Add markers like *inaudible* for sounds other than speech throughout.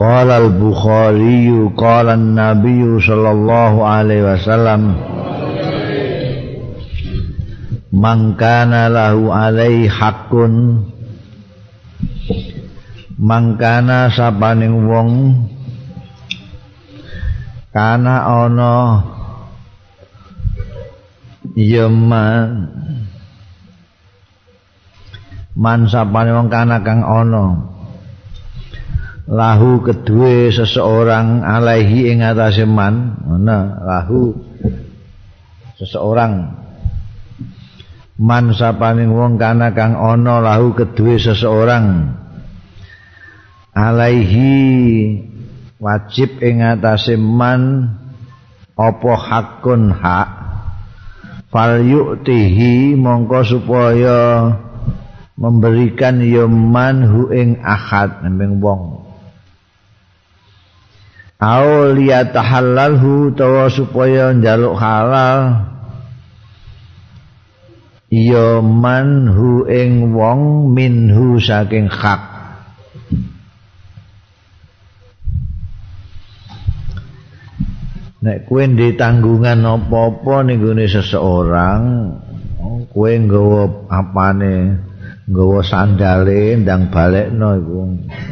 قال البخاري قال النبي صلى الله عليه وسلم من كان له عليه حق من كان sapaning wong kana ana ya man man sapane wong kana kang ana Lahu kedue seseorang alaihi ing atase man. Ana lahu seseorang. Man sapaning wong kana kang ana lahu kedue seseorang. Alaihi wajib ing atase man apa hakun hak. Fal yu'tihi mongko supaya memberikan yaman hu ing ahad ning wong au liyatahallalhu tawa supaya njaluk halal. Ya manhu ing wong minhu saking hak. Nek kowe ndek tanggungan apa-apa ning gone seseorang kowe nggawa apane? Nggawa sandale ndang balekno iku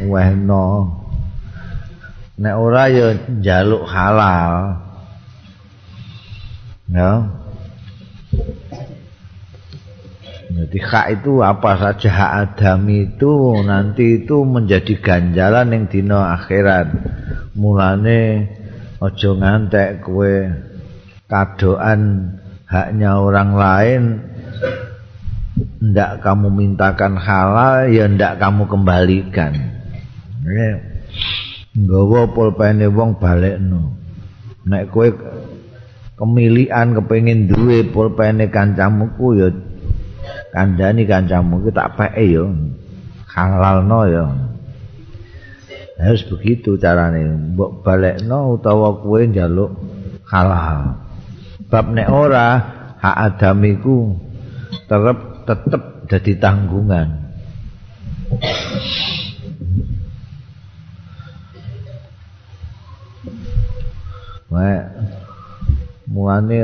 wehno nek ora ya njaluk halal. Ya. Jadi hak itu apa saja hak Adam itu nanti itu menjadi ganjalan yang dino akhirat. Mulane ojo ngantek kue kadoan haknya orang lain ndak kamu mintakan halal ya ndak kamu kembalikan. Ya. Nggawa pulpene wong balekno. Nek kowe kemilian kepengin duwe pulpene kancamu ku ya kandhani kancamu ki tak peke ya halalno ya. Harus begitu carane mbok balekno utawa kowe njaluk halal bab nek ora hak adamiku tetep tetep dadi tanggungan Nek mulane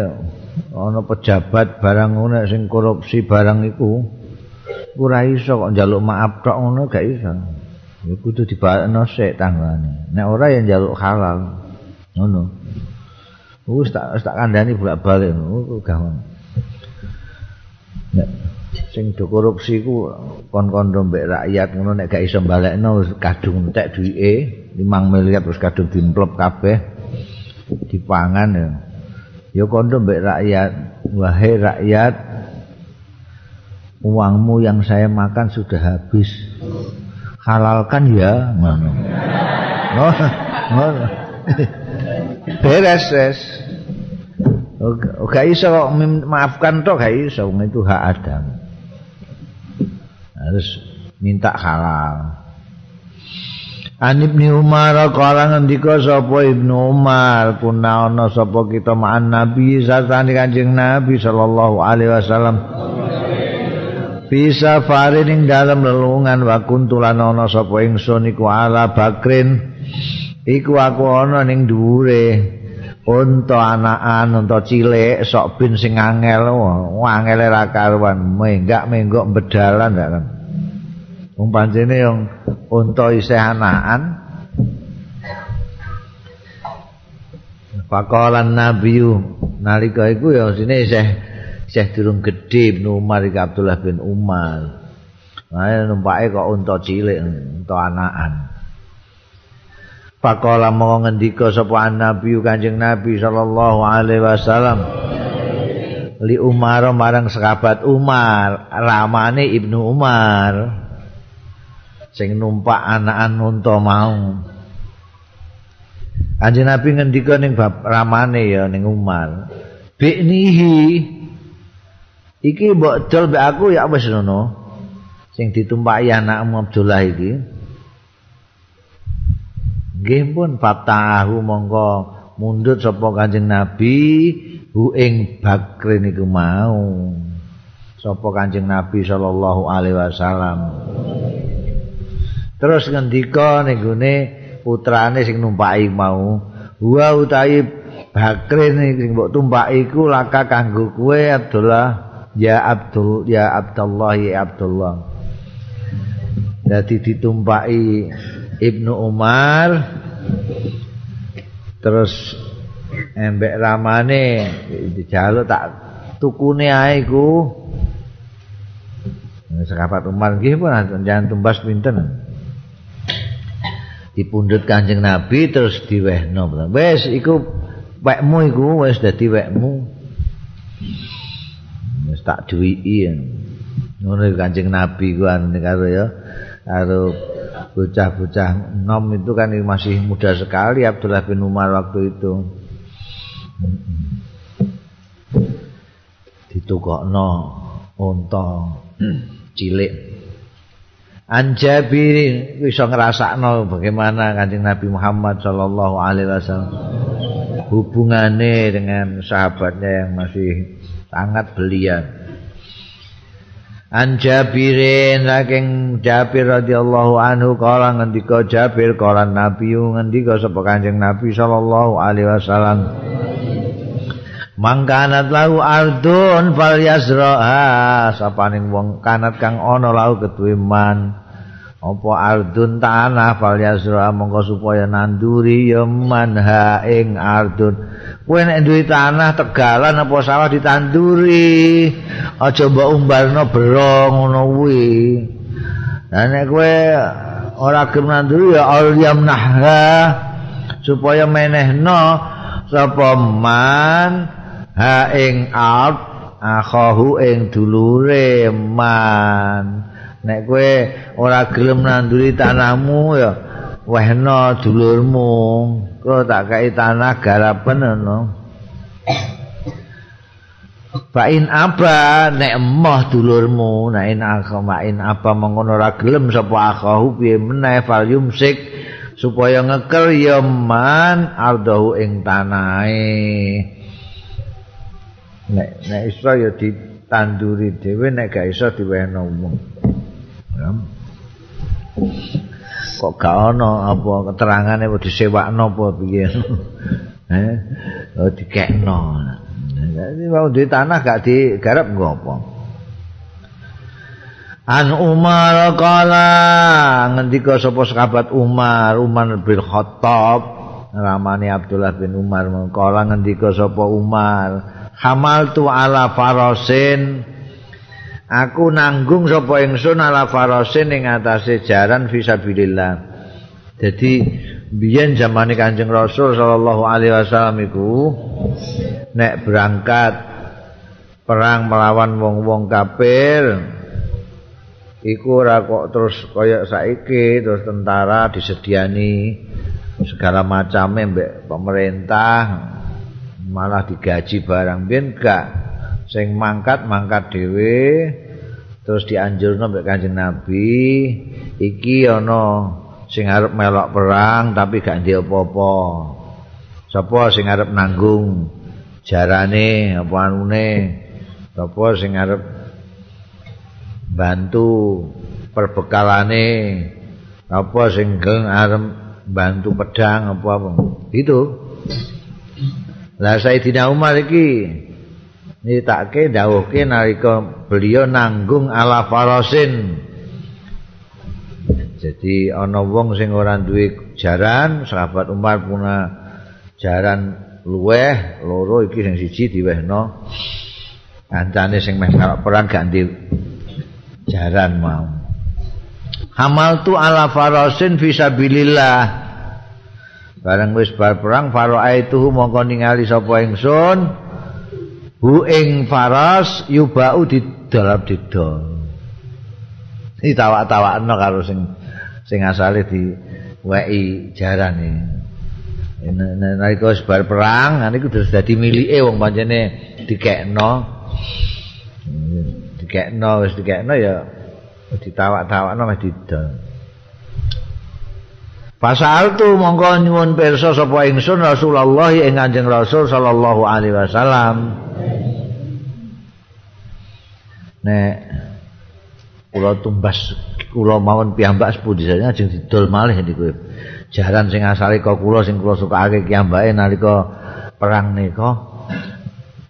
ana pejabat barang ngono sing korupsi barang iku ora iso kok njaluk maaf tok ngono gak iso. Ya kudu dibalekno sik tanggane. Nek ora ya njaluk halal. Ngono. Wis tak tak kandhani bolak-balik ngono gampang. Nek sing do korupsi ku kon-kon mbek rakyat ngono nek gak iso balekno kadung entek duwike 5 miliar terus kadung dimplop kabeh. Dipangan ya. Ya kondo mbek rakyat, wahai rakyat, uangmu yang saya makan sudah habis. Halalkan ya, ngono. Oh, ngono. Beres, beres. Gak iso kok maafkan toh gak iso itu hak Adam. Harus minta halal. An Ibnu Umar kala ngendika sapa Ibnu Umar? Kuna ana sapa kita ma'an Nabi sartane Kanjeng Nabi sallallahu alaihi wasallam. Bisa farin ing dalem lelungan wa kuntulan ana sapa ingsun iku ala bakrin. Iku aku ana ning dhuwure. Unta anakan unta cilik sok bin sing angel. Wangele ra karuan. Menggak menggok bedalan kan Wong pancene yang unta isih anakan. Pakolan Nabi nalika iku ya sine isih isih durung gedhe Ibnu Umar iki Abdullah bin Umar. Nah, numpake kok unta cilik, unta anakan. Pakola mau ngendika sapa Nabi Kanjeng Nabi sallallahu alaihi wasallam. Li Umar marang sahabat Umar, ramane Ibnu Umar. Sing numpak anakan unta mau Kanjeng Nabi ngendika ning bab ramane ya ning Umar. Biknihi iki mbok dol mbek aku ya wis ngono. Sing ditumpaki anakmu Abdullah iki. Nggih pun fatahu mongko mundut sapa Kanjeng Nabi hu ing Bakri niku mau. Sapa Kanjeng Nabi sallallahu alaihi wasallam. Terus ngendika ning gone putrane sing numpaki mau, wa utahi Bakri sing mbok tumpaki iku laka kanggo kowe Abdullah. Ya Abdul ya Abdullah ya Abdullah. Dadi ditumpaki Ibnu Umar. Terus embek ramane dijaluk tak tukune ae ku sekapat Umar nggih pun jangan tumbas pinten dipundhut Kanjeng Nabi terus diwehno wis iku wekmu iku wis dadi wekmu. Wis tak duwiki. Ngono Kanjeng Nabi ku anu karo ya karo bocah-bocah nom itu kan masih muda sekali Abdullah bin Umar waktu itu. Ditukokno unta cilik Anjabir bisa ngerasakno bagaimana kanjeng Nabi Muhammad Shallallahu Alaihi Wasallam hubungannya dengan sahabatnya yang masih sangat belia. An Jabirin saking Jabir radhiyallahu anhu kala ngendika Jabir kala Nabi ngendika sapa Kanjeng Nabi sallallahu alaihi wasallam Mangkanat lahu ardun fal yasraha sapaning wong kanat kang ana lahu keduwe man apa ardun tanah fal yasraha mongko supaya nanduri ya man ha ing ardun. Kowe nek duwe tanah tegalan apa sawah ditanduri. Aja mbok umbarno bero ngono kuwi. Lah nek kowe ora gelem nanduri ya alyam nahha supaya menehno sapa man ha ing ard akhahu ing dulure man. Nek kowe ora gelem nanduri tanahmu ya wehno dulurmu. kok tak kai tanah garapen ngono Bain apa nek emoh dulurmu nek in akhain apa mengono ora gelem sapa akhahu piye meneh fal yumsik supaya ngekel ya man ardahu ing tanahe nek nek iso ya ditanduri dhewe nek gak iso diwehno wong kok gak ana apa keterangane kok disewakno apa piye? *laughs* Eh? Oh dikekno. Jadi mau di tanah gak digarap ngopo An Umar kala ngendika sapa sahabat Umar Umar bin Khattab ramane Abdullah bin Umar. Kala ngendika sapa Umar hamal tu ala farasin Aku nanggung sapa ingsun ala farasin ing atase jaran fisabilillah. Jadi biyen zamane Kanjeng Rasul sallallahu alaihi wasallam iku nek berangkat perang melawan wong-wong kafir iku ora kok terus kaya saiki terus tentara disediani segala macam mbek pemerintah malah digaji barang ben gak. Sing mangkat mangkat dhewe terus dianjurno mbek Kanjeng Nabi. Iki ana sing arep melok perang tapi gak ndek apa-apa. Sapa sing arep nanggung jarane apa anune? Sapa sing arep bantu perbekalane? Apa sing geng arep bantu pedang apa apa itu lah Sayyidina Umar iki. Nyritake dawuhke nalika beliau nanggung ala farasin. Jadi ana wong sing ora duwe jaran sahabat Umar punya jaran luweh loro iki sing siji diwehno. Kancane sing meh perang gak jaran mau. Hamal tu ala farasin fisabilillah Barang wis bar perang faraituhu mongko ningali sapa ingsun? Hu ing faras yubau di dalam didol. Iki tawak-tawakno karo sing sing asale di wei jarane nalika wis bar perang niku terus dadi milike wong pancene dikekno. Dikekno wis dikekno ya ditawak-tawakno wis didol Pasal tu monggo nyuwun pirsa sapa ingsun Rasulullah ing Kanjeng Rasul sallallahu alaihi wasallam. Nek kula tumbas kula mawon piyambak sepundi saja ajeng didol malih niku. Jaran sing asale kok kula sing kula sukake kiyambake nalika perang nika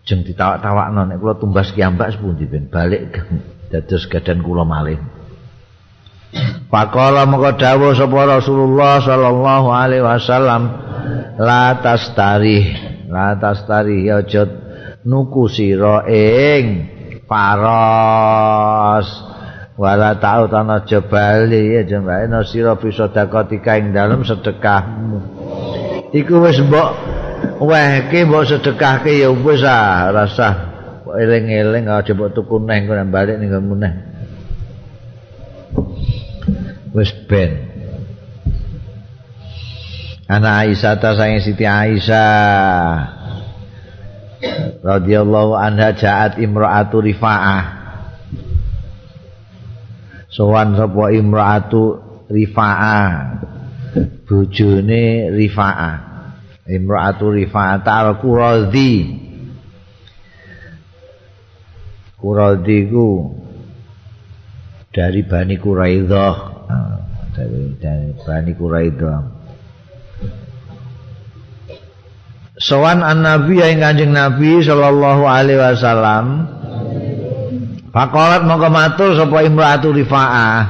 jeng ditawak-tawakno nek kula tumbas kiyambak sepundi ben balik dados gadan kula malih. Faqala maka dawuh sapa Rasulullah sallallahu alaihi wasallam la tastari la tastari aja nuku sira ing paros wala tau tanah jebali ya jembane sira bisa dakotika ing dalem sedekahmu. Iku wis mbok wehke mbok sedekahke ya wis ah rasa eling-eling aja mbok tuku neh kok balik ning neh wis ben. Ana Aisyah ta sange Siti Aisyah. Radhiyallahu anha jaat imraatu Rifa'ah. Sowan sapa imraatu Rifa'ah? Bojone Rifa'ah. Imraatu Rifa'ah tal Qurazi Qurazi ku dari Bani Quraidah dari Bani Quraidah. Sowan an Nabi yang kanjeng Nabi Sallallahu Alaihi Wasallam. Fakolat mau kematur sapa Imratu Rifa'ah.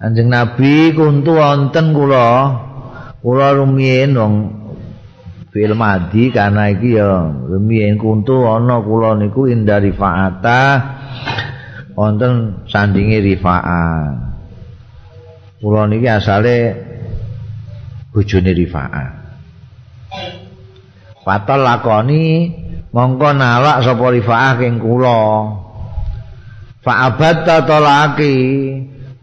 Kanjeng Nabi kuntu wonten kula kula rumiyin wong fil madi karena iki ya rumiyin kuntu ana kula niku indah Rifa'ata wonten sandingi Rifa'ah. Kula niki asale bojone Rifa'ah. Fatal lakoni mongko nalak sapa Rifa'ah king kula. Fa'abat tolaki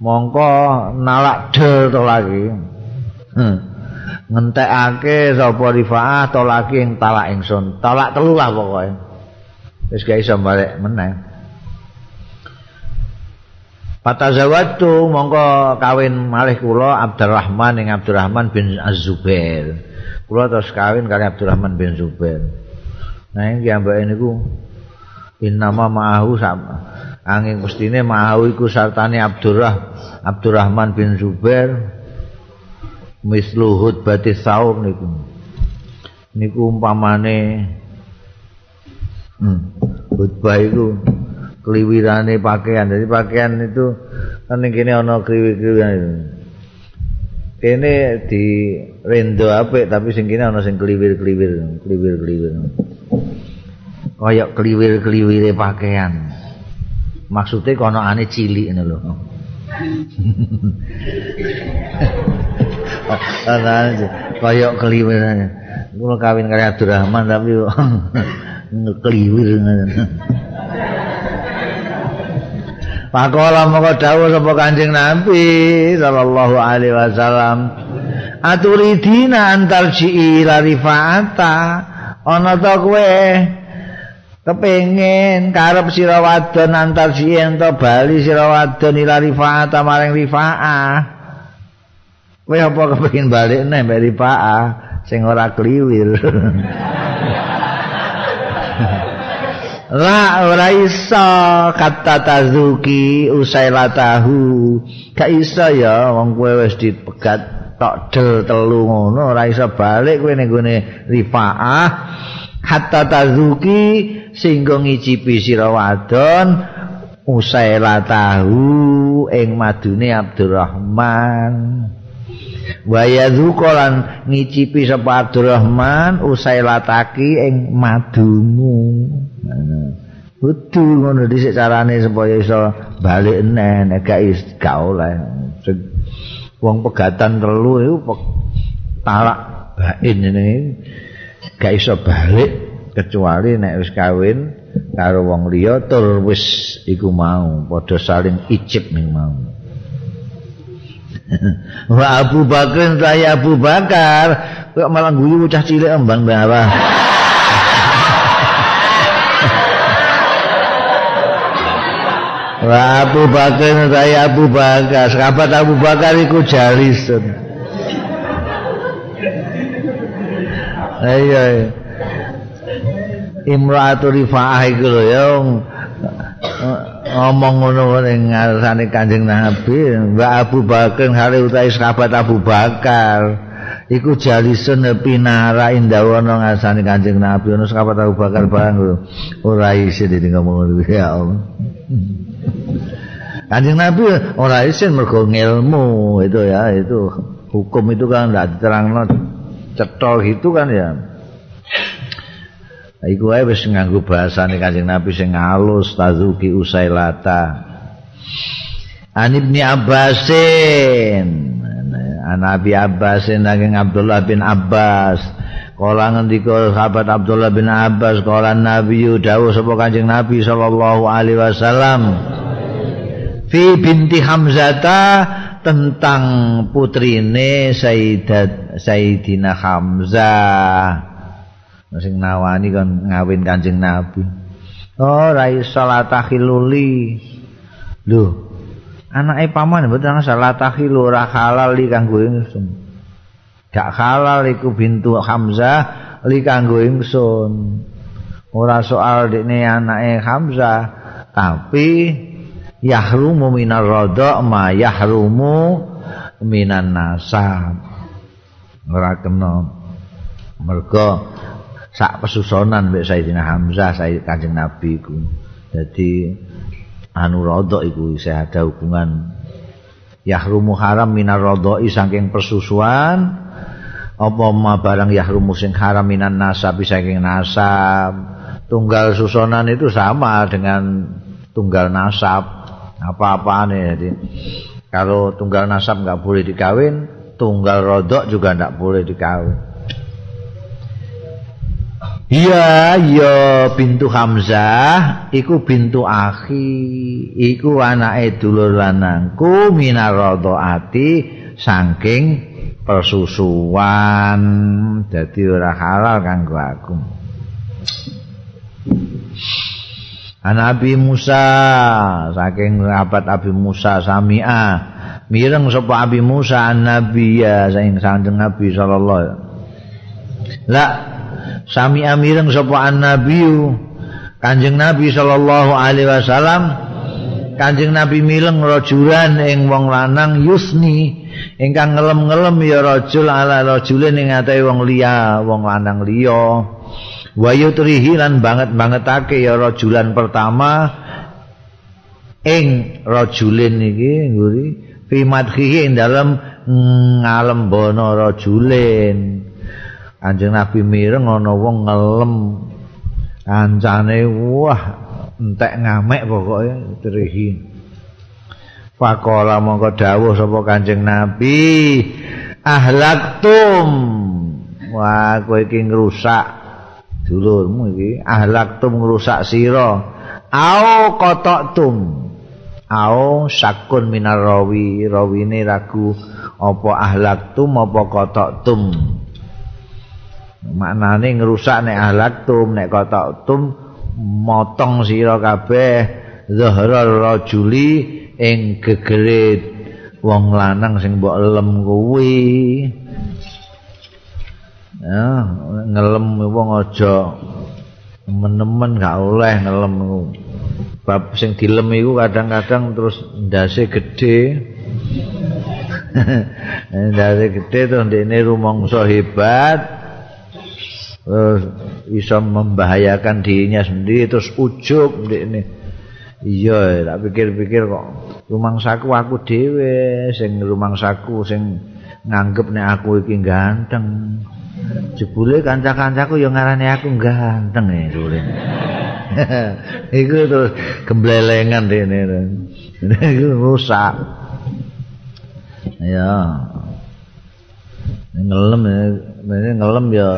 mongko nalak del tolaki. Hmm. Ngentekake sapa Rifa'ah tolaki ing talak ingsun. Talak telu lah pokoke. Wis gak iso balik meneh. Fatazawatu mongko kawin malih kula Abdurrahman ing Abdurrahman bin Az-Zubair. Kula terus kawin kali Abdurrahman bin Zubair. Nah iki ambek niku innama ma'ahu sama angin mestine ma'ahu iku sartane Abdurrah Abdurrahman bin Zubair misluhud batis saum niku. Niku umpamane hmm, khutbah iku kliwirane pakaian. Jadi pakaian itu kan ning kene ana kliwir-kliwiran. Kene di rendo apik tapi sing kene ana sing kliwir-kliwir, kliwir-kliwir. Kayak kliwir-kliwire pakaian. Maksudnya kono ane cilik ngono lho. *laughs* Ana kayak kliwir. Kulo kawin karo Abdurrahman tapi *laughs* kliwir ngono. Pakola moko dawuh sapa Kanjeng Nabi sallallahu alaihi wasallam. Aturidina antarji ila rifaata. Ana ta kowe kepengin karep sira wadon antarji ento bali sira wadon ila rifaata maring rifaah. Kowe apa kepengin balik neh mbek rifaah sing ora kliwir. *laughs* La ora iso kata tazuki usai latahu. Gak iso ya wong kowe wis dipegat tok del telu ngono ora iso balik kowe ning gone rifaah. Kata tazuki sing ngicipi sira wadon usai latahu ing madune Abdurrahman. Waya zukolan ngicipi sapa Abdurrahman usai lataki ing madumu. Kudu ngono dhisik carane supaya iso bali enen gak is gak oleh. Wong pegatan telu iku talak bain ini gak iso balik kecuali nek wis kawin karo wong liya tur wis iku mau padha saling icip ning mau. *laughs* Wa Abu Bakar saya Abu Bakar kok malah guyu bocah cilik embang bawah. *laughs* Abu Bakar saya Abu Bakar, sahabat Abu Bakar iku jalisun. Ayo. Imra'atu Rifa'ah iku lho ya ngomong ngono ning ngarsane Kanjeng Nabi, Mbak Abu Bakar hari utahe sahabat Abu Bakar. Iku jalisun pinara indawana ngarsane Kanjeng Nabi ono sahabat Abu Bakar barang ora isin ngomong ya Allah. Kanjeng Nabi ora isin mergo ngilmu itu ya, itu hukum itu kan ndak diterangno cetol gitu kan ya. Iku wae wis nganggo bahasane Kanjeng Nabi sing halus tazuki usailata. An Ibni Abbasin. An Abi Abbasin nanging Abdullah bin Abbas. Kala ngendika sahabat Abdullah bin Abbas kala Nabi dawuh sapa Kanjeng Nabi sallallahu alaihi wasallam. Fi binti Hamzata tentang putrine Sayyidat Sayyidina Hamzah. sing nawani kon ngawin Kanjeng Nabi. Oh, rai salat. Lho. Anake paman mboten salat takhilu ora halal li kanggo ingsun. Gak halal iku bintu Hamzah li kanggo ingsun. Ora soal dekne anake Hamzah, tapi yahrumu minar radha ma yahrumu minan nasab. Ora kena mergo sak pesusonan mbek Sayyidina Hamzah Sayyid Kanjeng Nabi iku. Dadi anu rodok iku isih ada hubungan yahrumu haram minar rodoi saking persusuan apa ma barang yahrumu sing haram minan nasab saking nasab tunggal susonan itu sama dengan tunggal nasab apa-apaan jadi kalau tunggal nasab nggak boleh dikawin tunggal rodok juga nggak boleh dikawin Iya, iya bintu Hamzah iku bintu akhi, iku anake dulur lanangku minaradhaati saking persusuan. Dadi ora halal kanggo aku. Ana Abi Musa saking sahabat Abi Musa Samia mireng sapa Abi Musa an Nabi ya saking sanjeng Nabi sallallahu alaihi wasallam. sami amireng sapa annabiyu kanjeng nabi sallallahu alaihi wasallam. Kanjeng nabi mileng rajulan ing wong lanang yusni ingkang ngelem-ngelem ya rajul ala rajulin ing atahe wong liya wong lanang liya wa yutrihi lan banget-bangetake ya rajulan pertama. Ing rajulin iki ngguri fi madhihi ing dalem ngalembono rajulin Kanjeng Nabi mireng ana wong ngelem. Kancane wah entek ngamek pokoke trihi. Faqala mongko dawuh sapa Kanjeng Nabi. Ahlaktum. Wah kowe iki ngrusak dulurmu iki ahlaktum ngrusak sira. Au qata'tum au sakun minar rawi. Rawine ragu apa ahlaktum apa qata'tum maknane ngrusak nek halaktum nek kotaktum motong sira kabeh. Zahra rajuli ing gegere wong lanang sing mbok lem kuwi ya ngelem wong aja menemen gak oleh ngelem bab sing dilem iku kadang-kadang terus ndase gedhe. *laughs* Ndase gedhe terus ndekne rumangsa hebat. Uh, bisa membahayakan dirinya sendiri terus ujub ini iya tak pikir-pikir kok rumangsaku aku dhewe sing rumangsaku sing nganggep nek aku iki ganteng jebule kanca-kancaku ya ngarani aku ganteng ya jebule. *laughs* Iku terus gemblelengan dene. *laughs* Iku rusak. Ya. Ngelem ya ngelem ya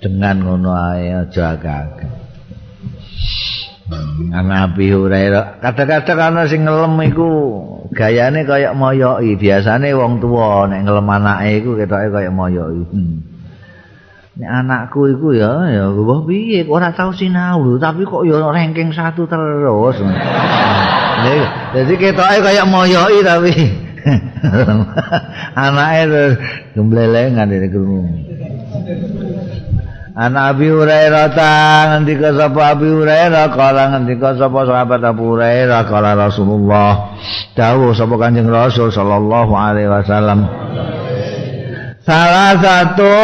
dengan ngono ae aja. Hmm, Nabi Hurairah kadang-kadang ana sing ngelem iku gayane kaya moyoki. Biasane wong tuwa nek ngelem anake iku ketoke kaya moyoki. Hmm. Nek anakku iku ya ya wah piye ora tau sinau lho tapi kok ya ranking satu terus. *laughs* Jadi ketoke kaya moyoki tapi. *laughs* Anake terus gemblelengan iki Ana Abi Hurairah ta ngendika sapa Abi Hurairah kala ngendika sapa sahabat Abu Hurairah kala Rasulullah. Dawuh sapa Kanjeng Rasul sallallahu alaihi wasallam. Salah satu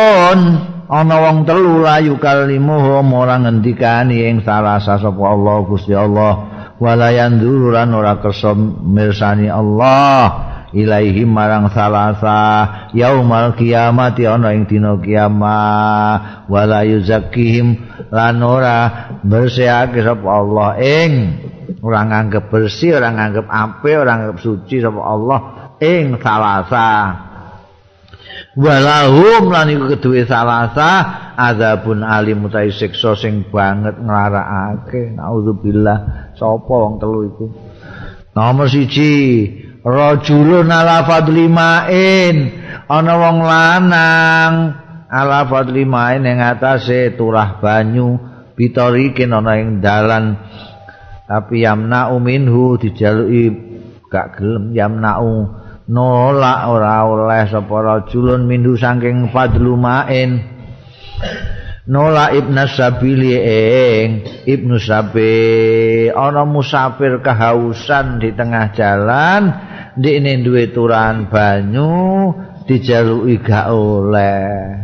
ana wong telu layu kalimuh ora ngendikani ing salah sapa Allah Gusti Allah. Wala yanduran ora kersa mirsani Allah. Ilaihi marang salasa yaumal kiamati ana ing dina kiamat. Wala yuzakkihim lan ora bersihake sapa Allah ing ora nganggep bersih ora nganggep apik ora nganggep suci sapa Allah ing salasa walahum lan iku keduwe salasa azabun alim utai siksa sing banget nglarakake. Naudzubillah sapa wong telu iku? Nomor siji rajulun ala fadli ma'in ana wong lanang ala fadli ma'in ing atase turah banyu bitorikin ana ing dalan. Tapi yamna minhu dijaluki gak gelem yamna'u nolak ora oleh sapa rajulun minhu saking fadlu ma'in. Nola ibnu sabili ing ibnu sabi ana musafir kehausan di tengah jalan ndekne duwe turan banyu dijaluki gak oleh.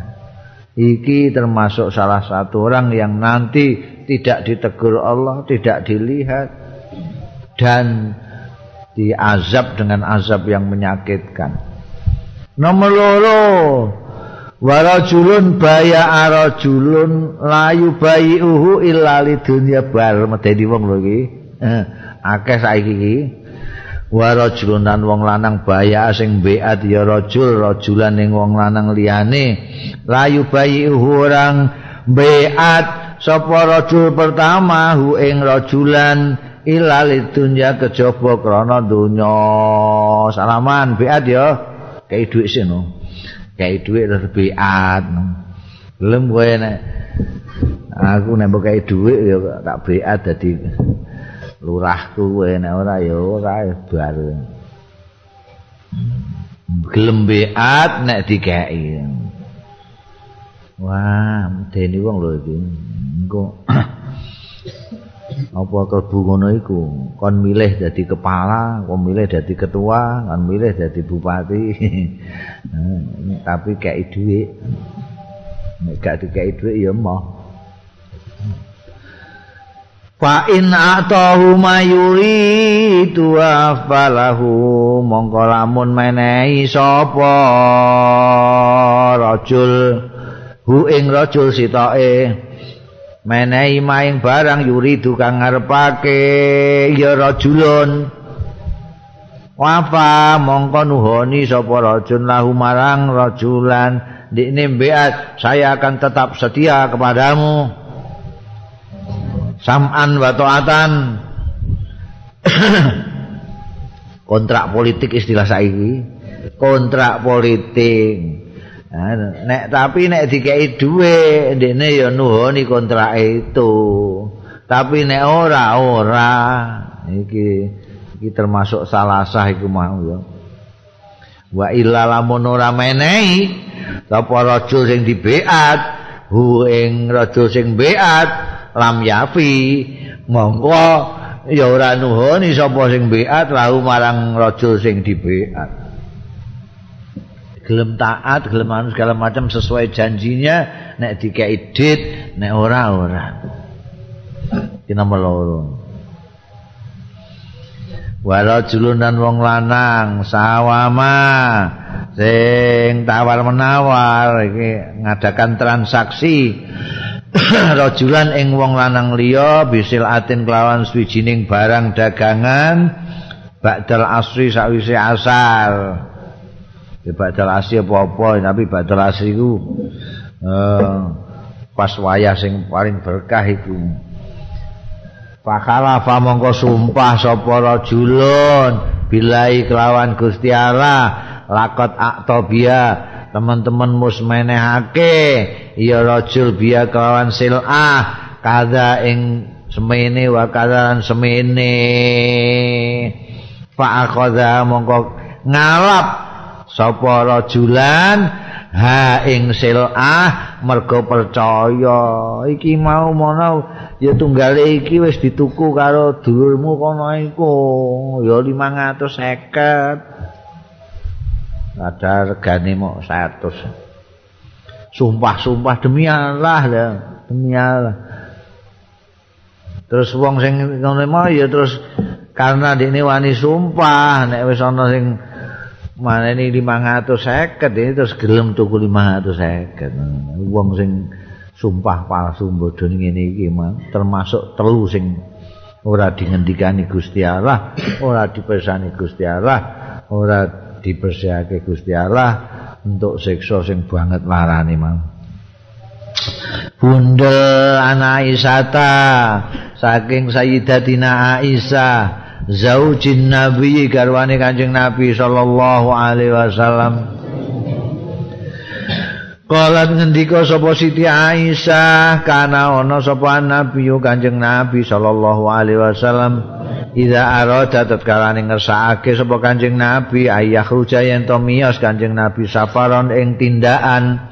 Iki termasuk salah satu orang yang nanti tidak ditegur Allah tidak dilihat. Dan diazab dengan azab yang menyakitkan. Nomor loro. Warajulun baya arajulun layu bayi uhu illa lidunya bar. Medeni wong lho iki. Eh, akeh saiki iki. Wa rajulun wong lanang baya sing beat ya rajul rajulan ning wong lanang liyane. Layu bayi orang beat sapa rajul pertama? Hu ing rajulan ilal dunya kejaba krana donya. Salaman beat ya. Kei dhuwit sino kei dhuwit terus beat belum kowe nek aku nek mbok kei dhuwit ya tak beat dadi lurahku kowe nek ora ya ora bar. Gelem beat nek dikeki. Wah dene wong lho iki. Engko apa klebu ngono iku? Kon milih dadi kepala kon milih dadi ketua kon milih dadi bupati. *laughs* Tapi kei dhuwit. Nek gak dikeki dhuwit ya moh Fa in atahu mayuri tuwa falahu mongko lamun menehi sapa rajul hu ing rajul sitoke menehi maing barang yuri tukang ngarepake. Ya rajulun. Wafa mongko nuhoni sapa rajul lahu marang rajulan. Dikne mbeat saya akan tetap setia kepadamu. Sam'an wa ta'atan. *coughs* Kontrak politik istilah saiki. Kontrak politik nek tapi nek dikei duwe ndekne ya nuhoni kontrak itu. Tapi nek ora ora. Iki iki termasuk salah sah iku mau ya. Wa illa lamun ora menehi sapa rajul sing dibeat hu ing rajul sing beat lam yafi mongko ya ora nuhoni sapa sing beat lahu marang raja sing dibeat gelem taat gelem anu segala macam sesuai janjinya nek dikei dit nek ora ora. Iki nomor loro. Wala julunan wong lanang sawama sing tawar menawar iki ngadakan transaksi. *coughs* Rajulan ing wong lanang liya bisil atin kelawan swijining barang dagangan ba'dal asri sawise asar ya ba'dal asri apa-apa tapi ba'dal asri ku uh, pas wayah sing paling berkah iku. Fakala fa mongko sumpah sapa rajulun bilai kelawan Gusti Allah lakot aktobia teman-teman mus menehake ya rajul biya kelawan silah kada ing semene wa kadaran semene. Fa akhadha mongko ngalap sapa rajulan? Ha ing silah mergo percaya. Iki mau mono ya tunggale iki wis dituku karo dulurmu kono iku. Ya 550 ada regane mok 100 sumpah-sumpah demi Allah ya demi Allah. Terus wong sing ngono ya terus karena dene wani sumpah nek wis ana sing mana ini 550 ini terus gelem tuku 550 wong sing sumpah palsu bodho ngene iki termasuk telu sing ora dingendikani Gusti Allah ora dipersani Gusti Allah ora dipersihake Gusti Allah untuk siksa sing banget larane mang. Bunda anak Isata saking Sayyidatina Aisyah zaujin nabi garwane kanjeng nabi sallallahu alaihi wasallam. Kalat ngendika sapa Siti Aisyah kana ana sapa nabi kanjeng nabi sallallahu alaihi wasallam. Ida arada tatkala ngersakake sapa kanjeng nabi ayah ruja yen to miyos kanjeng nabi safaron ing tindakan.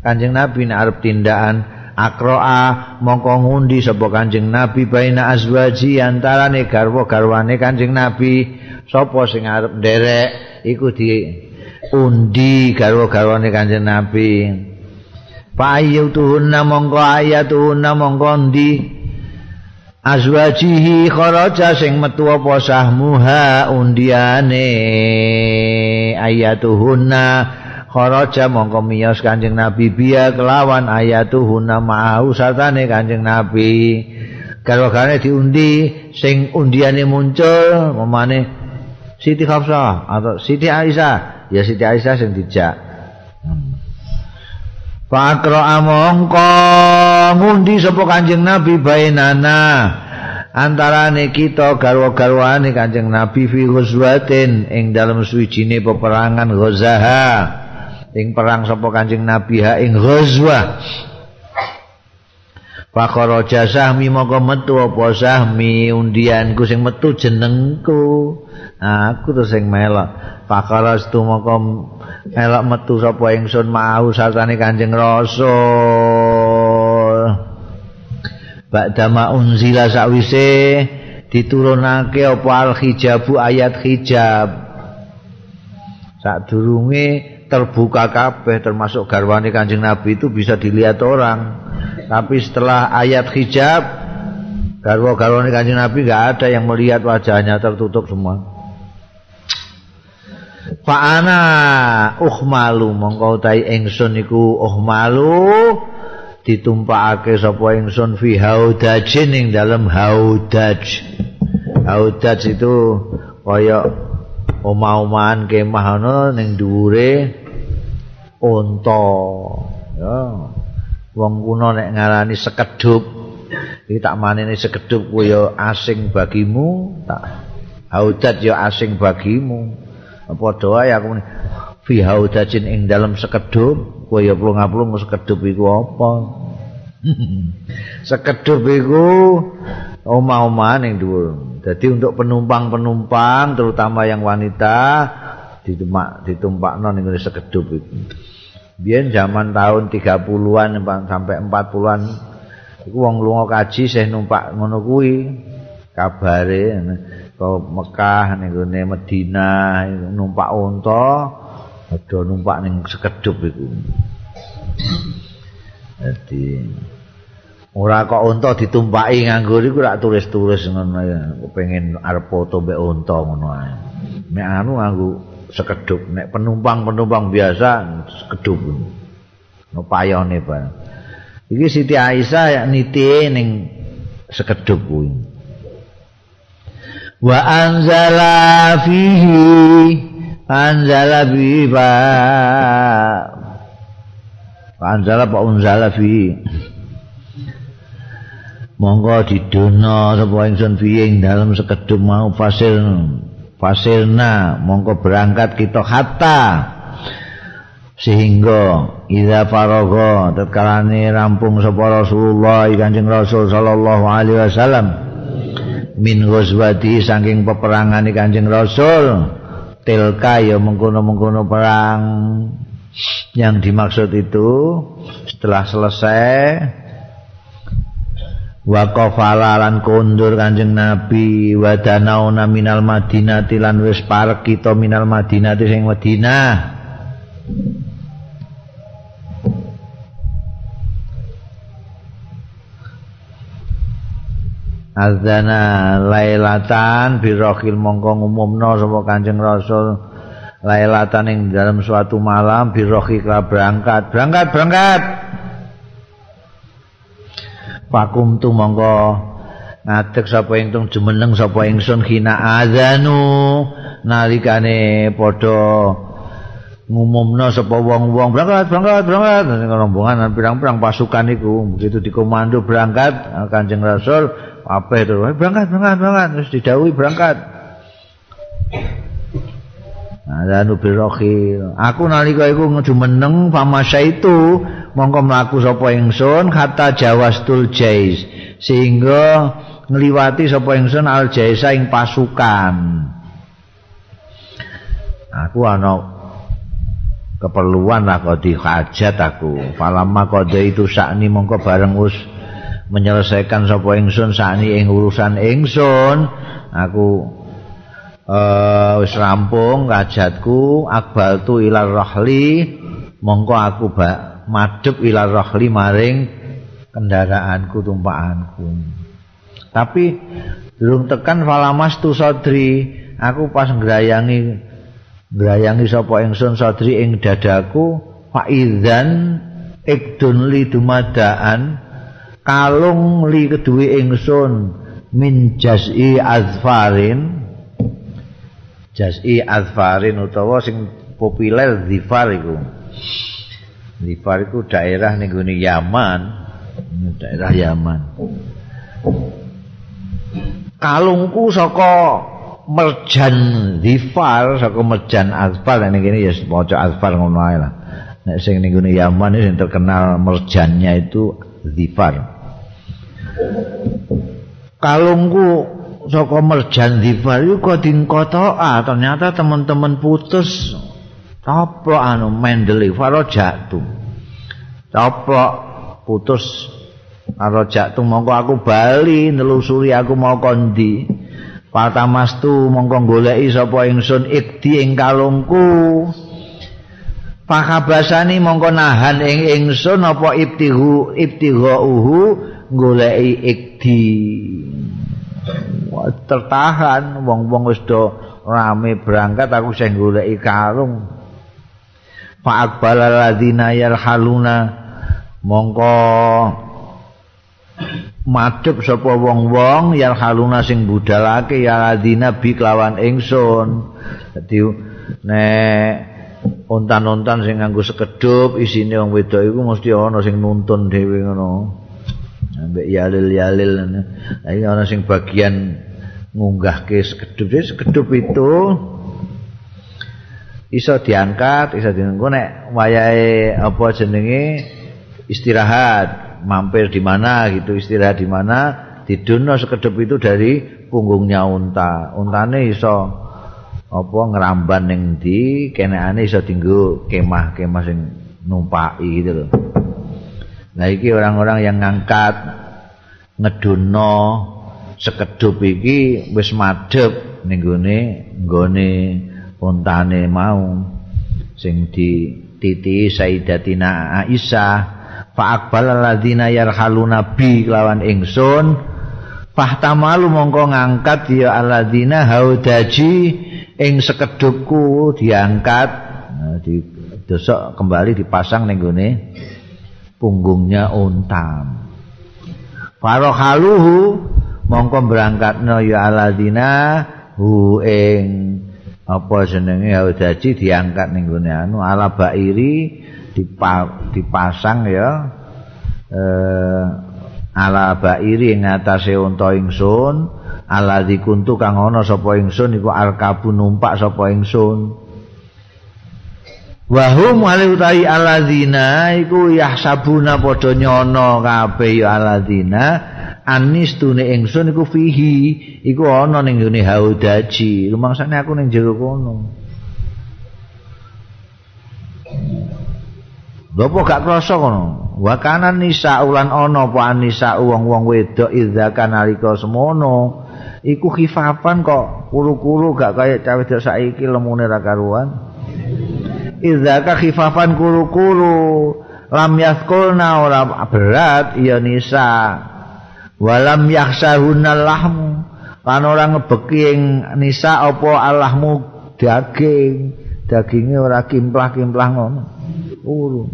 Kanjeng nabi nek arep tindakan akroa mongko ngundi sapa kanjeng nabi baina azwaji antarane garwa-garwane kanjeng nabi. Sapa sing arep nderek iku di undi garwa-garwane kanjeng nabi. Payu tuhunna mongko ayatuhunna mongko ndi azwajihi kharaja sing metu apa sahmuha undiane. Ayatuhunna kharaja mongko miyos Kanjeng Nabi biya kelawan ayatuhu nama'u satane Kanjeng Nabi. Garwa-garwane diundi sing undiane muncul memane Siti Hafsah atau Siti Aisyah. Ya Siti Aisyah sing dijak. Pakro amongko ngundi sapa Kanjeng Nabi bainana. Antarane kita garwa-garwane Kanjeng Nabi fi ghuzwatin ing dalam suwijine peperangan Ghazaha ing perang sapa Kanjeng Nabi ha ing Ghazwa. Pakara jasahmi moko metu apa sahmi undianku sing metu jenengku. Aku terus sing melok. Pakara setu moko melok metu sapa ingsun mau sartane Kanjeng Rasul. Ba'dama unzila sawise diturunake apa al-hijabu ayat hijab. Sadurunge terbuka kabeh termasuk garwane Kanjeng Nabi itu bisa dilihat orang. Tapi setelah ayat hijab garwa-garwane Kanjeng Nabi enggak ada yang melihat wajahnya tertutup semua. Fa'ana uhmalu mongko tai ingsun iku uhmalu ditumpakake sapa ingsun fi haudajin ing dalam haudaj. Haudaj itu kaya omah-omahan kemah ana ning dhuwure unta. Ya. Wong kuno nek ngarani sekedup iki tak manene sekedup kuwi ya asing bagimu tak haudat ya asing bagimu. Padha wae aku fi haudatin ing dalam sekedup kuwi ya plung-plung sekedup iku apa? *laughs* Sekedup iku omah-omahan ning dhuwur. Dadi untuk penumpang-penumpang terutama yang wanita ditumpak ditumpakno ning sekedup iku Biyen zaman tahun 30-an sampai 40-an iku wong lunga kaji sih numpak ngono kuwi. Kabare ke Mekah ning gone Madinah numpak unta ada numpak ning sekedup iku. Jadi ora kok unta ditumpaki nganggo iku rak tulis-tulis ngono ya. Kepengin arep foto mbek unta ngono ae. Nek anu nganggo sekedup nek penumpang-penumpang biasa sekedup no payone bareng iki Siti Aisyah ya niti ning sekedup kuwi. Wa anzala fihi anzala bihi ba anzala pa unzala fihi. Monggo didono sapa ingsun fihi ing dalem sekedup mau fasil fasirna mongko berangkat kita hatta. Sehingga idza faraga tatkalane rampung sapa Rasulullah Kanjeng Rasul sallallahu alaihi wasallam min ghazwati saking peperangan Kanjeng Rasul tilka ya mengkono-mengkono perang. Yang dimaksud itu setelah selesai wa qafala lan kondur Kanjeng Nabi wa danauna minal Madinah lan wis parek kita minal Madinah sing Madinah. Azana lailatan birokil mongko ngumumno sapa Kanjeng Rasul lailatan ing dalam suatu malam biroki berangkat. Berangkat berangkat Pakum tu mongko ngadeg sapa ingtung jumeneng sapa ingsun khina azanu. Nalikane padha ngumumna sapa wong-wong berangkat berangkat berangkat. Rombongan pirang-pirang pasukan iku begitu dikomando berangkat Kanjeng Rasul apa itu berangkat berangkat berangkat. Terus didhawuhi berangkat Azanu birokhil Aku nalika iku ngejumeneng Famasa itu mongko mlaku sapa ingsun kata jawastul jais sehingga ngliwati sapa ingsun al jaisa ing pasukan. Aku ana keperluan lah kok hajat aku. Falamma kode itu sakni mongko bareng us menyelesaikan sapa ingsun sakni ing urusan ingsun aku uh, wis rampung hajatku akbal tu ilal rahli mongko aku bak madhep ila rahli maring kendaraanku tumpakanku. Tapi durung tekan falamas tu sodri aku pas ngrayangi ngrayangi sapa ingsun sodri ing dadaku faizan ikdun li dumadaan kalung li keduwe ingsun min jaz'i azfarin jaz'i azfarin utawa sing populer zifar iku Zifar itu daerah ning Yaman, daerah Yaman. Kalungku saka merjan Zifar, saka merjan Azfar ning kene ya maca Azfar ngono ae lah. Nek sing ning Yaman ini terkenal merjannya itu Zifar. Kalungku saka merjan Zifar itu kok dingkoto ah ternyata teman-teman putus Apa anu mendeli faro jatuh. Apa putus faro jatuh mongko aku bali nelusuri aku mau kondi. Patamas tu mongko goleki sapa ingsun ikdi ing kalungku. Pakabasani mongko nahan ing ingsun apa ibtihu ibtighuhu goleki ikdi. Tertahan wong-wong wis do rame berangkat aku sing goleki kalung fa'aqbala ladzina yarhaluna mongko madhep sapa wong-wong yarhaluna sing budalake ya ladzina bi kelawan ingsun. Dadi nek ontan-ontan sing nganggo sekedup isine wong wedok iku mesti ana sing nuntun dhewe ngono ambek yalil-yalil nah iki ana sing bagian ngunggahke sekedup sekedup itu iso diangkat, iso diengko nek wayahe apa jenenge istirahat, mampir di mana gitu, istirahat di mana, didono sekedep itu dari punggungnya unta. Untane iso apa ngeramban ning ndi, kenekane iso dinggo kemah-kemah sing numpaki gitu loh. Nah iki orang-orang yang ngangkat ngedono sekedup iki wis madhep ning gone nggone untane mau. Sing dititi Sayyidatina Aisyah fa aqbal alladzina yarhaluna bi lawan ingsun fahtamalu mongko ngangkat ya alladzina haudaji ing sekedupku diangkat. Nah, di dosok kembali dipasang ning gone punggungnya unta farohaluhu mongko berangkatno ya alladzina hu ing apa jenenge? Haudaji diangkat ning gone. Anu ala bairi dipasang ya eh ala bairi ing atase unta ingsun ala dikuntu kang ana sapa ingsun iku alkabu numpak sapa ingsun wa hum utahi alladzina iku yahsabuna padha nyono kabeh ya alladzina anis tune ingsun iku fihi iku ana ning ngene haudaji rumangsane aku ning jero kono Bapak gak krasa kono. Wa kana nisa ulan ana apa anisa wong-wong wedok idza kanalika semono. Iku khifafan kok kuru-kuru gak kaya cawe wedok saiki lemune ra karuan. Idza ka khifafan kuru-kuru lam yaskulna ora berat ya nisa. Walam yakhsahunna lahmu. Lan ora ngebeki ing nisa apa allahmu daging. Daginge ora kimplah-kimplah ngono. Urun.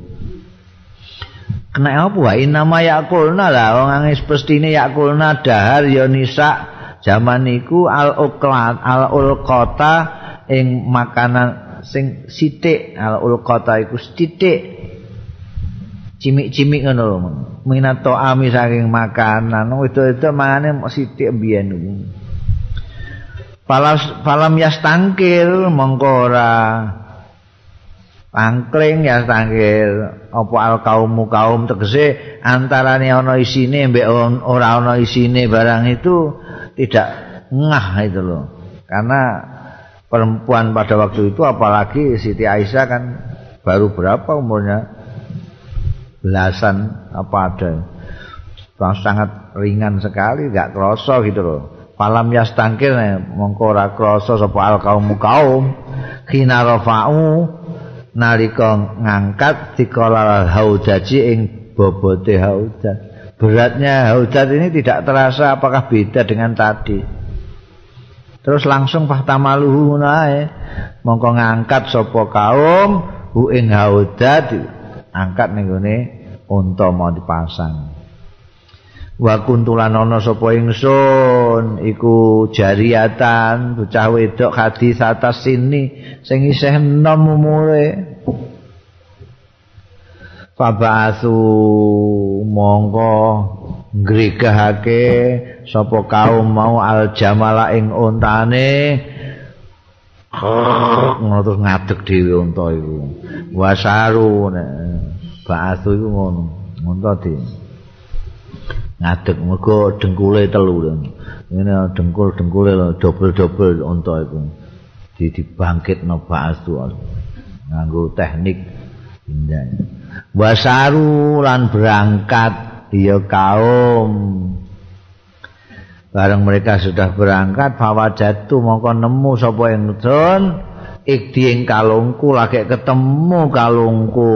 Kena apa wae nama yakulna lah wong angis pestine yakulna dahar ya nisa jaman niku al uklat al ulqata ing makanan sing sithik al ulqata iku sithik. Cimik-cimik ngono lho minato ami saking makanan itu-itu mangane sithik mbiyen niku. Palas, palam yastangkil mongko ora Angkling ya tangkil apa al kaumu kaum tegese antarane ana isine mbek ora ana isine barang itu tidak ngah itu loh. Karena perempuan pada waktu itu apalagi Siti Aisyah kan baru berapa umurnya? Belasan apa ada. sangat ringan sekali, enggak kroso gitu loh. Palam yas tangkil mongko ora kroso sapa al kaumu kaum khina rafa'u nalika ngangkat dikala haudaji ing bobote haudaj. Beratnya haudaj ini tidak terasa apakah beda dengan tadi. Terus langsung fahtamaluhu nae mongko ngangkat sapa kaum hu ing haudaj angkat ning gone unta mau dipasang. wa kuntulan ana sapa ingsun iku jariatan bocah wedok hadis atas sini sing isih enom umure Fabasu mongko ngrigahake sapa kaum mau al jamala ing untane ngono ngadeg dhewe unta iku. Wasaru ba'asu iku ngono unta dhewe ngadeg mergo dengkule telu. Ngene dengkul dengkule dobel-dobel unta iku. Di dibangkitno ba'su nganggo teknik indah. Wasaru lan berangkat ya kaum. Bareng mereka sudah berangkat bawa jatuh mongko nemu sapa ingsun ikdi ing kalungku lagi ketemu kalungku.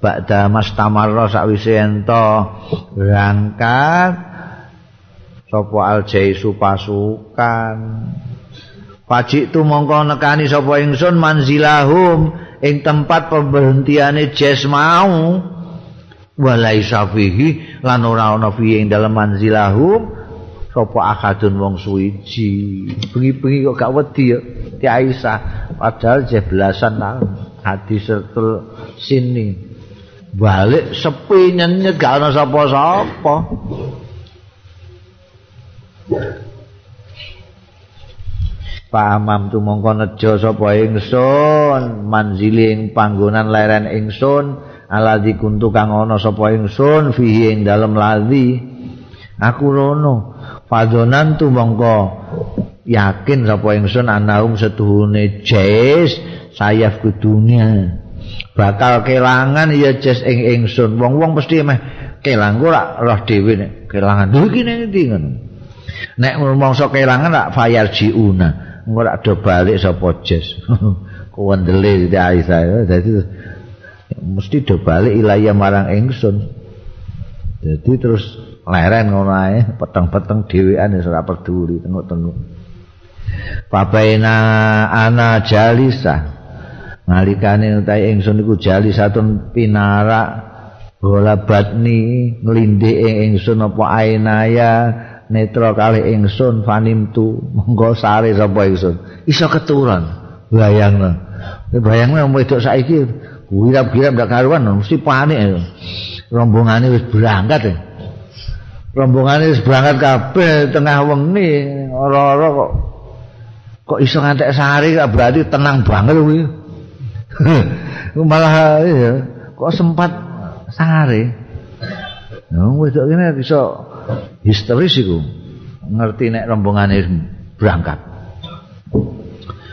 Ba'da mas tamarro sakwisi ento berangkat Sopo al jaisu pasukan. Pajik tu mongko nekani sopo ingsun manzilahum Ing tempat pemberhentiane jes mau Walai safihi lan ora ana fihi ing dalem manzilahum sapa akadun wong suwiji. Bengi-bengi kok gak wedi ya Ti Aisyah. Padahal je belasan tahun hadis sini. Balik sepi nyenyet gak ana sapa-sapa. Pak Amam tu mongko nejo sapa ingsun manziling panggonan leren ingsun aladzi kuntu kang ana sapa ingsun fihi ing dalem ladzi aku rono fadonan tu mongko yakin sapa ingsun anaum setuhune jes sayaf ke bakal kelangan ya jes ing ingsun. Wong-wong mesti meh kelang ora roh dhewe nek kelangan. Lho iki nek ngono? Nek mongso kelangan rak fayar jiuna. Rak do balik sapa jes *laughs* kuwendele dadi saya dadi mesti do balik ilaya marang ingsun jadi terus leren ngono ae peteng-peteng dhewean wis ora peduli tengok-tengok. Papaina ana jalisa. Nalikane utahe ingsun iku jali satun pinara bola batni nglindhe ing ingsun apa ainaya netra kalih ingsun fanimtu. Monggo sare sapa ingsun iso keturun bayangno. Bayangno wedok saiki wirap-wirap ndak karuan mesti panik rombongane wis berangkat rombongane wis berangkat kabeh tengah wengi. Ora-ora kok kok iso ngantek gak berarti tenang banget kuwi. *laughs* Malah ya kok sempat sehari. Nah wedok kene iso histeris iku. Ngerti nek rombongane berangkat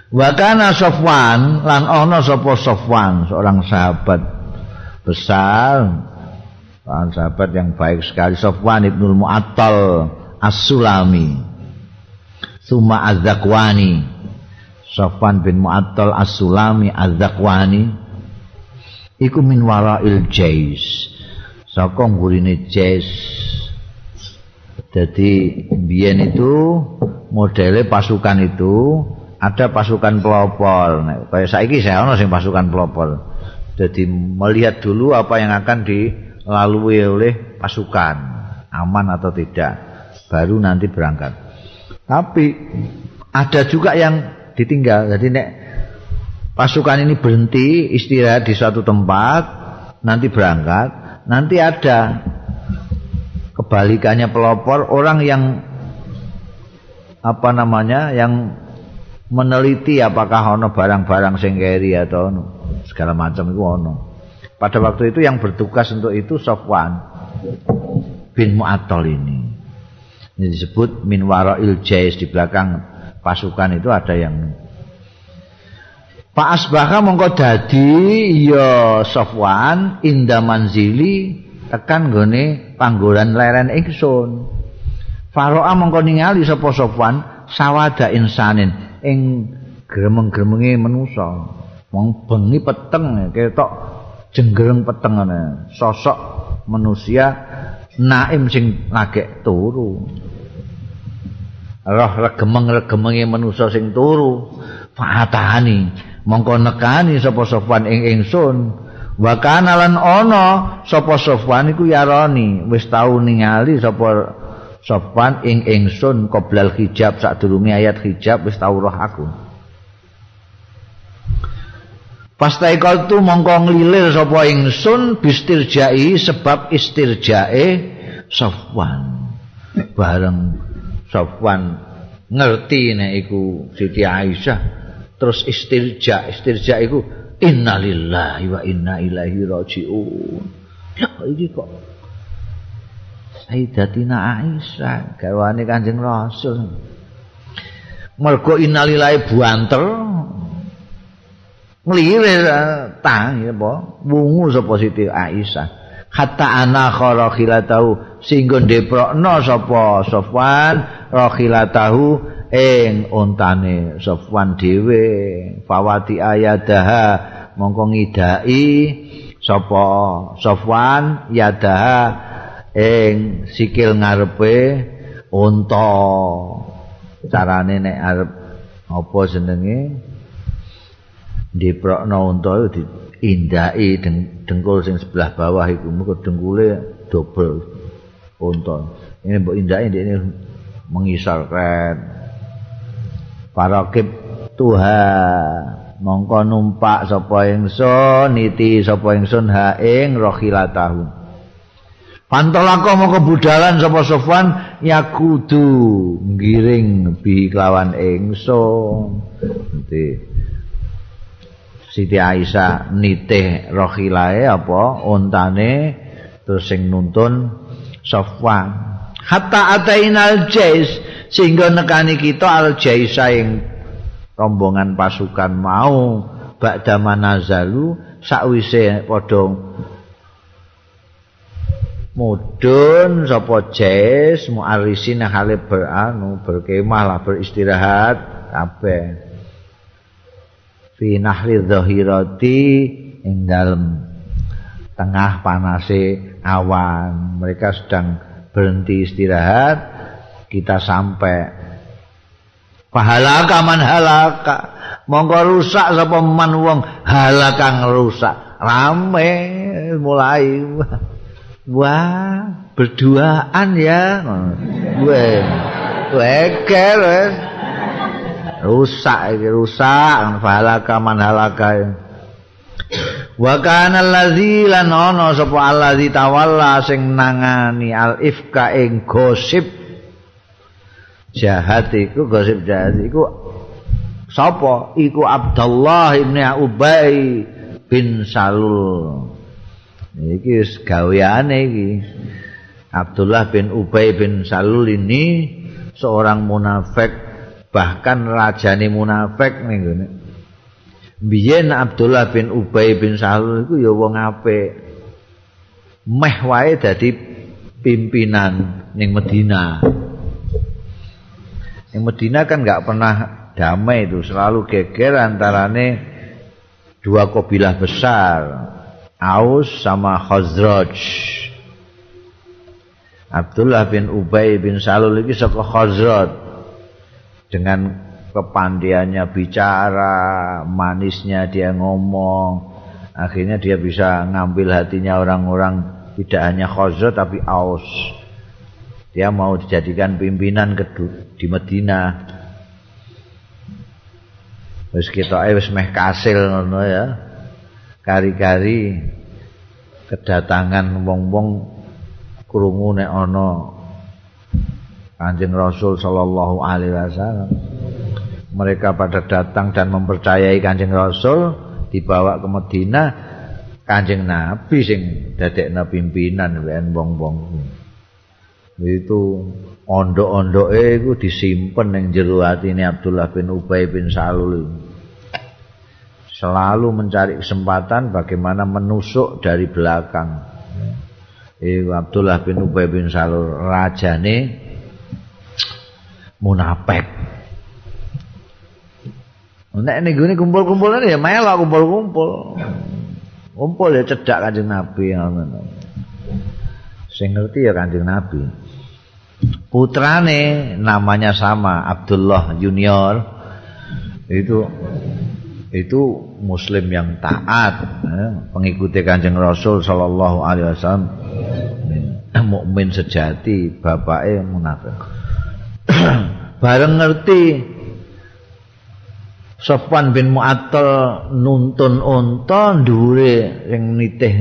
Wakana Sofwan lan ana sapa Sofwan seorang sahabat besar. Seorang sahabat yang baik sekali Sofwan Ibnul Mu'attal As-Sulami. Suma Az-Zakwani. Sofwan bin Mu'attal As-Sulami Az-Zakwani. Iku min wara'il jais. Saka ngurine jais. Jadi biyen itu modelnya pasukan itu ada pasukan pelopor. Nah, kayak saiki saya ono sing pasukan pelopor. Jadi melihat dulu apa yang akan dilalui oleh pasukan, aman atau tidak, baru nanti berangkat. Tapi ada juga yang ditinggal. Jadi nek pasukan ini berhenti istirahat di suatu tempat, nanti berangkat, nanti ada kebalikannya pelopor orang yang apa namanya yang meneliti apakah ono barang-barang sing atau ono segala macam itu ono. Pada waktu itu yang bertugas untuk itu Sofwan bin Mu'attal ini. Ini disebut min wara'il jais di belakang pasukan itu ada yang Pak Asbaha mongko dadi ya Sofwan inda manzili tekan gone panggonan leren ingsun. Faro'a mongko ningali sapa Sofwan sawada insanin ing gremeng-gremenge manusa. Wong bengi peteng ketok jenggereng peteng ngene. Sosok manusia naim sing lagek turu. roh regemeng-regemenge manusa sing turu fatani mongko nekani sapa sofwan ing ingsun wa kana lan ana sapa sofwan iku yarani wis tau ningali sapa sofwan ing ingsun qoblal hijab sadurunge ayat hijab wis tau roh aku. Pastai tu mongko nglilir sapa ingsun bistirjai sebab istirjae Sofwan. Bareng Sofwan ngerti nek iku Siti Aisyah terus istirja istirja iku innalillahi wa inna ilaihi rajiun. Ya iki kok Sayyidatina Aisyah. Garwane Kanjeng Rasul. Mergo innalillahi buanter. Nglirir tang ya apa? Wungu sapa Siti Aisyah. Hatta ana kharahilatahu sehingga deprokno sapa Sofwan rahilatahu ing ontane Sofwan dhewe. Fawati ayadaha mongko ngidai sapa Sofwan yadaha ing sikil ngarepe unta. Carane nek arep apa jenenge? Deprokno unta itu indai dengkul sing sebelah bawah iku. Muga dengkule dobel unta. Ini mbok indai ini mengisar kren parakib tuha mongko numpak sapa ingsun niti sapa ingsun ha ing rohilatahu Pantolako mau kebudalan sapa Sofwan ya kudu ngiring bi kelawan ingsun. Nanti Siti Aisyah nitih rohilae apa ontane terus sing nuntun Sofwan hatta atainal jais sehingga nekani kita al jaisa ing rombongan pasukan mau ba'da manazalu sakwise padha mudun sapa jais muarisin hale beranu berkemah lah beristirahat kabeh. Fi nahri dhahirati ing dalem tengah panase awan. Mereka sedang berhenti istirahat kita sampai pahalaka man halaka monggo rusak sapa man wong halaka rusak. Rame mulai wah berduaan ya. Gue weker rusak iki rusak. Falaka man halaka Wa kana allazi lan ana sapa allazi tawalla sing nangani al ifka ing gosip. Jahat iku gosip jahat iku. Sapa? Iku Abdullah bin Ubay bin Salul iki wis gaweane iki Abdullah bin Ubay bin Salul ini seorang munafik bahkan rajane munafik ning Biyen Abdullah bin Ubay bin Salul iku ya wong apik. Meh wae dadi pimpinan ning Medina. Ning Medina kan enggak pernah damai itu, selalu geger antarane dua kabilah besar, Aus sama Khazraj. Abdullah bin Ubay bin Salul iki saka Khazraj dengan kepandiannya bicara, manisnya dia ngomong, akhirnya dia bisa ngambil hatinya orang-orang tidak hanya Khazraj tapi Aus. Dia mau dijadikan pimpinan di Medina. Wis kita wis meh kasil ngono ya. Kari-kari kedatangan wong-wong krungu nek ana Kanjeng Rasul sallallahu alaihi wasallam. mereka pada datang dan mempercayai Kanjeng Rasul dibawa ke Medina Kanjeng Nabi sing dadekna pimpinan wen wong-wong. Itu ondok-ondoke iku disimpen ning jero atine Abdullah bin Ubay bin Salul selalu mencari kesempatan bagaimana menusuk dari belakang. Iku Abdullah bin Ubay bin Salul rajane munafik. Nek ning gone kumpul-kumpulan ya melok kumpul-kumpul. Kumpul ya cedak Kanjeng Nabi ngono. Sing ngerti ya Kanjeng Nabi. Putrane namanya sama Abdullah Junior. Itu itu muslim yang taat, eh, pengikuti Kanjeng Rasul sallallahu alaihi wasallam. Mukmin sejati, bapake munafik. *clears throat* Bareng ngerti Sofwan bin Mu'attal nuntun unta dhuwure sing nitih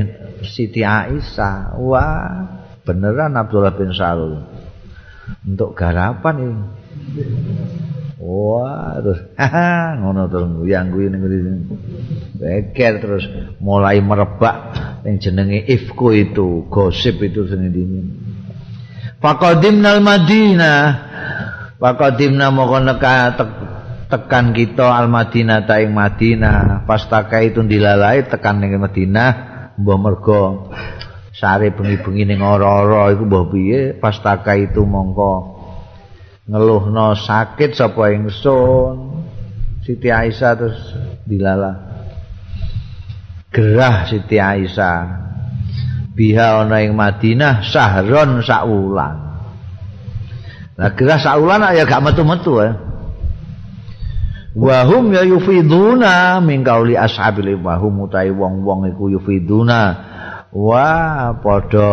Siti Aisyah. Wah, beneran Abdullah bin Salul. Untuk garapan ini. Wah, terus haha ngono terus yang gue ning Beker terus mulai merebak yang jenenge ifku itu, gosip itu sing ini. Faqadimnal Madinah. Faqadimna moko neka tekan kita al Madinah ta ing Madinah pastaka itu dilalai tekan ning Madinah mbah mergo sare bengi-bengi ning ora-ora iku mbah piye pastaka itu mongko ngeluhno sakit sapa ingsun? Siti Aisyah terus dilala gerah Siti Aisyah. Biha ana ing Madinah sahron saulan. Nah gerah saulan ya gak metu-metu ya. Wahum ya yufiduna min kauli ashabil wahum utai wong-wong iku yufiduna. Wa padha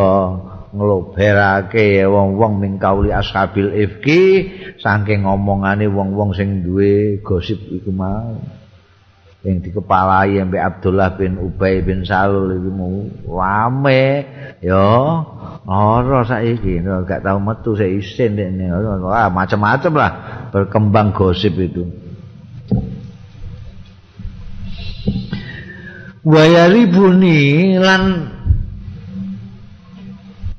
ngloberake wong-wong min kauli ashabil ifki saking ngomongane wong-wong sing duwe gosip iku mau. Yang dikepalai sampai Abdullah bin Ubay bin Salul itu mau. Rame yo ora saiki gak tau metu saya isin ini wah macam-macam lah berkembang gosip itu. Wayari buni lan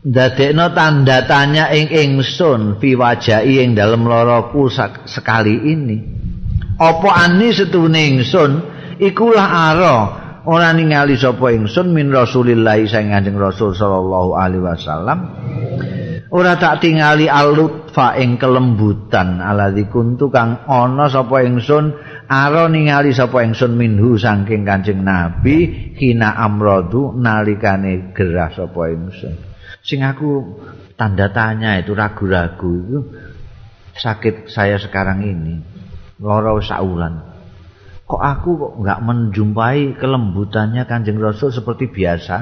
dadekno tanda tanya ing ingsun fi wajahi ing dalem loroku sekali ini. Apa ani setune ingsun ikulah ara ora ningali sapa ingsun min Rasulillah sing Kanjeng Rasul sallallahu alaihi wasallam. Ora tak tingali alutfa ing kelembutan aladzi kuntu kang ana sapa ingsun Aro ningali sapa ingsun minhu saking Kanjeng Nabi hina amradu nalikane gerah sapa ingsun. Sing aku tanda tanya itu ragu-ragu itu sakit saya sekarang ini lara saulan. Kok aku kok enggak menjumpai kelembutannya Kanjeng Rasul seperti biasa.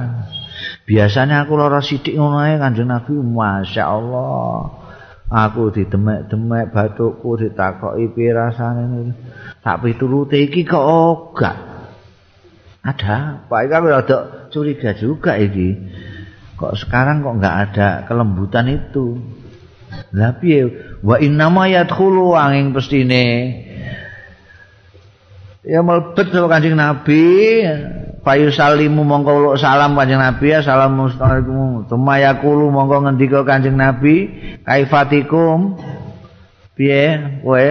Biasanya aku lara sithik ngono Kanjeng Nabi, Masya Allah. Aku didemek-demek batukku ditakoki piye rasane. Tak piturute iki kok ora. Ada? Itu aku rada curiga juga ini. Kok sekarang kok nggak ada kelembutan itu? Lah piye? Wa innama yadkhulu angin pestine. Ya melebet sama Kanjeng Nabi. Payu salimu mongko salam Kanjeng Nabi ya assalamualaikum. Tuma yaqulu mongko ngendika Kanjeng Nabi kaifatikum. Piye kowe?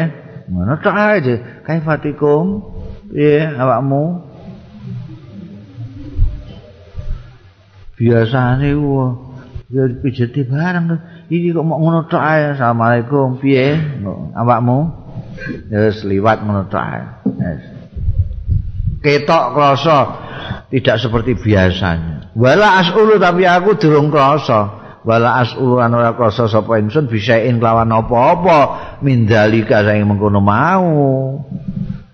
Ngono tok ae. Kaifatikum? Piye awakmu? Biasane wah ya pijeti barang iki kok mau ngono tok ae. Asalamualaikum piye? Awakmu? Ya liwat ngono tok ae. Ketok krasa tidak seperti biasanya. Wala asulu tapi aku durung krasa. Wala asulu an ora krasa sapa ingsun bisain kelawan apa-apa. Mindalika sing mengkono mau.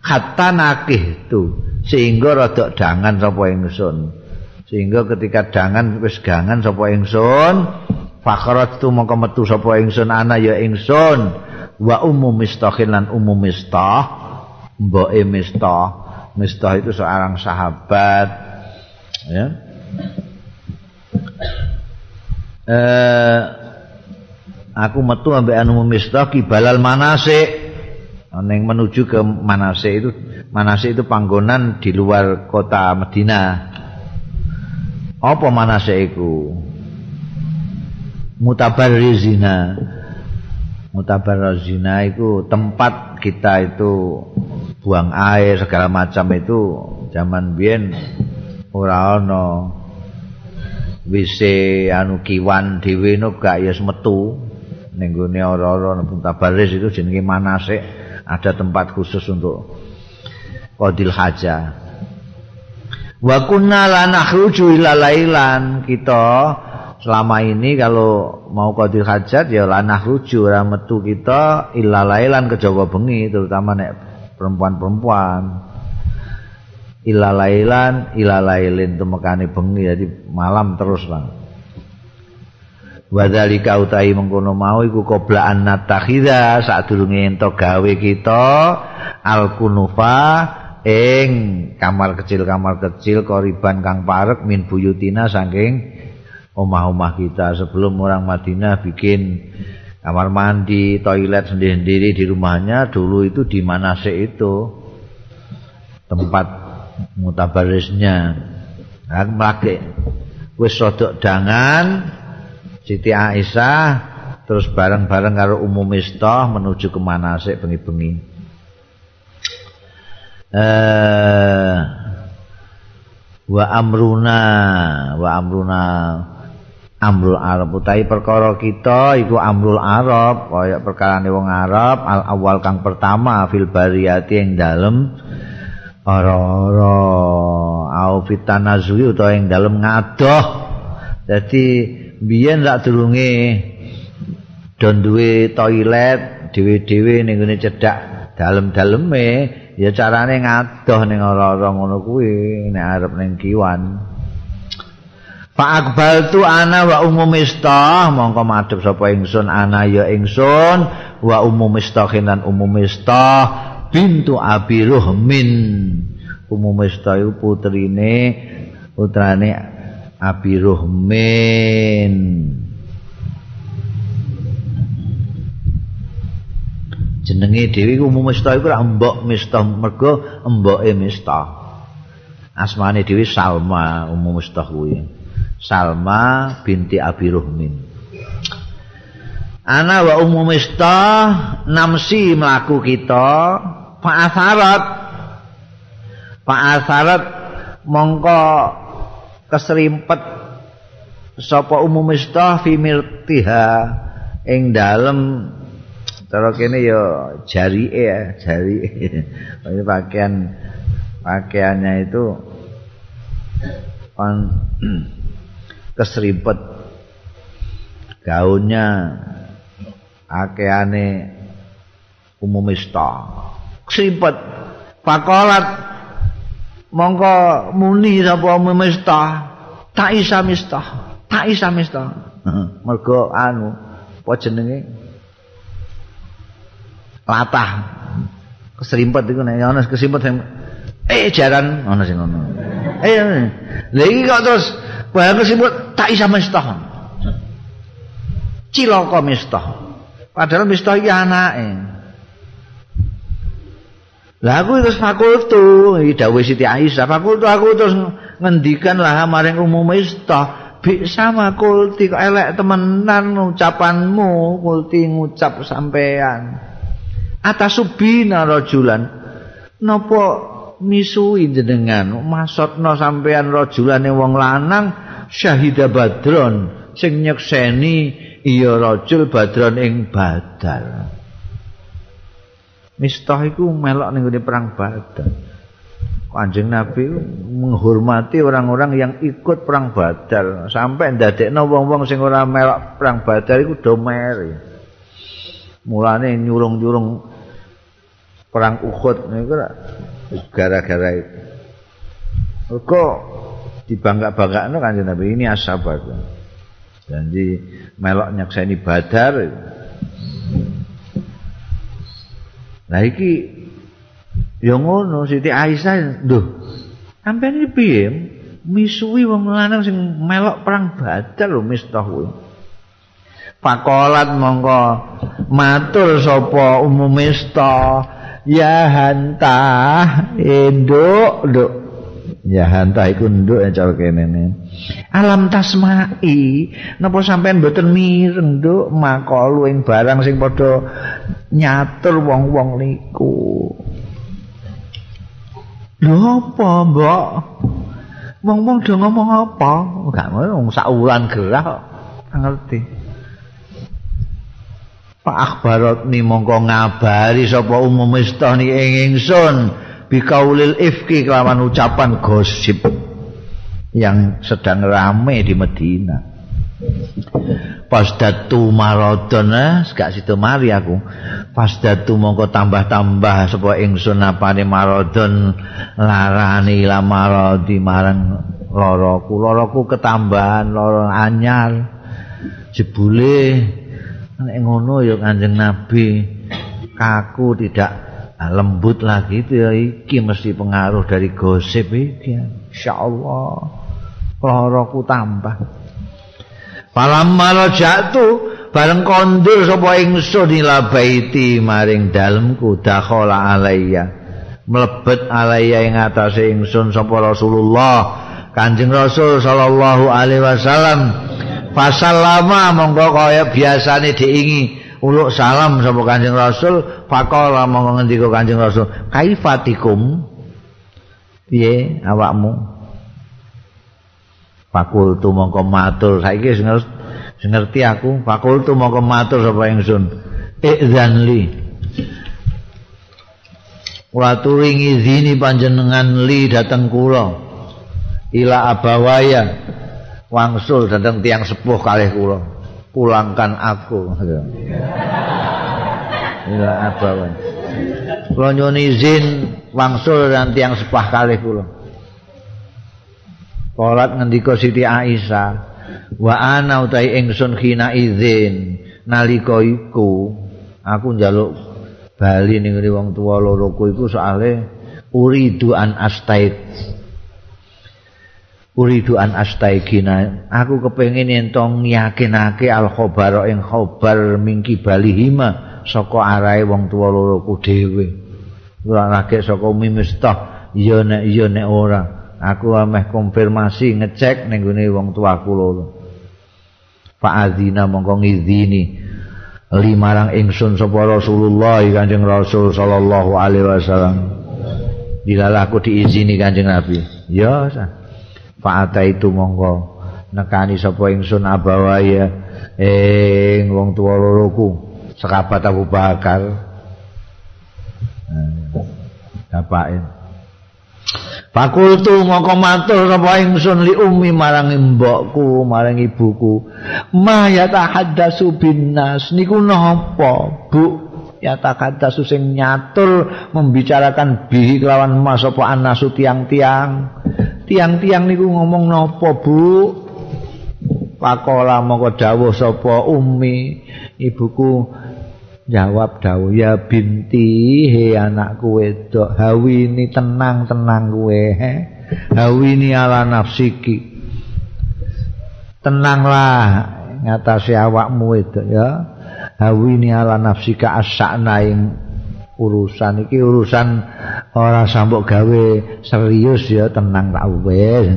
Hatta nakih tu sehingga rada dangan sapa ingsun sehingga ketika dangan wis gangan sapa ingsun fakharat tu mongko metu sapa ingsun ana ya ingsun. Wa ummu mistahin lan ummu mistah. Mboke mistah. Mistah itu seorang sahabat. Ya. Eh aku metu ambek anu mistah kibalal manase neng menuju ke manase itu manase itu panggonan di luar kota Madinah apa manase iku? Mutabarrizina mutabarrizina itu tempat kita itu buang air segala macam itu. Zaman biyen ora ana WC anu kiwan dhewe no gak ya metu. Ning gone ora-ora mutabarriz itu jenenge manase. Ada tempat khusus untuk qadil hajah Wa kunna la nakhruju ila lailan. Kita selama ini kalau mau qadil hajat ya la nakhruju ora metu kita ila lailan ke Jawa bengi terutama nek perempuan-perempuan. Ila lailan ila lailin temekane bengi jadi malam terus lah Wadhalika utahi mengkono mau iku qoblaan natakhidha saat durunge ento gawe kita al-kunufa ing kamar kecil kamar kecil koriban kang parek min buyutina saking omah-omah kita. Sebelum orang Madinah bikin kamar mandi toilet sendiri-sendiri di rumahnya dulu itu di mana sih itu tempat mutabarisnya. Aku melaki wis sodok dangan Siti Aisyah terus bareng-bareng karo umum istoh menuju ke Manasik bengi-bengi eh wa amruna wa amruna amrul arab. Utahi perkara kita iku amrul arab kaya perkarane wong arab al awal kang pertama fil bariyati ing dalem ora-ora au fitanazui utawa ing dalem ngadoh. Dadi biyen rak durunge don duwe toilet dhewe-dhewe ning ngene cedhak dalem-daleme ya carane ngadoh ning ora-ora ngono kuwi nek arep ning kiwan. Pak Akbal tu ana wa umum istah mongko madhep sapa ingsun ana ya ingsun wa umum istahin lan umum istah bintu Abi Ruhmin. Umum istah iku putrine putrane Abi Ruhmin jenenge dhewe iku umum mistah iku mbok mistah mergo mboke mistah asmane dhewe Salma umum mistah kuwi. Salma binti Abi Ruhmin. Ana wa umum mistah namsi mlaku kita Pak Asarat. Pak Asarat mongko keserimpet sapa umum mistah fi mirtiha ing dalem Cara kene ya jari ya, jari. *laughs* Ini pakaian pakaiannya itu on *clears throat* kesribet gaunnya akeane umumista kesribet pakolat mongko muni sapa umumista tak isa mista tak isa mista *laughs* mergo anu apa jenenge latah keserimpet iku nek ana keserimpet sing eh jaran ana sing ngono Eh, lagi kok terus barang kesebut tak isa mistah. Cilaka mistah. Padahal mistah iki anake. Lah aku terus fakultu, iki dawuh Siti Aisyah, fakultu aku terus ngendikan lah maring umum mistah. Sama kulti kok elek temenan ucapanmu, kulti ngucap sampean. Atasubina rajulan. Napa misui jenengan maksudna sampean rajulane wong lanang syahida badron. Sing nyekseni iya rajul badron ing badal Mistah iku melok ning perang badal Kanjeng Nabi menghormati orang-orang yang ikut perang badal sampai ndadekno wong-wong sing ora melok perang badal iku do meri mulane nyurung-nyurung perang Uhud niku gara-gara itu. Kok dibangga-bangga kan Nabi ini asabat. Janji melok nyakseni badar. Nah iki ya ngono Siti Aisyah lho. Sampeyan iki piye? Misuwi wong lanang sing melok perang badar lho mistah kuwi. Pakolat mongko. Matur sapa umum mistah ya hanta. Induk nduk ya hanta iku nduk ya cara kene. Alam tasmai. Napa sampean mboten mireng nduk? Makalu ing barang sing padha nyatur wong-wong niku. Lho apa mbok? Wong-wong do ngomong apa? Gak ngono sak wulan gerah ngerti Pak Akbarot ni mongko ngabari sapa umum istani ing ingsun bikaulil ifki kelawan ucapan gosip yang sedang rame di Medina. Pas datu marodon eh, gak situ mari aku. Pas datu mongko tambah-tambah sapa ingsun apane marodon larani la marodi marang loroku. Loroku ketambahan loro anyar. Jebule nek ngono ya Kanjeng Nabi kaku tidak lembut lagi itu ya iki mesti pengaruh dari gosip iki. Insyaallah. Loroku tambah. Palam marajatu bareng kondur sapa ingsun ila baiti maring dalemku dakhala alayya. Mlebet alayya ing atase ingsun sapa Rasulullah Kanjeng Rasul sallallahu alaihi wasallam Fasallama monggo kaya biasane diingi uluk salam sapa Kanjeng Rasul, faqala monggo ngendika Kanjeng Rasul, "Kaifatikum?" Piye awakmu? Fakultu monggo matur, saiki sing ngerti aku, fakultu monggo matur sapa ingsun. Idzan li. Kula turingi zini panjenengan li dateng kula. Ila abawaya wangsul datang tiang sepuh kalih kula. Pulangkan aku. Ya apa wae kula nyuwun izin wangsul dan tiang sepuh kalih kula. Polat ngendika Siti Aisyah wa ana utahi ingsun khina izin nalika iku aku njaluk bali ning wong tuwa loroku iku soalé uridu an astait uridu an astaigina aku kepengin ento yakinake al khabar ing khabar mingki balihima saka arahe wong tuwa loro ku dhewe ora lagi saka mimistah iya nek iya nek ora. Aku ameh konfirmasi ngecek ning gone wong tuaku loro. Fa azina mongko ngizini. Limarang ingsun sapa Rasulullah Kanjeng Rasul sallallahu alaihi wasallam. Dilalah aku diizini Kanjeng Nabi. Ya sah Fa'ata itu monggo nekani sapa ingsun abawaya ing wong tuwa loroku sekabat Abu Bakar. Bapake. Fakultu mongko matur sapa ingsun li ummi marang mbokku, marang ibuku. Ma ya tahaddasu binnas niku napa, Bu? Ya takaddasu sing nyatur membicarakan bihi kelawan mas apa anasu tiang-tiang. Tiang-tiang niku ngomong napa Bu? Pakola mongko dawuh sapa Umi. Ibuku jawab dawuh ya binti he anakku wedok hawini tenang-tenang kowe he. Hawini ala nafsiki. Tenanglah ngatasi awakmu itu ya. Hawini ala nafsika asakna ing urusan iki urusan ora sambok gawe serius ya tenang tak wis.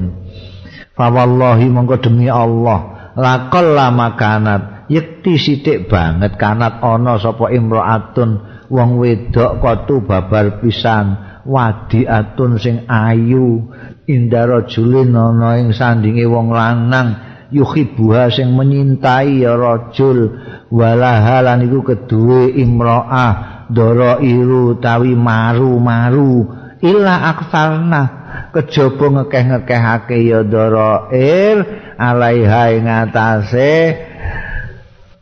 Fa wallahi mongko demi Allah lakal lama kanat yekti sithik banget kanat ana sapa imraatun wong wedok kotu babar pisan wadiatun sing ayu indara julin ana ing sandinge wong lanang yuhibuha sing menyintai ya rajul walahalan iku keduwe imro'ah dara iru tawi maru-maru. Illa aksarna. Kejaba ngekeh-ngekehake ya dara ir. Alaiha ing atase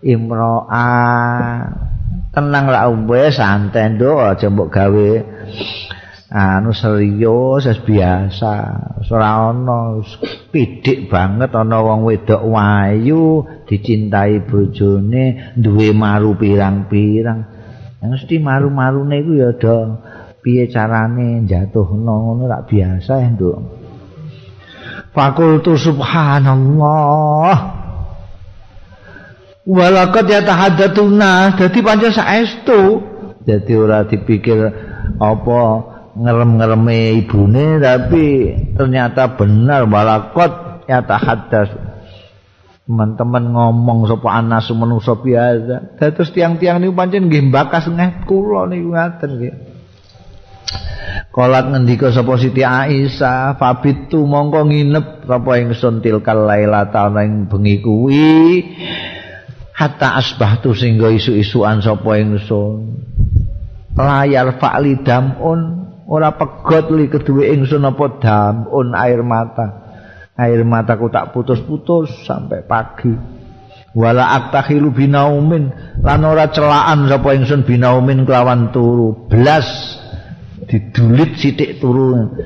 imro'ah tenang lah wis santai nduk. Aja mbok gawe anu serius wis biasa. Ora ana pidik banget ana wong wedok wayu dicintai bojone duwe maru pirang-pirang mesti maru-marune iku ya do piye carane jatuhno ngono rak biasa ya nduk. Fakultu subhanallah. Walakad yatahaddatuna dadi pancen saestu. Dadi ora dipikir apa ngerem-ngereme ibune tapi ternyata benar balakot ya tahaddas teman-teman ngomong sapa anas manusa biasa dados tiang-tiang niku pancen nggih bakas ngeh kula niku ngaten nggih. Kolat ngendika sapa Siti Aisyah fabitu mongko nginep sapa ingsun tilkal lailata ing bengi kuwi? Hatta asbahtu sehingga isu-isuan sapa ingsun. Layar fa'li damun ora pegot li kedue ingsun apa damun air mata air mataku tak putus-putus sampai pagi. Wala aktahilu binaumin. Lan ora celaan sapa ingsun binaumin kelawan turu. Blas. Didulit sithik turu.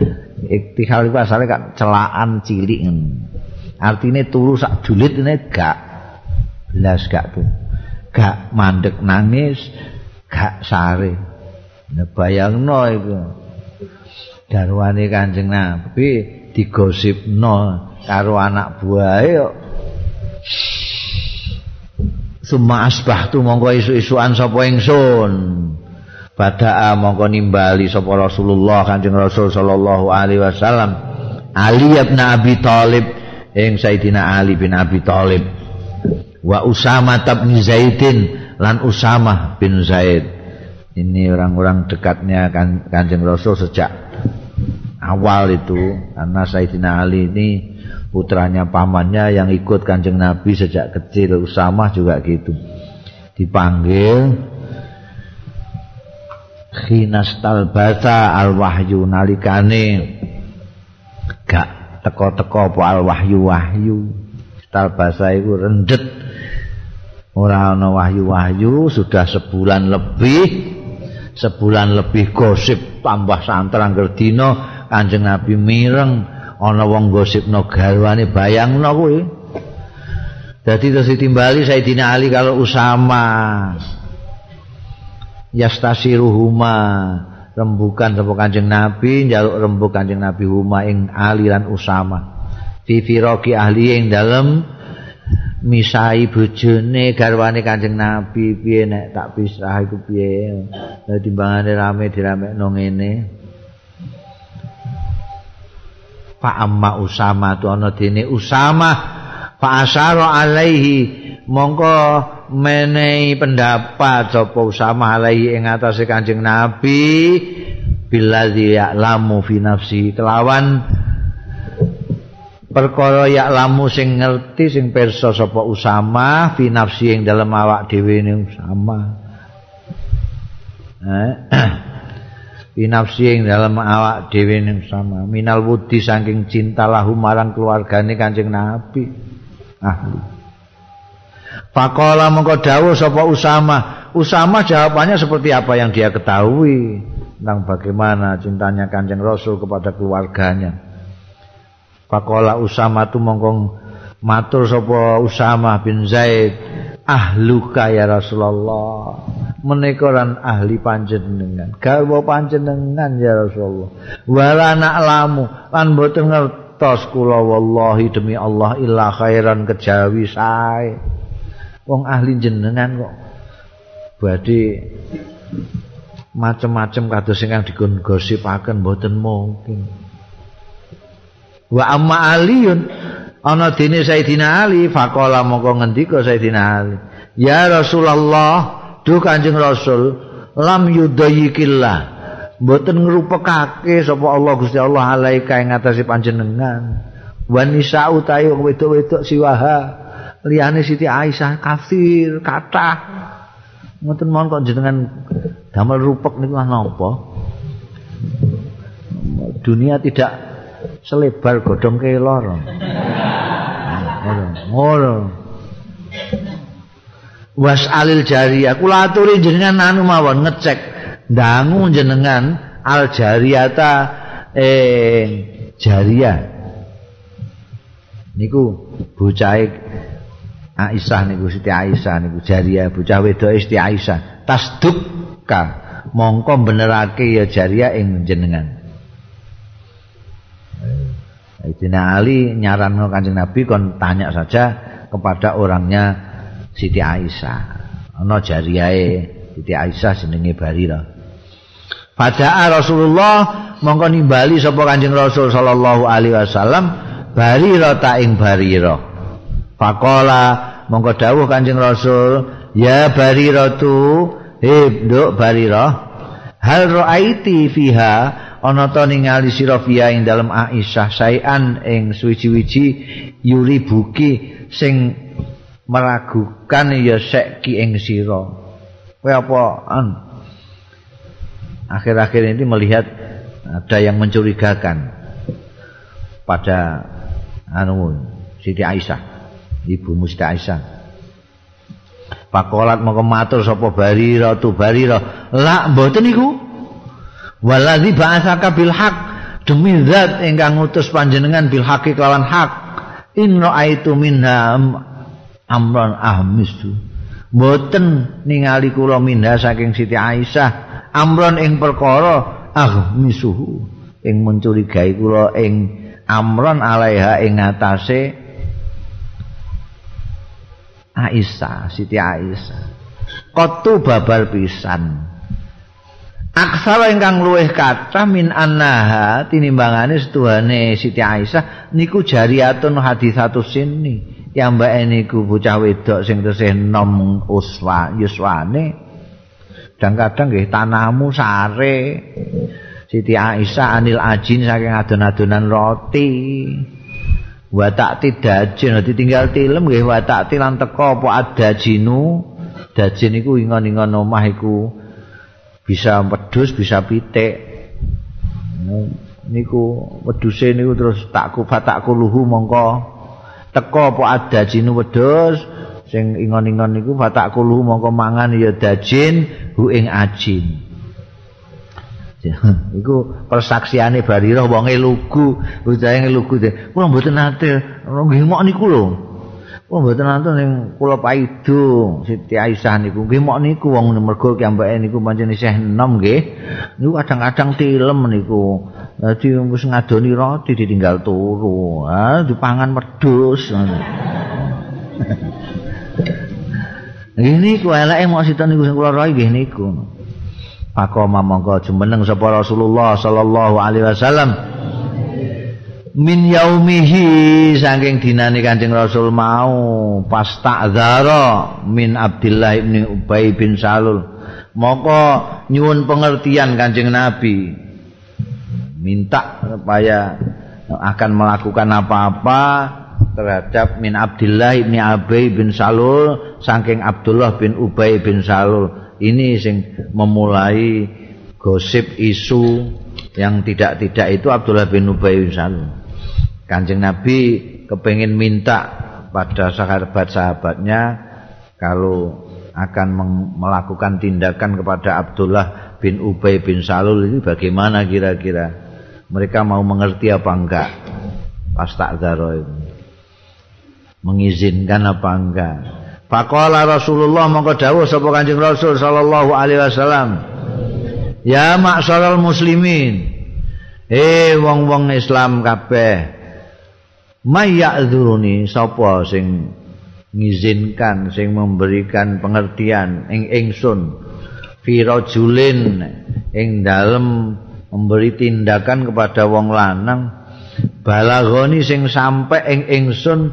Iktihal iku asale kan celaan cilik artine turu sak dulit ini gak blas gak tuh gak mandek nangis gak sare. Nah bayangno iku. Garwane Kanjeng Nabi digosipno karo anak buahe kok Suma asbahtu mongko isu-isuan sapa ingsun. Badaa mongko nimbali sapa Rasulullah Kanjeng Rasul sallallahu alaihi wasallam. Ali bin Abi Thalib ing Sayyidina Ali bin Abi Thalib. Wa Usama bin Zaidin lan Usama bin Zaid. Ini orang-orang dekatnya Kanjeng Rasul sejak awal itu karena Sayyidina Ali ini putranya pamannya yang ikut kanjeng Nabi sejak kecil. Usamah juga gitu. Dipanggil khinastal bata al wahyu nalikane gak teko-teko apa al wahyu wahyu tal basa itu rendet. Ana wahyu-wahyu sudah sebulan lebih sebulan lebih gosip tambah santer angger dina Kanjeng Nabi mireng ana wong gosipno garwane bayangno kuwi. Dadi terus ditimbali Sayyidina Ali kalau Usama yastasiruhuma rembukan sapa Kanjeng Nabi njaluk rembuk Kanjeng Nabi huma ing Ali lan Usama. Fi firaqi ahli ing dalem misai bojone garwane Kanjeng Nabi piye nek tak pisah iku piye. Dadi timbangane rame diramekno ngene. Pak amma Usama tu ana dene Usama. Fa asyara alaihi mongko menehi pendapat sapa Usama alaihi ing atase Kanjeng Nabi. Billazi ya'lamu fi nafsi kelawan perkara ya'lamu sing ngerti sing pirsa sapa Usama fi nafsi ing dalem awak dhewe Usama. Eh *clears throat* binafsi ing dalam awak dhewe ning sama. Minal wudi saking cinta lahu marang keluargane Kanjeng Nabi. Ahli. Pakola mengko dawuh sapa Usama? Usama jawabannya seperti apa yang dia ketahui tentang bagaimana cintanya Kanjeng Rasul kepada keluarganya. Pakola Usama tu mongko matur sapa Usama bin Zaid ahluka ya Rasulullah. Menika ahli panjenengan. Garwa panjenengan ya Rasulullah. Wala na'lamu lan boten ngertos kula wallahi demi Allah illa khairan kejawi sae. Wong ahli jenengan kok badhe macem-macem kados sing dikon gosipaken boten mungkin. Wa amma aliyun ana dene Sayyidina Ali faqala mongko ngendika Sayyidina Ali. Ya Rasulullah Duh Kanjeng Rasul lam yudayikillah. Mboten ngrupekake sapa Allah Gusti Allah alaika ing ngatasi panjenengan. Wanisa utayo wedok-wedok siwaha. Liyane Siti Aisyah kafir kathah. Ngoten mawon kok jenengan damel rupek niku napa dunia tidak selebar godhong kelor ngono. Was alil jariyah kula aturi jenengan anu mawon ngecek. Dangu jenengan al jariyata eh jariyah niku bocah Aisyah niku Siti Aisyah niku jariyah bocah wedok Siti Aisyah. Tasdukka. Mongko benerake ya jariyah ing jenengan Sayyidina Ali nyaran Kanjeng Nabi kon tanya saja kepada orangnya Siti Aisyah. Ana jariyae Siti Aisyah jenenge Barira. Pada Rasulullah mongko nimbali sapa Kanjeng Rasul sallallahu alaihi wasallam Barira ta ing Barira. Faqala mongko dawuh Kanjeng Rasul, "Ya Barira tu, he nduk Barira, hal ra'aiti fiha ana ta ningali sira fiha ing dalem Aisyah saean ing suwi-wiji yuri buki sing meragukan ya seki ing sira. Kowe apa akhir-akhir ini melihat ada yang mencurigakan pada anu Siti Aisyah ibu Musti Aisyah. Pakolat mau matur sapa barira tu barira lak mboten iku waladzi ba'atsaka bil haq demi zat ingkang ngutus panjenengan bil haqi kelawan hak inna aitu minha amron ahmisu. Mboten ningali kula minha saking Siti Aisyah. Amron ing perkara ahmisuhu. Ing mencurigai kula ing amron alaiha ing ngatasé Aisyah Siti Aisyah. Kotu babal pisan Aksara ingkang luwih kathah min annaha tinimbangane setuhane Siti Aisyah niku jariyatun hadisatu sini yang mbak niku bocah wedok sing tesih nom uswa yuswane. Dan kadang nggih tanahmu sare. Siti Aisyah anil ajin saking adon-adonan roti. Wa tak tidajin ditinggal tilem nggih wa tak tilan teko apa ada dajin iku ingon-ingon omah iku bisa pedus bisa pitik. Niku weduse niku terus tak kufa tak kuluhu mongko. Teko apa ada jinu wedhus sing ingon-ingon niku fatak kulu mongko mangan ya dajin hu ing ajin. *laughs* Iku persaksiane barirah wonge lugu. Bocahe lugu de. Kula mboten nate nggih mok niku lho kula mboten nate ning kula paido Siti Aisyah niku nggih mok niku wong mergo kiambake niku pancen isih enom nggih niku kadang-kadang tilem niku Dadi wis ngadoni roti ditinggal turu. Ha, dipangan wedhus. Ini ku eleke mok sinten niku sing kula rai nggih niku. Pakoma monggo jumeneng sapa Rasulullah sallallahu alaihi wasallam. Min yaumihi saking dinane Kanjeng Rasul mau. Pas ta'dzara min Abdullah bin Ubay bin Salul. Moko nyuwun pengertian Kanjeng Nabi. Minta supaya akan melakukan apa-apa terhadap min Abdullah bin Abay bin Salul saking Abdullah bin Ubay bin Salul. Ini sing memulai gosip isu yang tidak-tidak itu Abdullah bin Ubay bin Salul Kanjeng Nabi kepingin minta pada sahabat-sahabatnya kalau akan melakukan tindakan kepada Abdullah bin Ubay bin Salul ini bagaimana kira-kira mereka mau mengerti apa enggak pas itu mengizinkan apa enggak Faqala Rasulullah mongko dawuh sapa Kanjeng Rasul sallallahu alaihi wasallam. Ya maksaral muslimin. Eh wong-wong Islam kabeh. Mayyadzuruni sapa sing ngizinkan sing memberikan pengertian ing ingsun fi rajulin ing dalem memberi tindakan kepada wong lanang balagoni sing sampe ing ingsun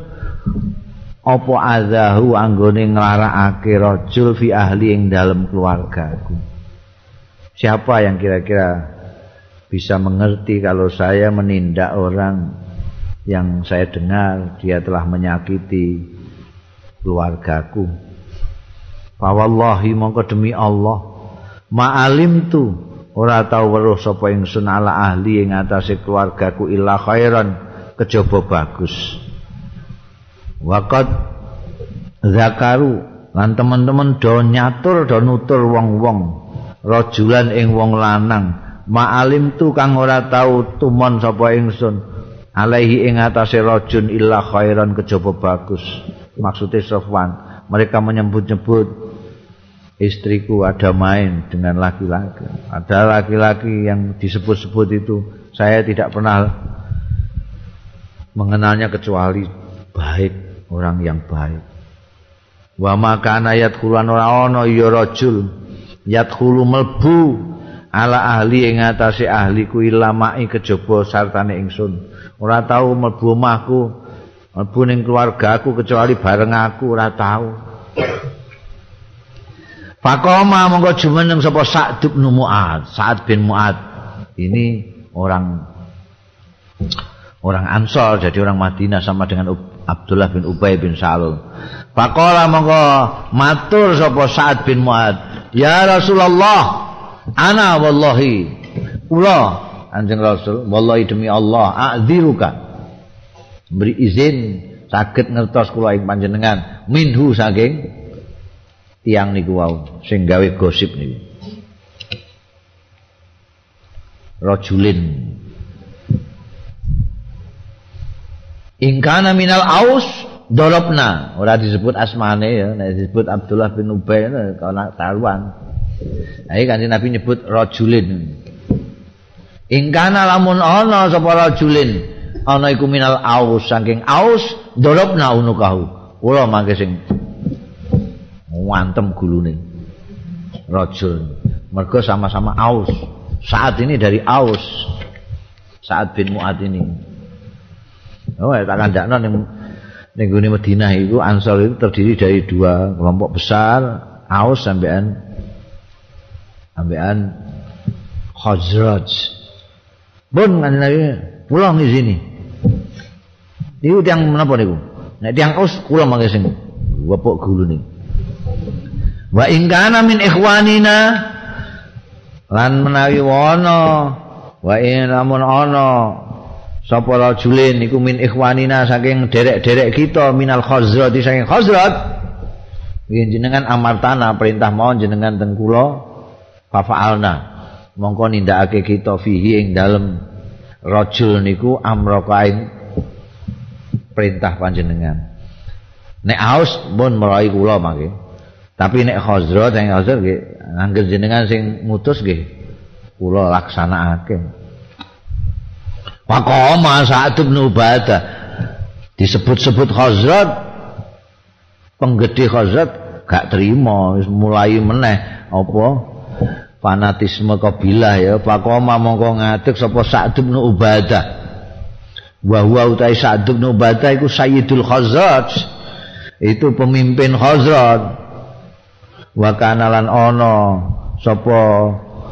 apa azahu anggone nglarakake rajul fi ahli ing dalam keluargaku. Siapa yang kira-kira bisa mengerti kalau saya menindak orang yang saya dengar dia telah menyakiti keluargaku. Fawallahi mongko demi Allah ma'alim tu ora tau weruh sapa ingsun ala ahli ing atase keluargaku illa khairan kejaba bagus. Wakat zakaru lan teman-teman do nyatur do nutur wong-wong rajulan ing wong lanang ma'alim tu kang ora tau tumon sapa ingsun alaihi ing atase rajun illa khairan kejaba bagus. Maksudnya Sofwan mereka menyebut-nyebut istriku ada main dengan laki-laki. Ada laki-laki yang disebut-sebut itu saya tidak pernah mengenalnya kecuali baik orang yang baik. Wa maka kulan ora ana ya rajul yadkhulu melbu ala ahli ing atase ahli ku ilamai kejaba sartane ingsun. Ora tau melbu omahku, melbu ning keluargaku kecuali bareng aku ora tau. Fakoma monggo jumeneng sapa Sa'd bin Mu'ad, Sa'd bin Mu'ad. Ini orang orang Ansor jadi orang Madinah sama dengan Abdullah bin Ubay bin Salul. Pakola mongko matur sapa Sa'ad bin Mu'ad. Ya Rasulullah, ana wallahi. Kula Anjing Rasul, wallahi demi Allah, a'dziruka. Beri izin saged ngertos kula ing panjenengan minhu saking tiang niku wau sing gawe gosip niku. Rajulin Ingkana minal aus dorobna ora disebut asmane ya nek disebut Abdullah bin Ubay kana taruhan Ayo kan Nabi nyebut rajulin. Ingkana lamun ana sapa rajulin ana iku minal aus. Saking aus dorobna unukahu kula mangke sing ngantem gulune. Rajul. Mergo sama-sama aus. Saat ini dari aus. Saat bin Mu'ad ini. Oh, tak kandakno ning ning gone Madinah itu Ansor itu terdiri dari dua kelompok besar, Aus sampean sampean Khazraj. Pun kan Nabi pulang di sini. Niku tiang menapa niku? Nek tiang Aus kula mangke sing wepuk gulune. Wa in kana min ikhwanina lan menawi wana wa in lamun ana sapa rajulin iku min ikhwanina saking derek-derek kita minal khazrat saking khazrat yen jenengan amartana perintah mau jenengan teng kula fa'alna mongko nindakake kita fihi ing dalem rajul niku amrakain perintah panjenengan. Nek aus pun merai kula mangke tapi nek khazrat sing khazrat nggih angger jenengan sing mutus nggih kula laksanakake. Pakoma Sa'ad bin Ubadah. Disebut-sebut Khazrat penggede Khazrat gak terima mulai meneh. Apa fanatisme kabilah ya? Pakoma mongko ngadeg sapa Sa'ad bin Ubadah. Wa huwa utai Sa'ad bin Ubadah iku Sayyidul Khazrat itu pemimpin Khazrat wa kanalan ana sapa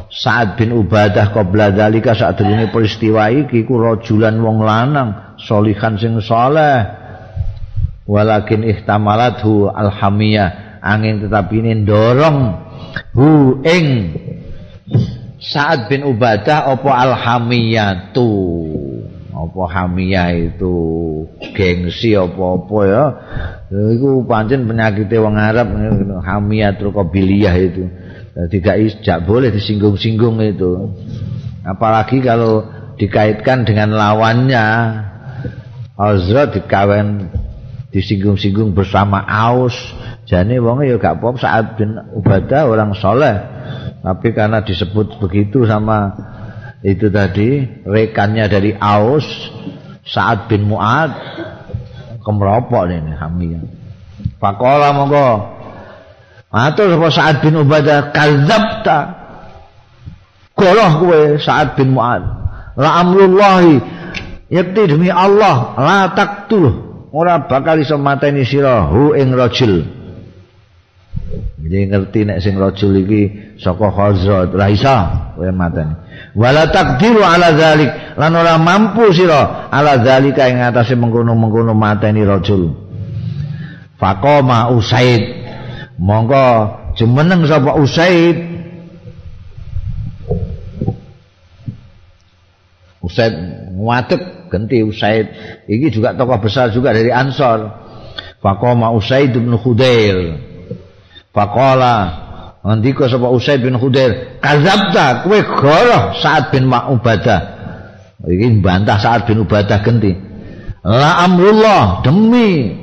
Sa'ad bin Ubadah qabla dzalika. Saat durunge peristiwa iki ku rajulan wong lanang solihan sing saleh. Walakin ihtamalathu alhamiyah. Angin tetapi ini dorong hu ing Sa'ad bin Ubadah apa alhamiyah tu apa hamiyah itu? Gengsi apa-apa ya? Itu pancen penyakit wong Arab hamiyah terus itu. Tidak tidak boleh disinggung-singgung itu. Apalagi kalau dikaitkan dengan lawannya. Azra dikawin disinggung-singgung bersama Aus. Jane wonge ya gak apa saat bin Ubadah orang soleh. Tapi karena disebut begitu sama itu tadi rekannya dari Aus Sa'ad bin Mu'ad kemeropok ini hamil. Pakola monggo. Matur sapa Sa'ad bin Ubadah kadzabta. Goroh kowe Sa'ad bin Mu'ad. La amrullahi yakti demi Allah la taktul ora bakal iso mateni sira hu ing rajul. Jadi ngerti nek sing rajul iki saka Khazraj ra iso kowe mateni. Wala takdiru ala zalik lan ora mampu sira ala zalika ing atase mengkono-mengkono mateni rajul. Faqama Usaid. Monggo jemeneng sapa Usaid. Usaid ngadeg ganti Usaid. Iki juga tokoh besar juga dari Ansor Faqama Usaid bin Khudair Faqala ngendika sapa Usaid bin Khudair, "Kadzabta, kowe goroh Sa'ad bin Ma'ubadah." Iki bantah Sa'ad bin Ubadah genti. La amrullah demi.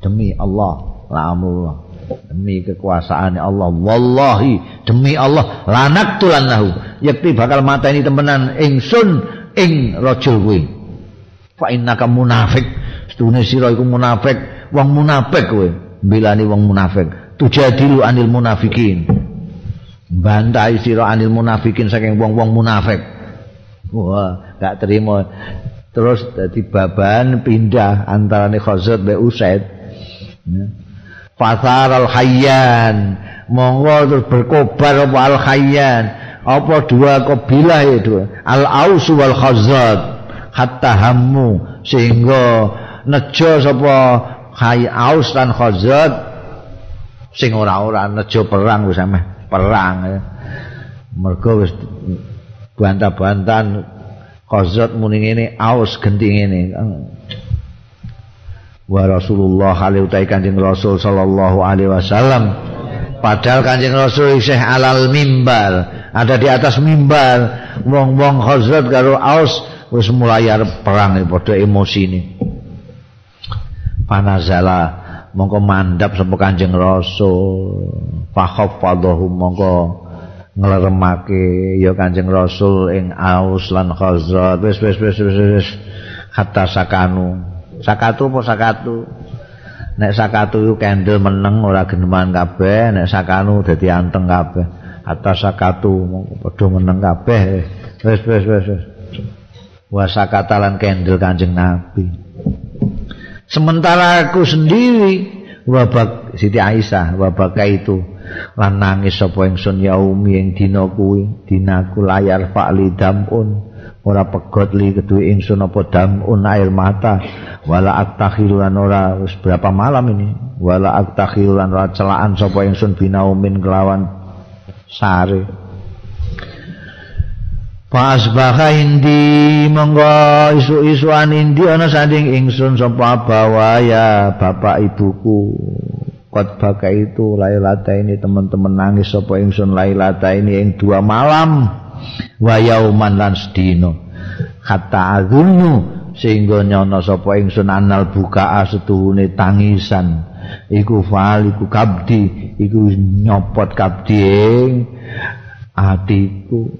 Demi Allah, la amrullah demi kekuasaan Allah. Wallahi demi Allah lanak tulannahu yakti bakal mata ini temenan ingsun ing rajul kuwi. Fa innaka munafik. Setune sira iku munafik wong munafik kowe bilani wong munafik. Tujadilu anil munafikin. Bantai sira anil munafikin saking wong-wong munafik. Wah gak terima. Terus dadi baban pindah antarane Khazraj be Usaid. Fasar al hayyan monggo terus berkobar apa al hayyan apa dua kabilah itu al aus wal khazraj hatta hammu. Sehingga nejo sapa Hai Aus dan Khazraj sing ora-ora nejo perang wis ameh perang. Mergo wis bantah-bantahan Khazraj muni ngene Aus genti ngene. Wa Rasulullah alaihi utai Kanjeng Rasul sallallahu alaihi wasallam padahal Kanjeng Rasul isih alal mimbar, ada di atas mimbar. Wong-wong Khazraj karo Aus wis mulai perang padha emosi ini. Panazala mongko mandap sapa Kanjeng Rasul fakhafadahu mongko ngleremake ya Kanjeng Rasul ing Aus lan Khazraj. Wis wis wis wis hatta sakanu. Sakatu apa sakatu? Nek sakatu iku kendel meneng ora geneman kabeh. Nek sakanu dadi anteng kabeh. Hatta sakatu padha meneng kabeh. Wis wis wis wa sakatalan kendel Kanjeng Nabi sementara aku sendiri wabak Siti Aisyah wabaka itu. Lan nangis sapa ingsun yaumi ing dina kuwi dinaku layar fa'li damun. Ora pegot li keduwe ingsun apa damun air mata. Wala aktakhiru lan ora wis berapa malam ini? Wala aktakhiru lan ora celaan sapa ingsun binaumin kelawan sare Pas baka indi monggo isu-isuan indi ana sanding ingsun sapa bawaya bapak ibuku. Kot baka itu lailata ini teman-teman nangis sapa ingsun lailata ini ing dua malam wa yauman lan sedina. Kata azunu sehingga nyono sapa ingsun anal bukaa setuhune tangisan. Iku fal iku kabdi iku nyopot kabdi ing atiku.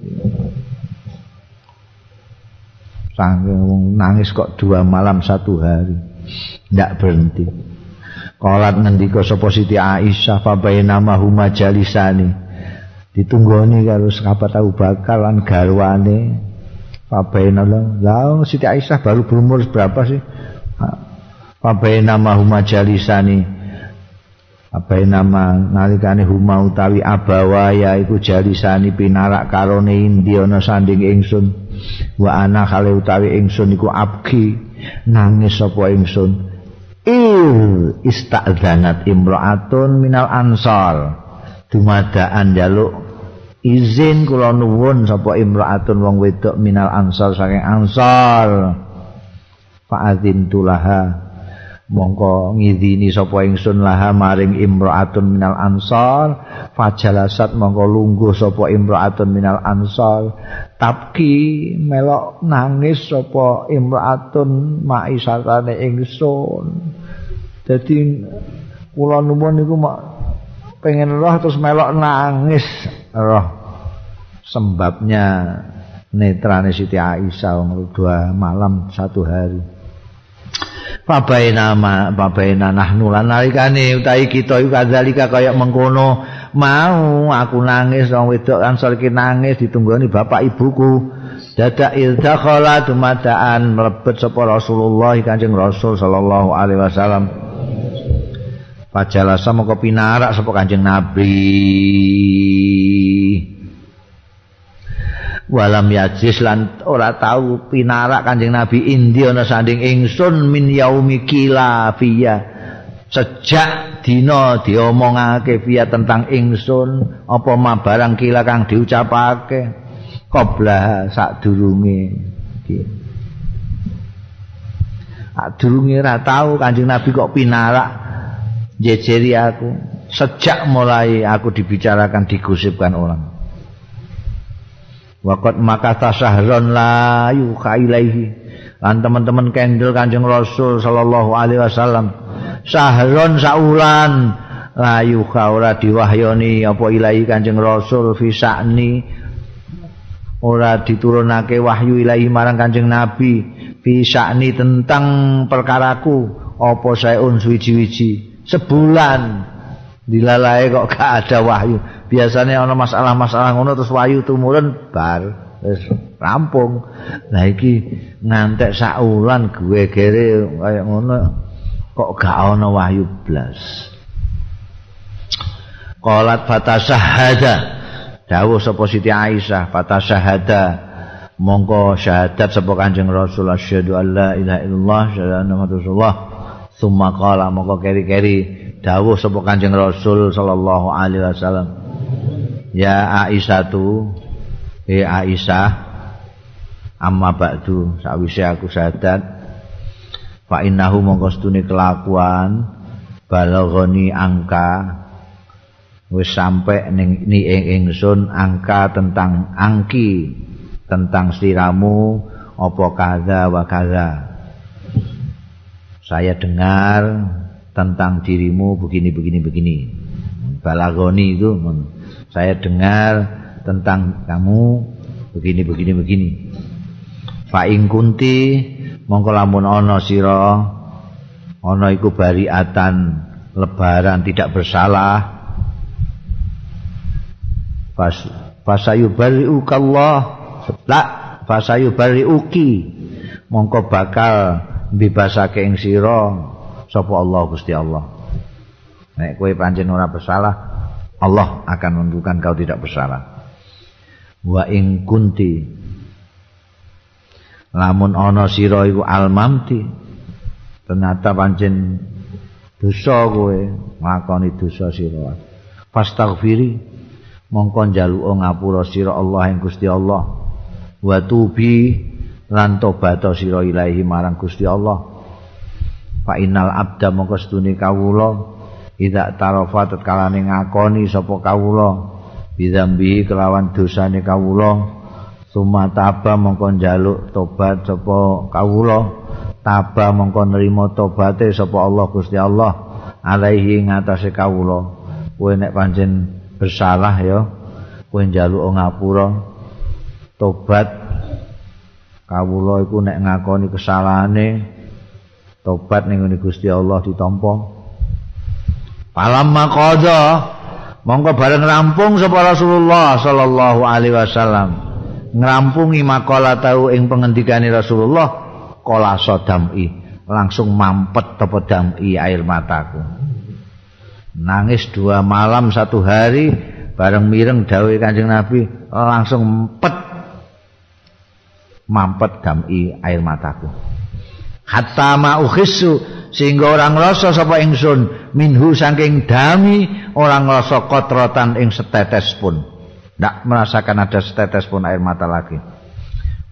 Sangking nangis kok dua malam satu hari. Tidak berhenti. Kolat ngendika sapa Siti Aisyah fa nama huma jalisani. Ditunggoni karo sahabat tahu bakalan garwane. Fa bainama lah Siti Aisyah baru berumur berapa sih? Fa nama huma jalisani. Apa nama nalikane huma utawi abawaya iku jalisani pinarak karone indi ana sanding ingsun. wa ana khale utawi ingsun iku abki nangis sapa ingsun. Il istadzanat imraatun minal ansar. Dumadaan jaluk izin kula nuwun sapa imraatun wong wedok minal ansar saking ansar. Fa'adzin tulaha mongko ngidini sapa ingsun laha maring imraatun minal ansar. Fajalasat mongko lungguh sapa imraatun minal ansar. Tabki melok nangis sapa imraatun maisatane ingsun. Dadi kula nuwun niku mak pengen roh terus melok nangis. Roh. Sebabnya netrane Siti Aisyah wong malam satu hari Pabaina ma pabaina nahnu lan nalikane utahi kita iku kadzalika kaya mengkono mau aku nangis wong wedok kan iki nangis ditunggoni bapak ibuku. Dadak iltakhala dumadaan mlebet sapa Rasulullah Kanjeng Rasul sallallahu alaihi wasallam. Pajalasa moko pinarak sapa Kanjeng Nabi walam yajis lan ora tahu pinarak kanjeng nabi indi ana sanding ingsun min yaumi kilafia sejak dina diomongake via tentang ingsun apa ma barang kila kang diucapake qabla sadurunge Adurunge ra tau Kanjeng Nabi kok pinarak jejeri aku. Sejak mulai aku dibicarakan digosipkan orang. Waqat maka tasahron la yuha ilaihi. Lan teman-teman kendel Kanjeng Rasul sallallahu alaihi wasallam. Sahron saulan la yuha ora diwahyoni apa ilahi Kanjeng Rasul fi sa'ni ora diturunake wahyu ilahi marang Kanjeng Nabi fi sa'ni tentang perkaraku apa saeun suwi-wiji sebulan dilalai kok gak ada wahyu. Biasanya ana masalah-masalah ngono terus wahyu tumurun bar wis rampung. Nah iki ngantek sak wulan gue gere kaya ngono kok gak ana wahyu blas. Qalat fatasahada dawuh sapa Siti Aisyah fatasahada mongko syahadat sapa Kanjeng Rasul asyhadu alla ilaha illallah syahadu anna rasulullah. Summa qala mongko keri-keri dawuh sapa Kanjeng Rasul sallallahu alaihi wasallam Ya Aisyah tu Eh Aisyah Amma ba'du Sawisi aku sadat Fa innahu mongkostuni kelakuan Balagoni angka Wis sampai ning ni ing ingsun angka tentang angki tentang siramu apa kaza wa kaza. Saya dengar tentang dirimu begini begini begini. Balagoni itu saya dengar tentang kamu begini begini begini. Fa ing kunti mongko lamun ana sira ana iku bariatan lebaran tidak bersalah. Pas fasayu bariukallah la fasayu bariuki mongko bakal bebasake ing sira sapa Allah Gusti Allah nek kowe pancen ora bersalah Allah akan menentukan kau tidak bersalah. Wa ing kunti lamun ana sira iku almamti ternyata pancen dosa kowe nglakoni dosa sira. Fastaghfiri mongko njaluk ngapura sira Allah ing Gusti Allah. Wa tubi lan tobat sira ilahi marang Gusti Allah. Fa innal abda mongko stune kawula. Ida tarofa tetkalane ngakoni sapa kawula. Bidzambi kelawan dosane kawula. Summa taba mongko njaluk tobat sapa kawula. Taba mongko nrimo tobate sapa Allah Gusti Allah alaihi ngatasé kawula. Kowe nek pancen bersalah ya kowe njaluk ngapura. Tobat kawula iku nek ngakoni kesalahane tobat ning Gusti Allah ditampa. Palamma qadha mongko bareng rampung sapa Rasulullah sallallahu alaihi wasallam. Ngrampungi makalah tau ing pengendikane Rasulullah kala sodami langsung mampet apa dami air mataku. Nangis dua malam satu hari bareng mireng dawuh Kanjeng Nabi langsung mampet mampet dami air mataku hatta ma ukhissu sehingga orang rasa sapa ingsun minhu saking dami orang rasa kotrotan ing setetes pun. Ndak merasakan ada setetes pun air mata lagi.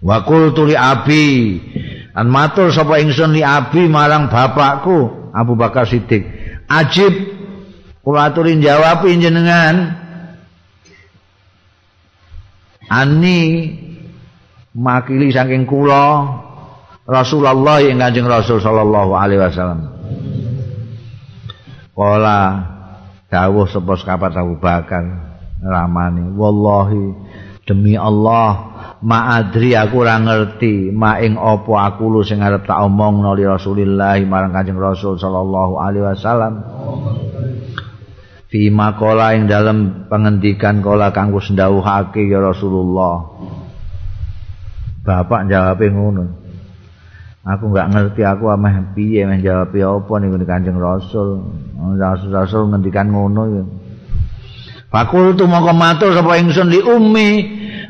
Wa qultu li abi an matur sapa ingsun li abi marang bapakku Abu Bakar Siddiq. Ajib kula aturin jawab jenengan ani makili saking kula Rasulullah yang kanjeng Rasul sallallahu alaihi wasallam. Kala dawuh sapa sekapat Abu Bakar ramane wallahi demi Allah ma'adri aku ora ngerti ma ing apa aku lu sing arep tak omong nali Rasulillah marang Kanjeng Rasul sallallahu alaihi wasallam. Fi makola ing dalam pengendikan kala kanggo sendawuhake ya Rasulullah. Bapak jawab ngono Aku enggak ngerti aku ameh piye meh jawab apa niku Kanjeng Rasul. Rasul Rasul ngendikan ngono ya. Fakultu mongko matur sapa ingsun li ummi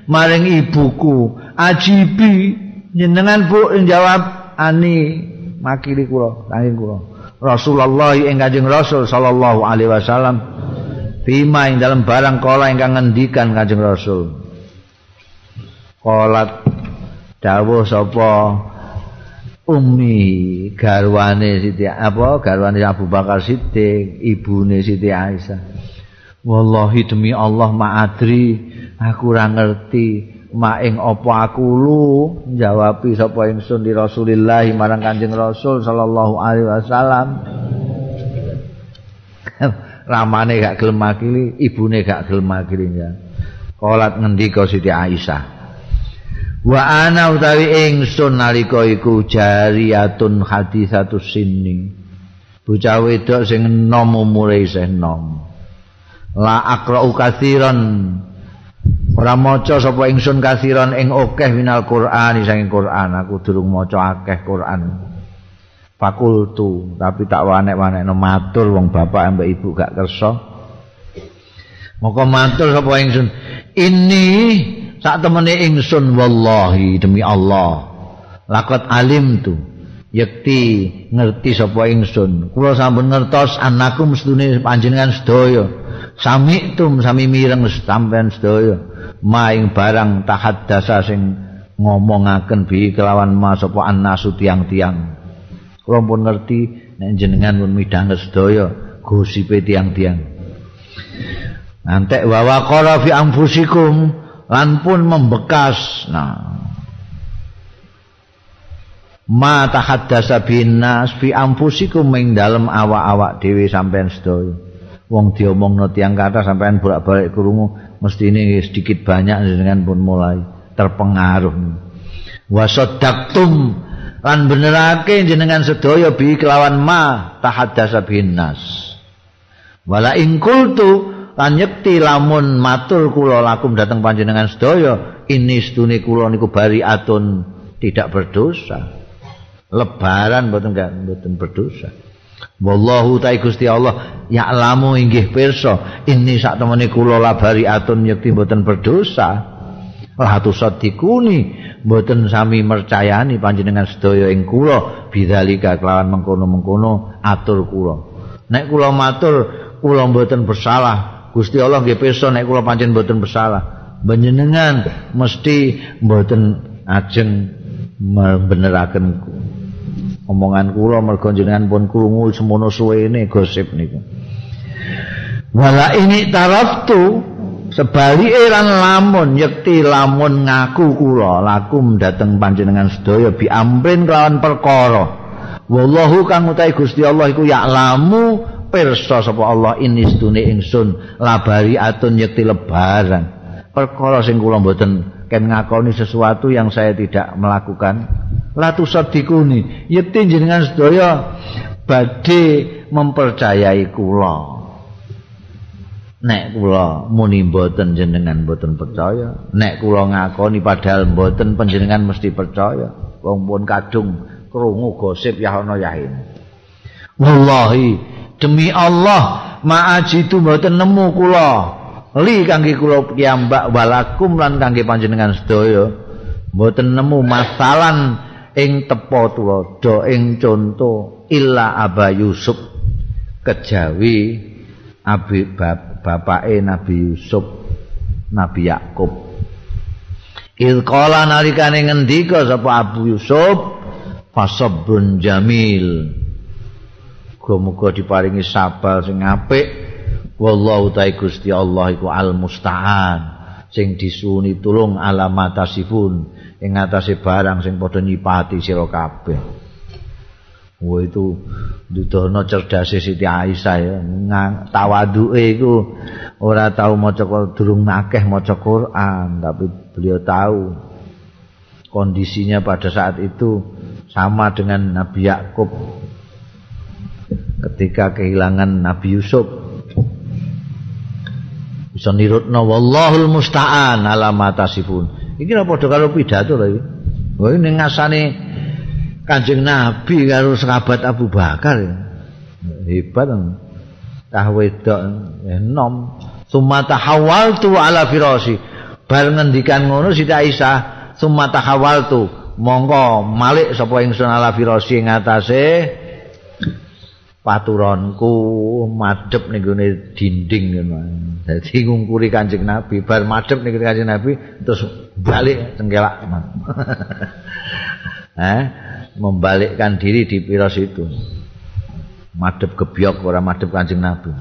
maring ibuku. Ajibi jenengan Bu jawab ani makili kula saking kula. Rasulullah ing Kanjeng Rasul sallallahu alaihi wasallam bima ing dalam barang kala ingkang ngendikan Kanjeng Rasul. Kolat dawuh sapa Umi garwane Siti apa? Garwane Abu Bakar Siddiq ibune Siti Aisyah. Wallahi demi Allah ma'adri aku ora ngerti. Ma ing apa aku lu? Jawabi sapa ingsun di Rasulillah marang Kanjeng Rasul sallallahu alaihi wasallam. *laughs* Ramane gak gelem makili ibune gak gelem makili ya. Kolat ngendika Siti Aisyah wa ana utawi ingsun nalika iku jariyatun hadisatus sinni bocah wedok sing enom umure isih enom la aqra'u katsiran. Ora maca sapa ingsun katsiran ing akeh minal Qur'an saking Qur'an. Aku durung maca akeh Qur'an. Fakultu tapi tak wanek-wanekno matur wong bapak ambek ibu gak kersa. Moko matur sapa ingsun? Ini sak temene ingsun wallahi demi Allah. Lakot alim tu. Yakti ngerti sapa ingsun. Kula sampun ngertos anakum sedune panjenengan sedaya. Sami tum sami mireng sampean sedaya. Maing barang tahaddasa sing ngomongaken bi kelawan ma sapa annasu tiang-tiang. Kula pun ngerti nek jenengan pun midhanget sedaya gosipe tiang-tiang. Nantek wawa qara fi anfusikum lan pun membekas. Nah. Ma tahaddasa binas fi anfusikum ing dalem awak-awak dhewe sampean sedaya. Wong diomongno tiyang kata sampean bolak-balik krungu mesti ini sedikit banyak dengan pun mulai terpengaruh. Wasaddaqtum lan benerake jenengan sedaya bi kelawan ma tahaddasa binnas. Wala ing kultu lan nyekti lamun matur kula lakum dateng panjenengan sedaya ini sedune kula niku bariatun tidak berdosa. Lebaran mboten mboten berdosa. Wallahu ta Gusti Allah ya'lamu inggih pirsa ini sak temene kula labari atun yekti mboten berdosa. Ratu sadikuni mboten sami mercayani panjenengan sedaya ing kula bidzalika kelawan mengkono-mengkono atur kula. Nek kula matur kula mboten bersalah Gusti Allah nggih pirsa nek kula pancen mboten bersalah. Panjenengan mesti mboten ajeng beneraken omongan kula mergo jenengan pun krungu semono suwene gosip niku. Wala ini taraftu sebalike lan lamun yekti lamun ngaku kula lakum dateng panjenengan sedaya bi amrin kelawan perkara. Wallahu kang utahe Gusti Allah iku yaklamu pirsa sapa Allah ini sedune ingsun labari atun yekti lebaran. Perkara sing kula mboten ken ngakoni sesuatu yang saya tidak melakukan. Latu sadikuni yekti jenengan sedaya badhe mempercayai kula. Nek kula muni mboten jenengan mboten percaya nek kula ngakoni padahal mboten panjenengan mesti percaya wong pun kadung krungu gosip ya ana yahin wallahi demi Allah ma'ajitu mboten nemu kula. Li kangge kula piyambak walakum lan kangge panjenengan sedaya. Mboten nemu masalan ing tepo tulodo ing conto illa aba yusuf. Kejawi abi bapake nabi yusuf nabi yakub. Ilqala nalikane ngendika sapa abu yusuf fasabrun jamil muga diparingi sabar sing apik wallahu ta'ala Gusti Allah iku al musta'an sing disuni tulung alamatasifun ing atase barang sing padha nyipati sira kabeh Wah itu dudono cerdase Siti Aisyah ya. Tawaduke iku ora tau maca durung akeh maca Quran, tapi beliau tahu kondisinya pada saat itu sama dengan Nabi Yakub ketika kehilangan Nabi Yusuf. Bisa nirutna wallahul musta'an ala matasifun. Iki ora padha karo pidato iki. Wah ini ngasane Kanjeng Nabi karo sahabat Abu Bakar hebat tah wedok enom summa tahawaltu ala firasi bar ngendikan ngono Siti Aisyah summa tahawaltu monggo malik sapa ingsun ala firasi ing atase paturonku madhep ning gone dinding ngono. Dadi ngungkuri Kanjeng Nabi bar madhep ning Kanjeng Nabi terus balik cengkelak *laughs* eh membalikkan diri di piros itu madep gebyok ora madep kancing nabi.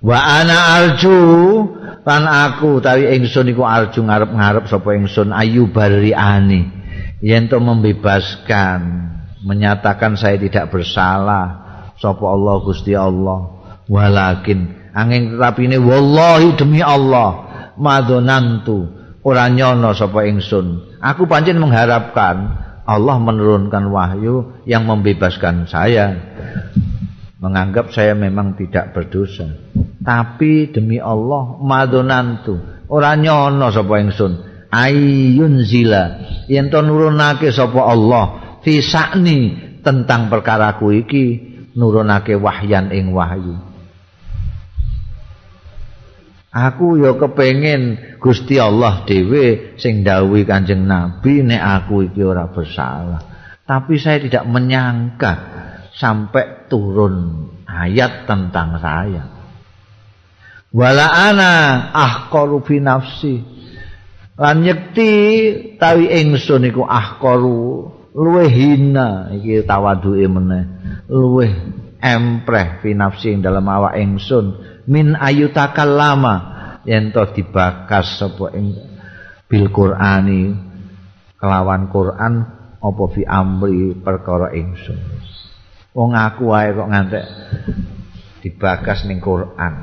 Wa ana arju lan aku tawi ingsun iku arju ngarep-ngarep sapa ingsun ayu bariani. Yen to membebaskan menyatakan saya tidak bersalah. Sapa Allah Gusti Allah. Walakin angin tetapi ini wallahi demi Allah madonantu ora nyono sapa ingsun. Aku pancen mengharapkan Allah menurunkan wahyu yang membebaskan saya. Menganggap saya memang tidak berdosa. Tapi demi Allah madonantu ora nyono sapa ingsun. Ayun zila yen to nurunake sapa Allah fi tentang perkaraku iki nurunake wahyan ing wahyu Aku ya kepengin Gusti Allah dhewe sing dawuhi Kanjeng Nabi nek aku iki ora bersalah. Tapi saya tidak menyangka sampai turun ayat tentang saya. Wala ana ahqaru fi nafsi. Lan nyekti tawi ingsun iku ahqaru luwih hina iki tawaduke meneh. Luwih empreh fi nafsi ing dalam awak ingsun. min ayutakal lama yen to dibakas sapa ing bil Qur'ani kelawan Quran apa fi amri perkara ingsun wong aku wae kok ngantek dibakas ning Quran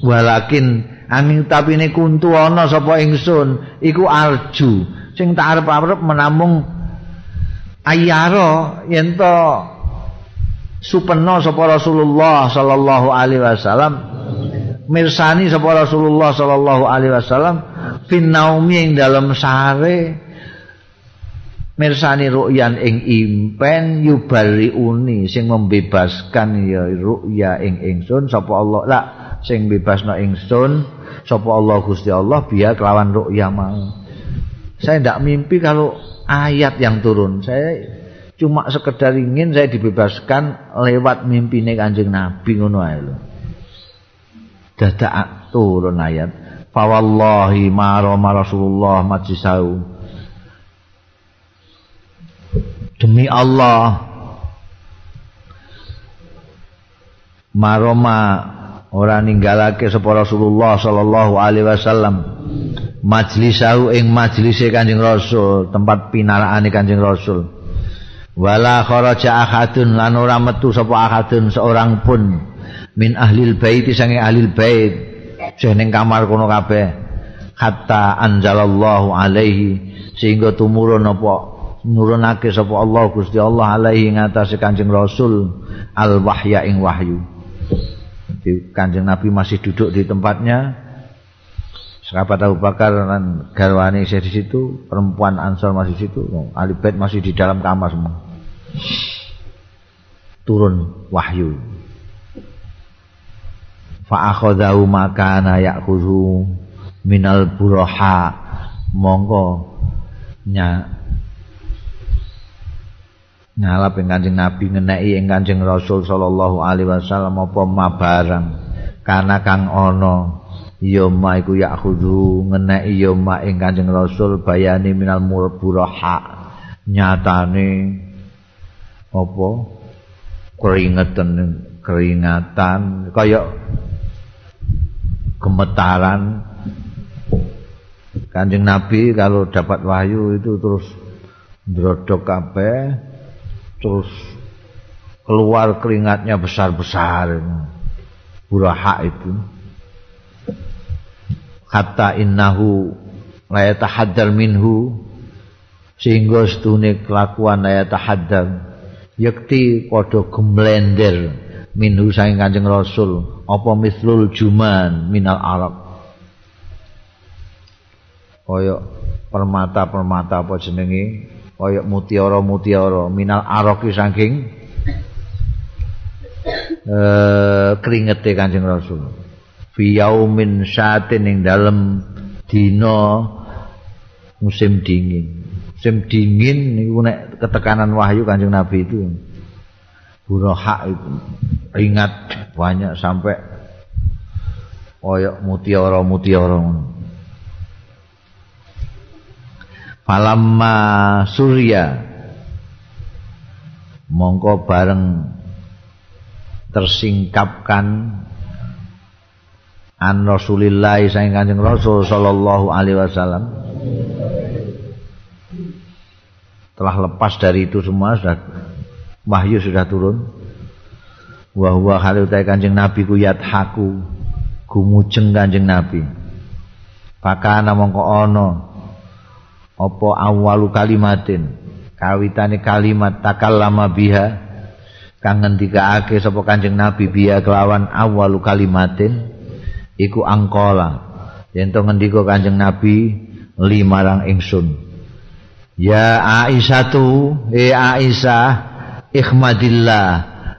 walakin angin tapi ini kuntu ana sapa ingsun iku arju sing tak arep-arep menamung ayaro yen to supeno sapa Rasulullah sallallahu alaihi wasallam mirsani sapa Rasulullah sallallahu alaihi wasallam fin naumi ing dalem sare mirsani ru'yan ing impen yubari uni sing membebaskan ya ru'ya ing ingsun sapa Allah lah sing bebasno ingsun sapa Allah Gusti Allah biar kelawan ru'ya mau. Saya tidak mimpi kalau ayat yang turun saya cuma sekedar ingin saya dibebaskan lewat mimpi kanjeng Nabi ngono ae lho. Dadak turun ayat. Fa wallahi ma Rasulullah majisau. Demi Allah maroma ora ninggalake sapa Rasulullah sallallahu alaihi wasallam majlisau ing majlise Kanjeng Rasul tempat pinaraane Kanjeng Rasul. Wala kharaja ahadun lan ora metu sapa ahadun seorang pun. Min ahlil bait sange ahlil bait. Ning kamar kono kabeh. Hatta anzalallahu alaihi sehingga tumurun apa nurunake sapa Allah Gusti Allah alaihi ngatasé Kanjeng Rasul al wahya ing wahyu. Di Kanjeng Nabi masih duduk di tempatnya Sahabat Abu Bakar dan garwani saya di situ, perempuan Ansor masih di situ, Ali Bait masih di dalam kamar semua. Turun wahyu. Fa akhadhahu makana ya'khudhu minal buraha monggo nya nyalap ing Kanjeng Nabi ngeneki ing Kanjeng Rasul sallallahu alaihi wasallam apa mabarang karena kang ana Yoma iku yakhudu ngeneki yoma ing Kanjeng Rasul bayani minal murburoha nyatane apa keringatan keringatan kaya gemetaran Kanjeng Nabi kalau dapat wahyu itu terus Drodok kabeh terus keluar keringatnya besar-besar. Buraha itu. Hatta innahu la yatahaddal minhu sehingga setune kelakuan la yatahaddal yakti padha gemblender minhu saking Kanjeng Rasul apa mislul juman minal arab kaya permata-permata apa jenenge? Kaya mutiara-mutiara minal araki saking eh keringete Kanjeng Rasul fi yaumin satin ing dalem dina musim dingin. Musim dingin niku nek ketekanan wahyu Kanjeng Nabi itu. Buroha itu. Ingat banyak sampai koyok mutiara-mutiara. Falamma Surya mongko bareng tersingkapkan an Rasulillah saking Kanjeng Rasul sallallahu alaihi wasallam. Telah lepas dari itu semua sudah wahyu sudah turun. Wa huwa halutai kanjeng nabi ku yathaku gumujeng kanjeng nabi. Pakana mongko ana apa awalu kalimatin? Kawitane kalimat takallama biha kang ngendikaake sapa kanjeng nabi biha kelawan awalu kalimatin iku angkola yen to ngendika kanjeng nabi limarang ingsun Ya Aisyatu, e Aisyah, ikhmadillah,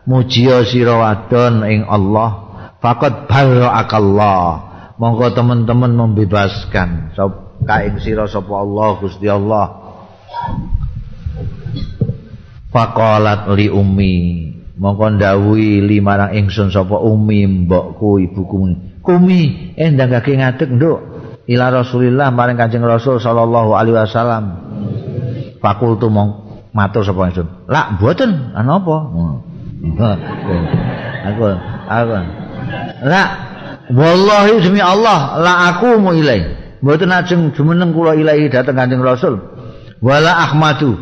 mujiya sira wadon ing Allah, faqad barra'akallah. Monggo teman-teman membebaskan sop kaing sira sapa Allah Gusti Allah. Faqalat li ummi, monggo ndawuhi limarang ingsun sapa ummi mbokku ibuku. Kumi. Endang kaki ngadeg nduk. Ila Rasulillah maring Kanjeng Rasul sallallahu alaihi wasallam. fakultu mong matur sapa ingsun. Lak mboten. Ana apa? *laughs* Aku aku. Lak wallahi demi Allah la aku mu ilai mboten ajeng jumeneng kula ilahi dhateng Kanjeng Rasul. Wala ahmadu.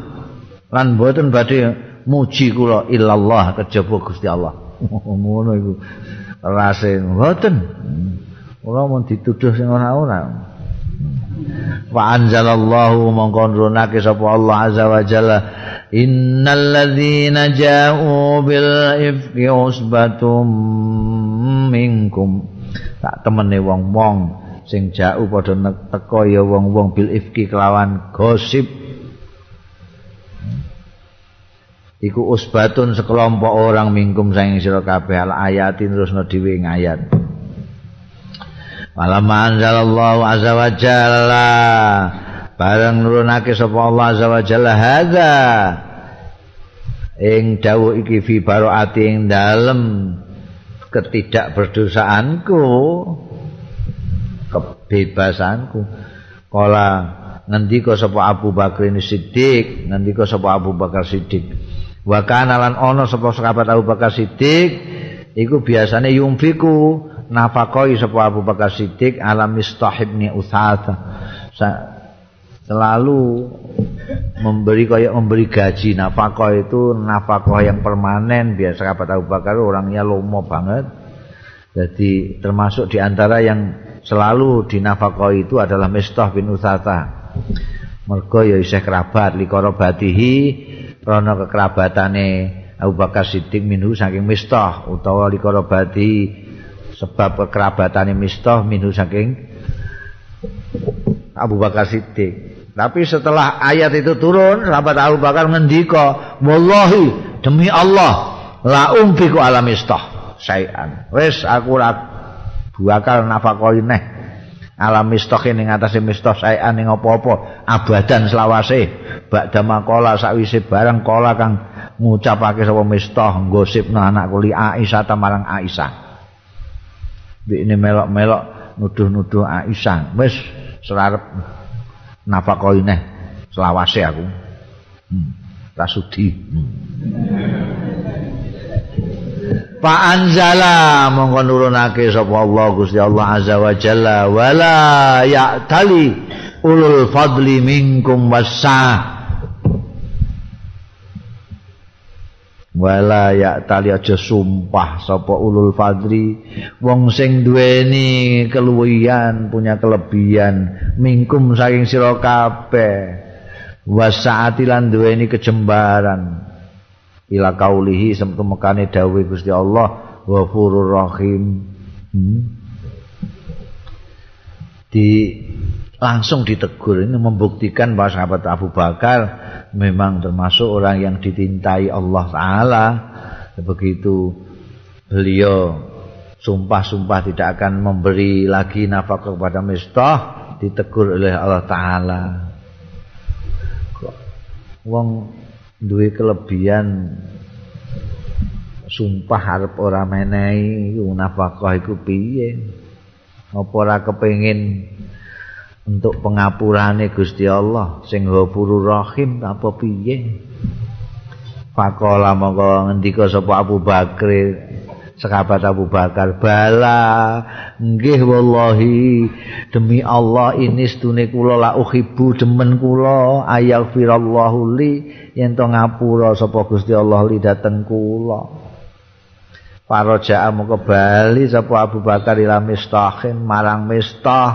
Lan mboten badhe muji kula illallah kejaba Gusti Allah. *laughs* Ngono iku rase mboten kula mun dituduh sing ora-ora wa anzalallahu mongko nurunake sapa Allah azza wa jalla. Innal ladzina ja'u bil ifki usbatum minkum. Tak temene wong-wong sing ja'u padha teko ya wong-wong bil ifki kelawan gosip iku usbatun sekelompok orang mingkum saing sira kabeh al ayatin terus dhewe ngayat Falamma anzalallahu azza wa jalla. Bareng nurunake sapa Allah azza wa jalla hadza. Ing dawuh iki fi baroati ing dalem ketidakberdosaanku kebebasanku. Kala ngendika sapa Abu Bakar Siddiq ngendika sapa Abu Bakar Siddiq wa kana lan ana sapa sahabat Abu Bakar Siddiq iku biasane yumfiku nafakoi sapa Abu Bakar Siddiq alam mistahibni usata selalu memberi kayak memberi gaji nafkah itu nafkah yang permanen. Biasa kata Abu Bakar orangnya lomo banget. Jadi termasuk diantara yang selalu dinafkah itu adalah Mistah bin Usata mergo ya isih kerabat likorobatihi krana kekerabatane Abu Bakar Siddiq minhu saking Mistah utawa likorobatihi sebab kekerabatan Mistah minhu saking Abu Bakar Siddiq. Tapi setelah ayat itu turun, sahabat Abu Bakar ngendika, "Wallahi demi Allah, la umfiku ala Mistah sayan." Wis aku ora bakal nafakoi neh ala Mistah ini ngatasi Mistah sayan ning apa-apa abadan selawase. Ba'da makola sakwise barang kola kang ngucapake sapa Mistah gosipna anak kuli Aisyah tamarang Aisyah. ini melok-melok nuduh-nuduh Aisyah. Wis serarep nafakoi neh selawase aku. Hmm. Rasudi. Hmm. Pak Anzala mongko nurunake sapa Allah Gusti Allah Azza wa Jalla. Wala ya'tali ulul fadli minkum wasa wala ya tali aja sumpah sapa ulul fadri wong sing duweni keluwihan punya kelebihan mingkum saking sira kabeh. Wasaati lan duweni kejembaran ila kaulihi semtu mekane dawuh Gusti Allah ghafurur rahim. Hmm. di langsung ditegur. Ini membuktikan bahwa sahabat Abu Bakar memang termasuk orang yang ditintai Allah Ta'ala. Begitu beliau sumpah-sumpah tidak akan memberi lagi nafkah kepada Mistah ditegur oleh Allah Ta'ala. Wong duwe kelebihan. Sumpah harap ora menehi nafkah iku piye? Apa ora kepengin untuk pengapurane Gusti Allah sing Ghafurur Rahim apa piye? Fakola mongko ngendika sapa Abu Bakar sahabat Abu Bakar bala nggih wallahi demi Allah ini stune kula la uhibbu demen kula ayaghfirallahu li yen to ngapura sapa Gusti Allah li dateng kula. Para ja'a mongko bali sapa Abu Bakar ila mistahin marang mistah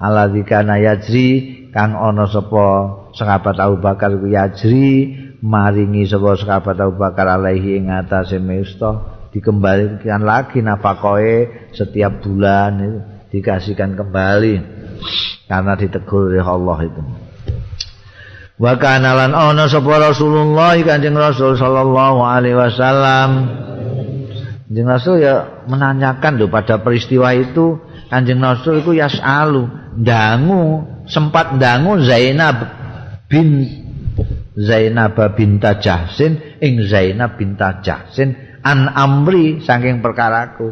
alladzi kana yajri kang ana sapa sahabat Abu Bakar ku yajri maringi sapa sahabat Abu Bakar alaihi ing atase mesta dikembalikan lagi nafakoe setiap bulan dikasihkan kembali. Karena ditegur oleh Allah itu. Wa kana lan ana sapa Rasulullah Kanjeng Rasul sallallahu alaihi wasallam. Kanjeng Rasul ya menanyakan loh pada peristiwa itu Kanjeng Rasul itu yas'alu dangu sempat dangu Zainab bin Zainab binta Jahsin ing Zainab binta Jahsin an amri saking perkaraku.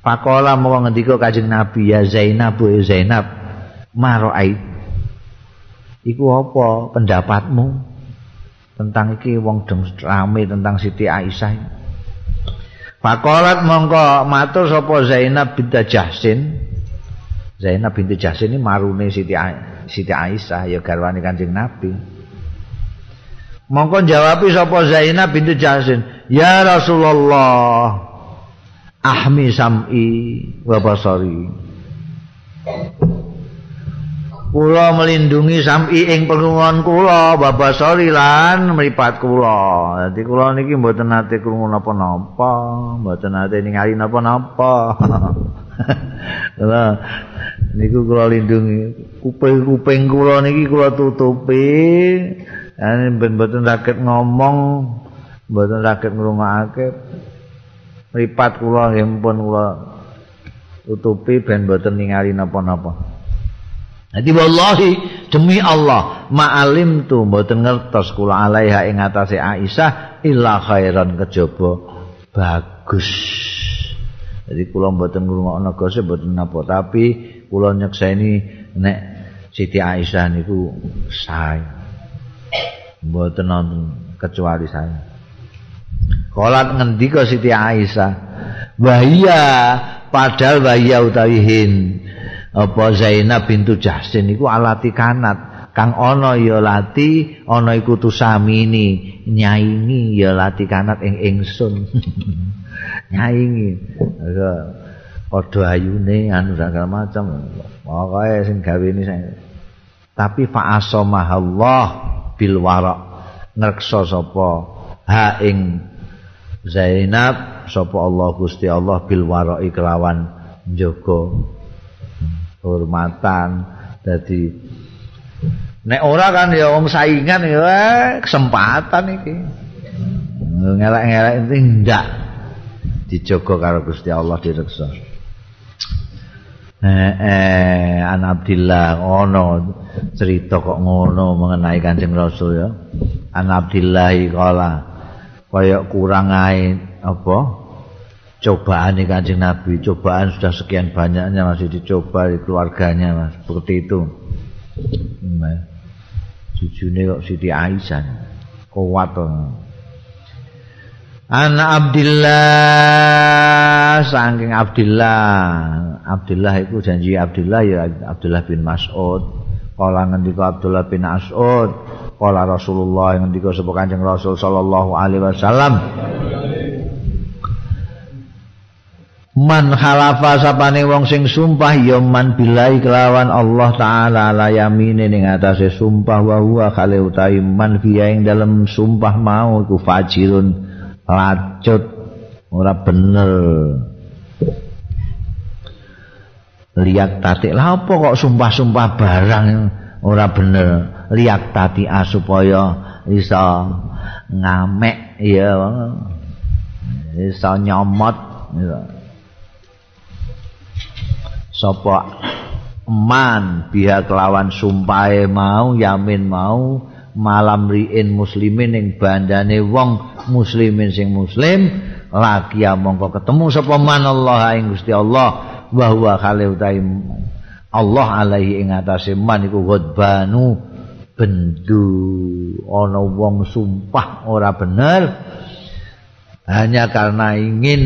Pakola mau ngendika kajeng Nabi ya Zainab bu Zainab maro'ait Iku apa pendapatmu tentang iki wong deng rame tentang Siti Aisyah? Pakolat mongko matur sapa Zainab binta Jahsin? Zainab binti Jahsin ini marune Siti, Siti Aisyah ya garwane Kanjeng Nabi. Mongko jawab sapa Zainab binti Jahsin, "Ya Rasulullah, ahmi sam'i wa basari." Kula melindungi sam'i ing pengrungon kula, babasari lan mripat kula. Dadi kula niki mboten nate krungu napa-napa, mboten nate ningali napa-napa. niku kula lindungi kuping-kuping kula niki kula tutupi ane ben mboten saged ngomong mboten saged ngrungokake mripat kula nggih pun kula tutupi ben mboten ningali napa-napa Jadi wallahi demi Allah ma'alim tu mboten ngertos kula alaiha ing atase Aisyah illa khairan kejaba bagus. Jadi kula mboten ngrungokno gosip mboten napa tapi kula nyekseni nek Siti Aisyah niku sae. Mboten nonton kecuali saya. Kolat ngendika Siti Aisyah, "Wahia padahal wahia utawi hin. Apa Zainab bintu Jahsin niku alati kanat. Kang ana ya lati ana iku tusamini. Nyaingi ya lati kanat ing ingsun. *laughs* Nyaingi. Padha ayune anu segala macam. Pokoke sing gawe ini saya. Tapi fa Allah bil wara ngreksa sapa? Ha ing Zainab sapa Allah Gusti Allah bil wara kelawan njaga hormatan. Dadi nek ora kan ya wong saingan ya kesempatan iki. Ngelak-ngelak ndak dijogo karo Gusti Allah direksa eh, eh an Abdillah ngono cerita kok ngono mengenai Kanjeng Rasul ya. An Abdillah kala kaya kurang ae apa? Cobaan nih kancing Nabi cobaan sudah sekian banyaknya masih dicoba di keluarganya mas seperti itu. Jujurnya kok Siti Aisyah kuat Anak Abdillah. Saking Abdillah. Abdillah itu janji Abdillah ya Abdullah bin Mas'ud. Kala ngendika Abdullah bin Mas'ud Kala Rasulullah ngendika sapa Kanjeng Rasul sallallahu alaihi wasallam. Man halafa sapane wong sing sumpah ya man bilai kelawan Allah taala la yamine ning atase sumpah wa huwa kale utawi man fiya ing dalem sumpah mau iku fajirun lacut. Ora bener. Liat tatik. Lah apa kok sumpah-sumpah barang ora bener? Liat tati supaya iso ngamek ya iso nyomot ya. sapa? Man biha kelawan sumpahe mau yamin mau malam riin muslimin ing bandane wong muslimin sing muslim lagi mongko ketemu sapa man Allah ing Gusti Allah wa huwa Allah alaihi ing atase man iku ghadbanu bendu. Ana wong sumpah ora bener hanya karena ingin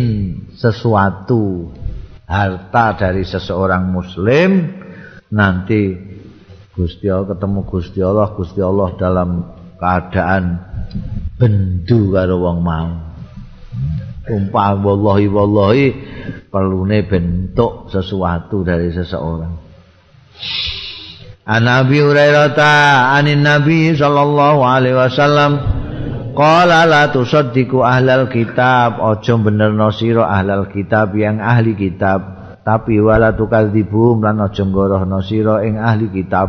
sesuatu harta dari seseorang muslim nanti Gusti Allah ketemu Gusti Allah Gusti Allah dalam keadaan bendu karo wong mau. Umpah wallahi wallahi perlune bentuk sesuatu dari seseorang. An Nabi Hurairah anin Nabi sallallahu alaihi wasallam Qala la tusaddiqu ahlal kitab. Aja benerno sira ahlal kitab yang ahli kitab tapi wala tukadzibum lan aja ngorohno sira ing ahli kitab.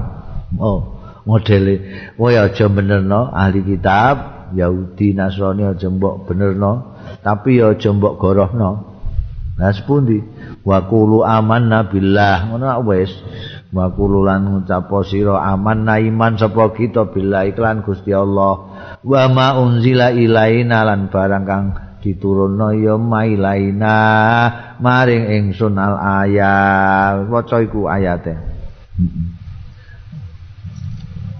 Oh modele kowe aja benerno ahli kitab Yahudi Nasrani aja mbok benerno tapi aja mbok gorohno. Nah sepundi? Wa qulu amanna billah. Ngono wis? Wa qulu lan ngucap sira amanna iman sapa kita billah iklan Gusti Allah. Wa ma unzila ilaina lan barang kang diturunno ya mailaina. Maring ingsun al ayat. Waca iku ayate.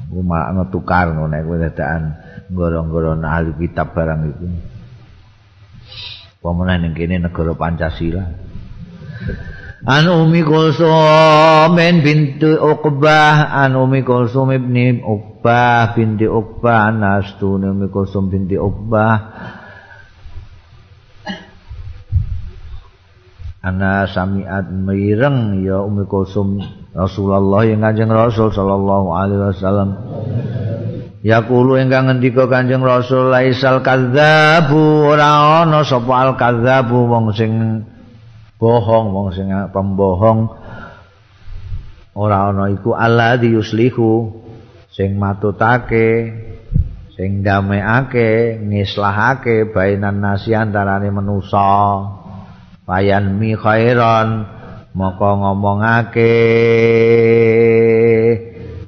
Uma ngetukar ngono kuwi dadakan gorong-gorong ahli kitab barang itu. Pemenang ning kene negara Pancasila. An Umi Kulsum binti Uqbah. An Umi Kulsum ibni Uqbah binti Uqbah. Nastu Umi Kulsum binti Uqbah Ana samiat mireng ya Umi Kulsum Rasulullah yang kanjeng Rasul Sallallahu Alaihi Wasallam. Ya kulu ingkang ngendika Kanjeng Rasul laisal kadzabu. Ora ana sapa al kadzabu wong sing bohong wong sing pembohong. Ora ana iku alladzi yuslihu sing matutake sing damekake ngislahake bainan nasi antarane manusa bayan mi khairan. Moko ngomongake.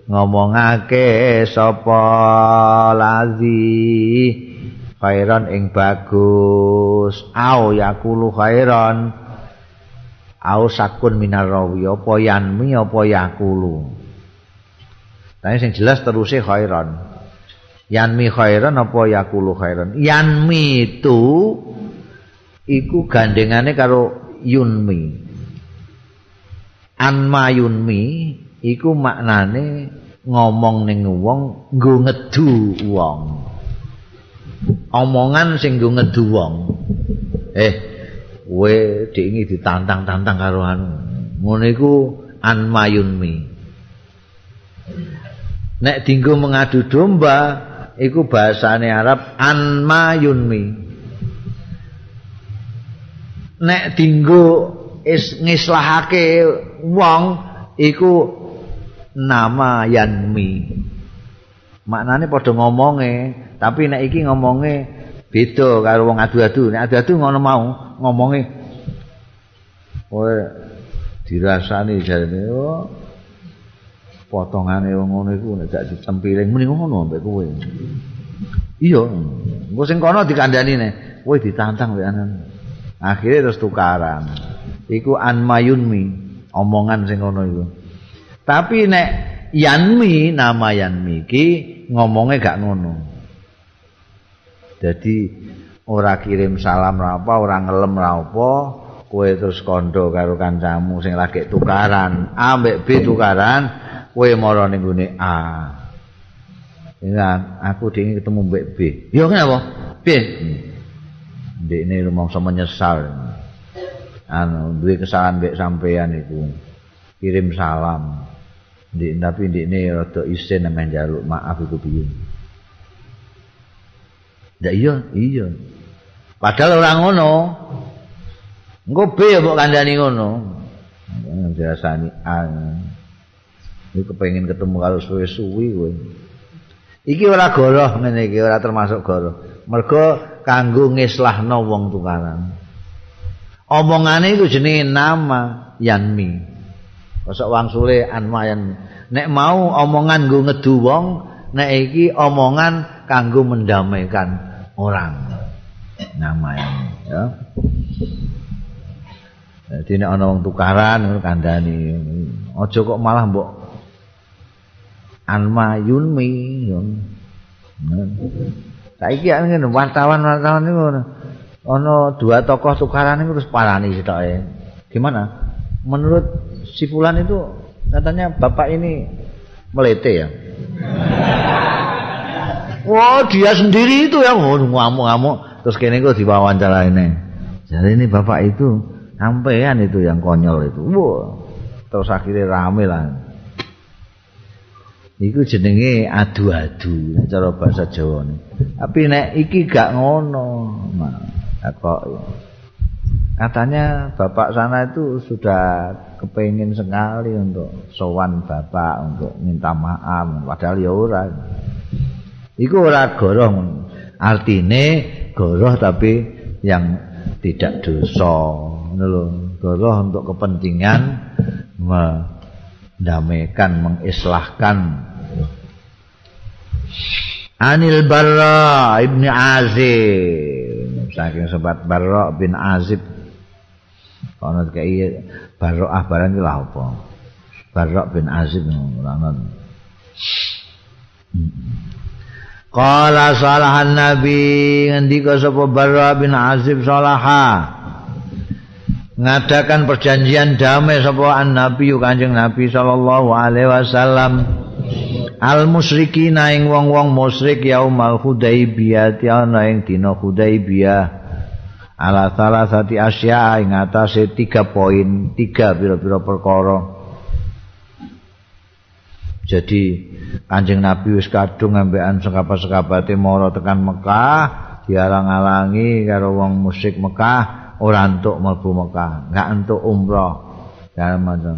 Ngomongake sapa lazi? Khairan ing bagus. Au yakulu khairan. Au sakun minar rawi. Apa yanmi apa yakulu? Tapi sing jelas terusé khairan. Yanmi khairan apa yakulu khairan? Yanmi itu iku gandengane karo yunmi. Anma yunmi iku maknane ngomong ning wong nggo ngedu wong. Omongan sing nggo ngedu wong. Eh kowe diingi ditantang-tantang karo anu. Ngono iku an mayunmi nek dinggo mengadu domba iku bahasane Arab an mayunmi nek dinggo is ngislahake wong iku nama yanmi. Maknane padha ngomonge tapi nek iki ngomonge beda karo wong adu-adu. Nek adu-adu ngono mau ngomongi kowe dirasani jarene potongane wong ngono iku nek gak ditempiling. Muni ngono mbek kowe. Iya engko sing kono dikandani nek kowe ditantang mbek anan akhirnya terus tukaran iku an mayunmi omongan sing kono iku tapi nek yanmi nama yanmi ki ngomongnya gak ngono jadi ora kirim salam ra apa ora ngelem apa kowe terus kondo karo kancamu sing lagi tukaran A mbek B tukaran kowe mara ning gone A Ya, aku dingin ketemu Mbak B. Ya kenapa? B. Ndek ini rumangsa menyesal. Anu, duwe kesalahan mbek sampean iku. Kirim salam. Ndek tapi ndek ini rada isin nang njaluk maaf iku piye. Ya iya, iya. Padahal ora ngono. Engko B ya mbok kandhani ngono. Biasane an. Iku kepengin ketemu karo suwe-suwi kowe. Iki ora goroh ngene iki ora termasuk goroh. Mergo kanggo ngislahno wong tukaran. Omongane iku jenenge nama Yanmi. Kosok wangsule anma yan nek mau omongan nggo ngedu wong, nek iki omongan kanggo mendamaikan orang. Nama yang ya. Jadi nek ana wong tukaran kandhani, aja kok malah mbok Anma Yunmi Yun. Saiki ngene wartawan-wartawan niku ana dua tokoh tukaran niku terus parani sitoke. Gimana? Menurut si Fulan itu katanya bapak ini melete ya. *laughs* Wah, wow, dia sendiri itu ya ngamuk-ngamuk terus kene kok diwawancara ini. Jadi ini bapak itu sampean itu yang konyol itu. Wah. Wow. Terus akhirnya rame lah. Iku jenenge adu-adu cara bahasa Jawa ne. Tapi nek iki gak ngono. Nah, kok katanya bapak sana itu sudah kepengin sekali untuk sowan bapak untuk minta maaf padahal ya ora. Iku ora goroh. Artine goroh tapi yang tidak dosa. Ngono Goroh untuk kepentingan mendamaikan, mengislahkan. Anil Barra ibn Azib. Saking sobat Barra bin Azib. Kono kaya Barra ah barang iki apa? Barra bin Azib ngono. Qala salahan nabi ngendika sapa Barra bin Azib salaha ngadakan perjanjian damai sapa an nabi kanjeng nabi sallallahu alaihi wasallam. Al musyrikina ing wong-wong musyrik yaumal hudaibiyah ana ing dina hudaibiyah ala salah sati asya ing atase tiga poin tiga pira-pira perkara. Jadi kanjeng nabi wis kadung ngambekan sekabat-sekabate mara tekan Mekah dialang-alangi karo wong musyrik Mekah ora entuk mlebu Mekah enggak entuk umroh dan macam.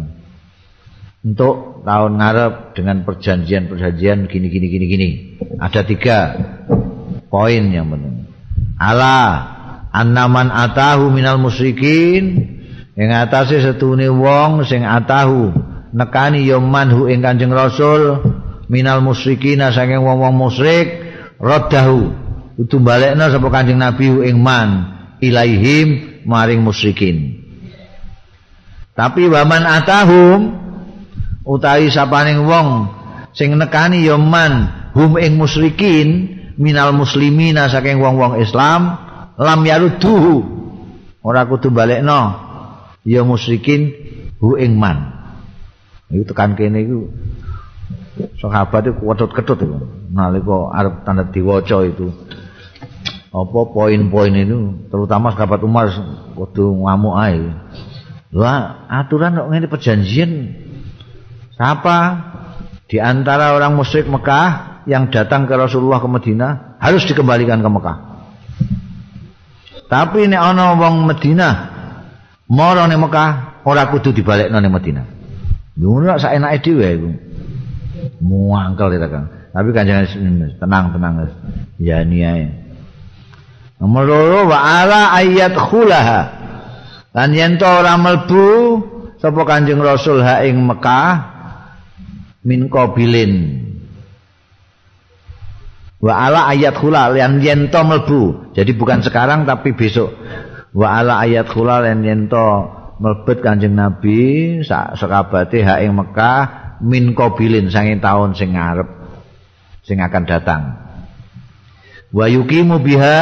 Untuk tahun ngarep dengan perjanjian-perjanjian gini gini gini gini. Ada tiga poin yang penting. Ala annaman atahu minal musyrikin. Yang atase setune wong sing atahu. Nekani ya manhu ing Kanjeng Rasul. Minal musyrikina saking wong-wong musyrik. Raddahu. Utu balekna sapa Kanjeng Nabi ing man. Ilaihim maring musyrikin. Tapi waman atahum utawi sapaning wong sing nekani ya man hum ing musyrikin minal muslimina saking wong-wong Islam lam yaruduhu. Ora kudu balekno ya musyrikin hu ing man. Iku tekan kene iku. Sahabat itu ketut-ketut itu nalika arep tanda diwaca itu apa poin-poin itu terutama sahabat Umar kudu ngamuk ae Wah, aturan kok ngene perjanjian Siapa di antara orang musyrik Mekah yang datang ke Rasulullah ke Madinah harus dikembalikan ke Mekah. Tapi ini ana wong Madinah mara ning Mekah ora kudu dibalekno ning Madinah. Ngono sak enake dhewe iku. Muangkel ya kan. Tapi kanjeng tenang-tenang Ya niae. Nomor loro wa ala ayat khulaha. Lan yen to ora mlebu sapa Kanjeng Rasul ha ing Mekah? Min qabilin. Wa ala ayat khulal yang yento melbu jadi bukan sekarang tapi besok. Wa ala ayat khulal yang yento melbet kanjeng nabi sekabate hak ing Mekah min qabilin sanging tahun sing ngarep sing akan datang. Wa yuqimu biha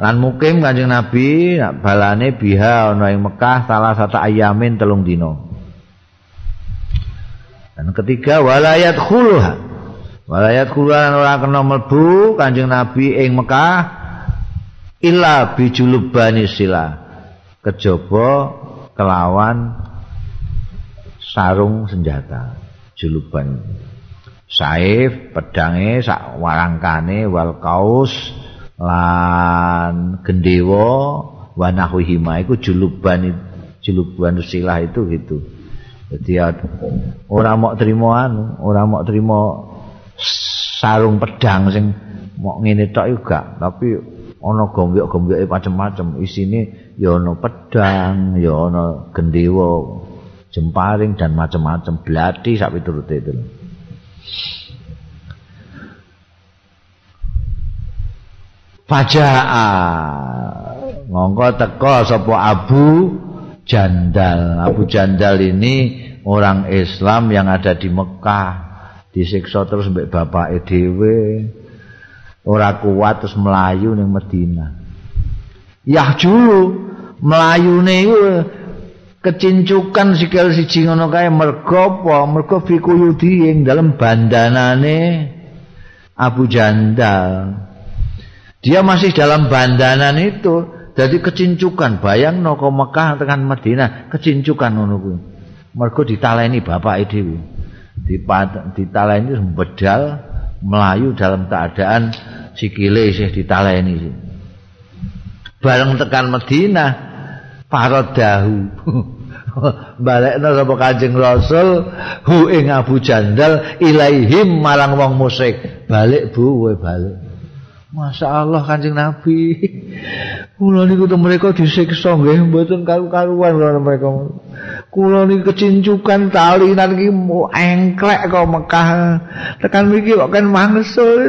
lan mukim kanjeng nabi balane biha ana ing Mekah salah satu ayamin telung dino Dan ketiga walayat khuluha. Walayat kulan ora kena mlebu Kanjeng Nabi ing Mekah illa bijulubani sila. Kejaba kelawan sarung senjata juluban. Saif pedange sak warangkane wal kaus lan gendewa wa nahwihima iku juluban juluban silah itu gitu. Jadi ora mau terima anu ora mau terima sarung pedang sing mau ngene tok juga tapi ana gombyok-gombyoke macam-macam isine ya ana pedang ya ana gendewa jemparing dan macam-macam blati sak piturute itu. Faja'a ngongko teko sapa Abu Jandal. Abu Jandal ini orang Islam yang ada di Mekah. Disiksa terus mbek bapake dhewe. Ora kuat terus melayu ning Madinah. Yah julu melayune iku kecincukan sikil siji ngono kae mergo apa mergo fikuyudi ing dalem bandanane Abu Jandal dia masih dalam bandanan itu. Jadi kecincukan. Bayang no ke Mekah tekan Madinah kecincukan ngono kuwi. Mergo ditaleni bapak dhewe. Ditaleni bedal melayu dalam keadaan sikile isih ditaleni. Bareng tekan Madinah paradahu. *laughs* Balekna sapa Kanjeng Rasul? Hu ing Abu Jandal ilaihim marang wong musyrik. Balik bu we balik Masya Allah Kanjeng Nabi *laughs* kula niku to mereka disiksa nggih mboten karu-karuan kula mereka kula niku kecincukan talinan iki engklek kok Mekah tekan mriki kok kan mangsul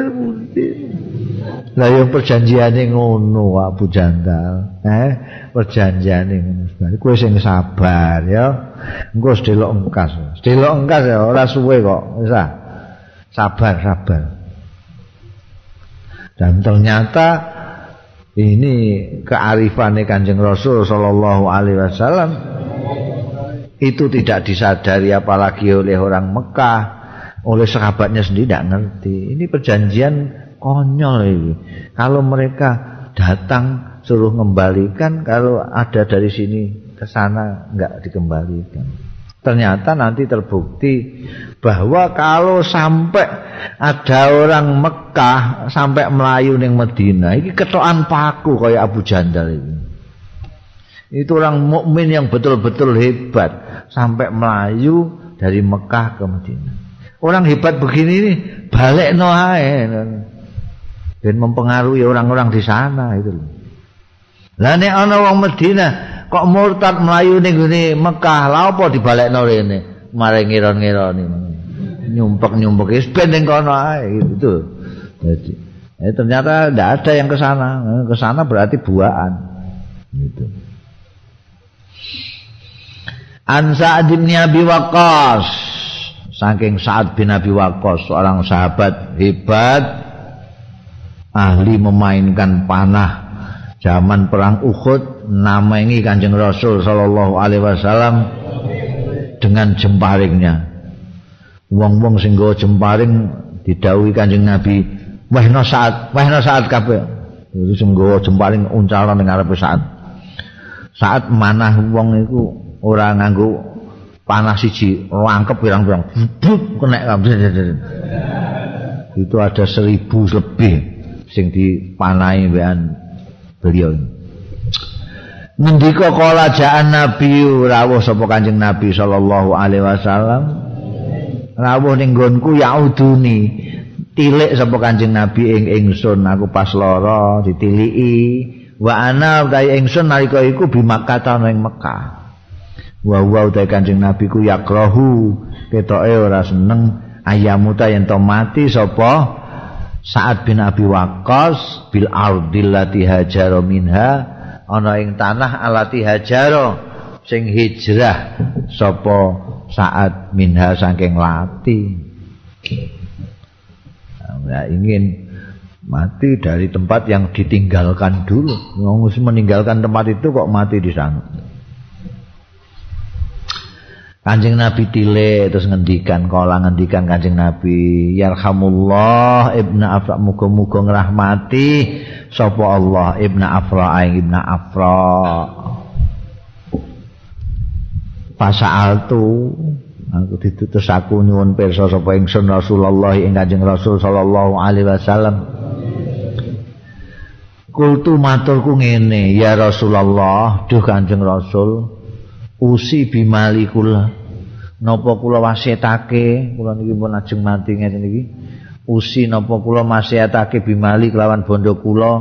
Lah yang perjanjiane ngono Abu Jandal, eh perjanjiane ngono. Kowe sing sabar ya. Engko sedelok engkas. Sedelok engkas ya ora suwe kok, wis Sabar, sabar. Dan ternyata ini kearifan Kanjeng Rasul sallallahu alaihi wasallam itu tidak disadari apalagi oleh orang Mekah, oleh sahabatnya sendiri tidak ngerti. Ini perjanjian konyol ini. Kalau mereka datang suruh mengembalikan, kalau ada dari sini ke sana enggak dikembalikan. Ternyata nanti terbukti bahwa kalau sampai ada orang Mekah sampai Melayu ning Medina, ini ketokan paku kayak Abu Jandal ini. Itu orang mukmin yang betul-betul hebat sampai Melayu dari Mekah ke Medina. Orang hebat begini nih balik no dan mempengaruhi orang-orang di sana itu. Lah wong Madinah kok murtad melayu ning ngene Mekah, lha apa dibalekno rene? Mare ngira-ngirani. Nyumpek-nyumpek wis ben ning kono ae gitu. Jadi eh, ternyata tidak ada yang ke sana. Ke sana berarti buaan. Gitu. An Sa'ad bin Abi Waqqas saking Sa'ad bin Abi Waqqas seorang sahabat hebat ahli memainkan panah zaman perang Uhud nama ini Kanjeng Rasul sallallahu alaihi wasallam dengan jemparingnya. Wong-wong sing nggawa jemparing didhawuhi Kanjeng Nabi wehna saat wehna saat kabeh. Iki sing nggawa jemparing uncalan ning arepe saat. Saat manah wong iku ora nganggo panah siji langkep pirang-pirang kena kabeh itu ada seribu lebih sing dipanai wean beliau ngendika kala jaan nabi rawuh sapa kanjeng nabi sallallahu alaihi wasallam? Rawuh ning nggonku yauduni. Tilik sapa kanjeng nabi ing ingsun aku pas lara ditiliki. Wa ana utahe ingsun nalika iku bimakata ing Mekah. Wa wa utahe kanjeng nabi ku yakrahu. Ketoke ora seneng ayamuta yen to mati sapa? Sa'ad bin Abi Waqqas bil ardil lati hajara minha ana ing tanah alati hajara sing hijrah sapa Sa'ad minha saking lati. Nah, ingin mati dari tempat yang ditinggalkan dulu. Wong meninggalkan tempat itu kok mati di sana. Kanjeng Nabi tile terus ngendikan kala ngendikan Kanjeng Nabi yarhamullah ibnu Afra muga-muga ngrahmati sapa Allah ibnu Afra ing ibnu Afra. Pasal tu aku ditutus aku nyuwun pirsa sapa ingsun Rasulullah ing Kanjeng Rasul sallallahu alaihi wasallam. Kultu maturku ngene ya Rasulullah duh Kanjeng Rasul usi bimali kula. Napa kula wasiatake kula niki pun ajeng mati ngene iki. Usi napa kula wasiatake bimali kelawan bondo kula?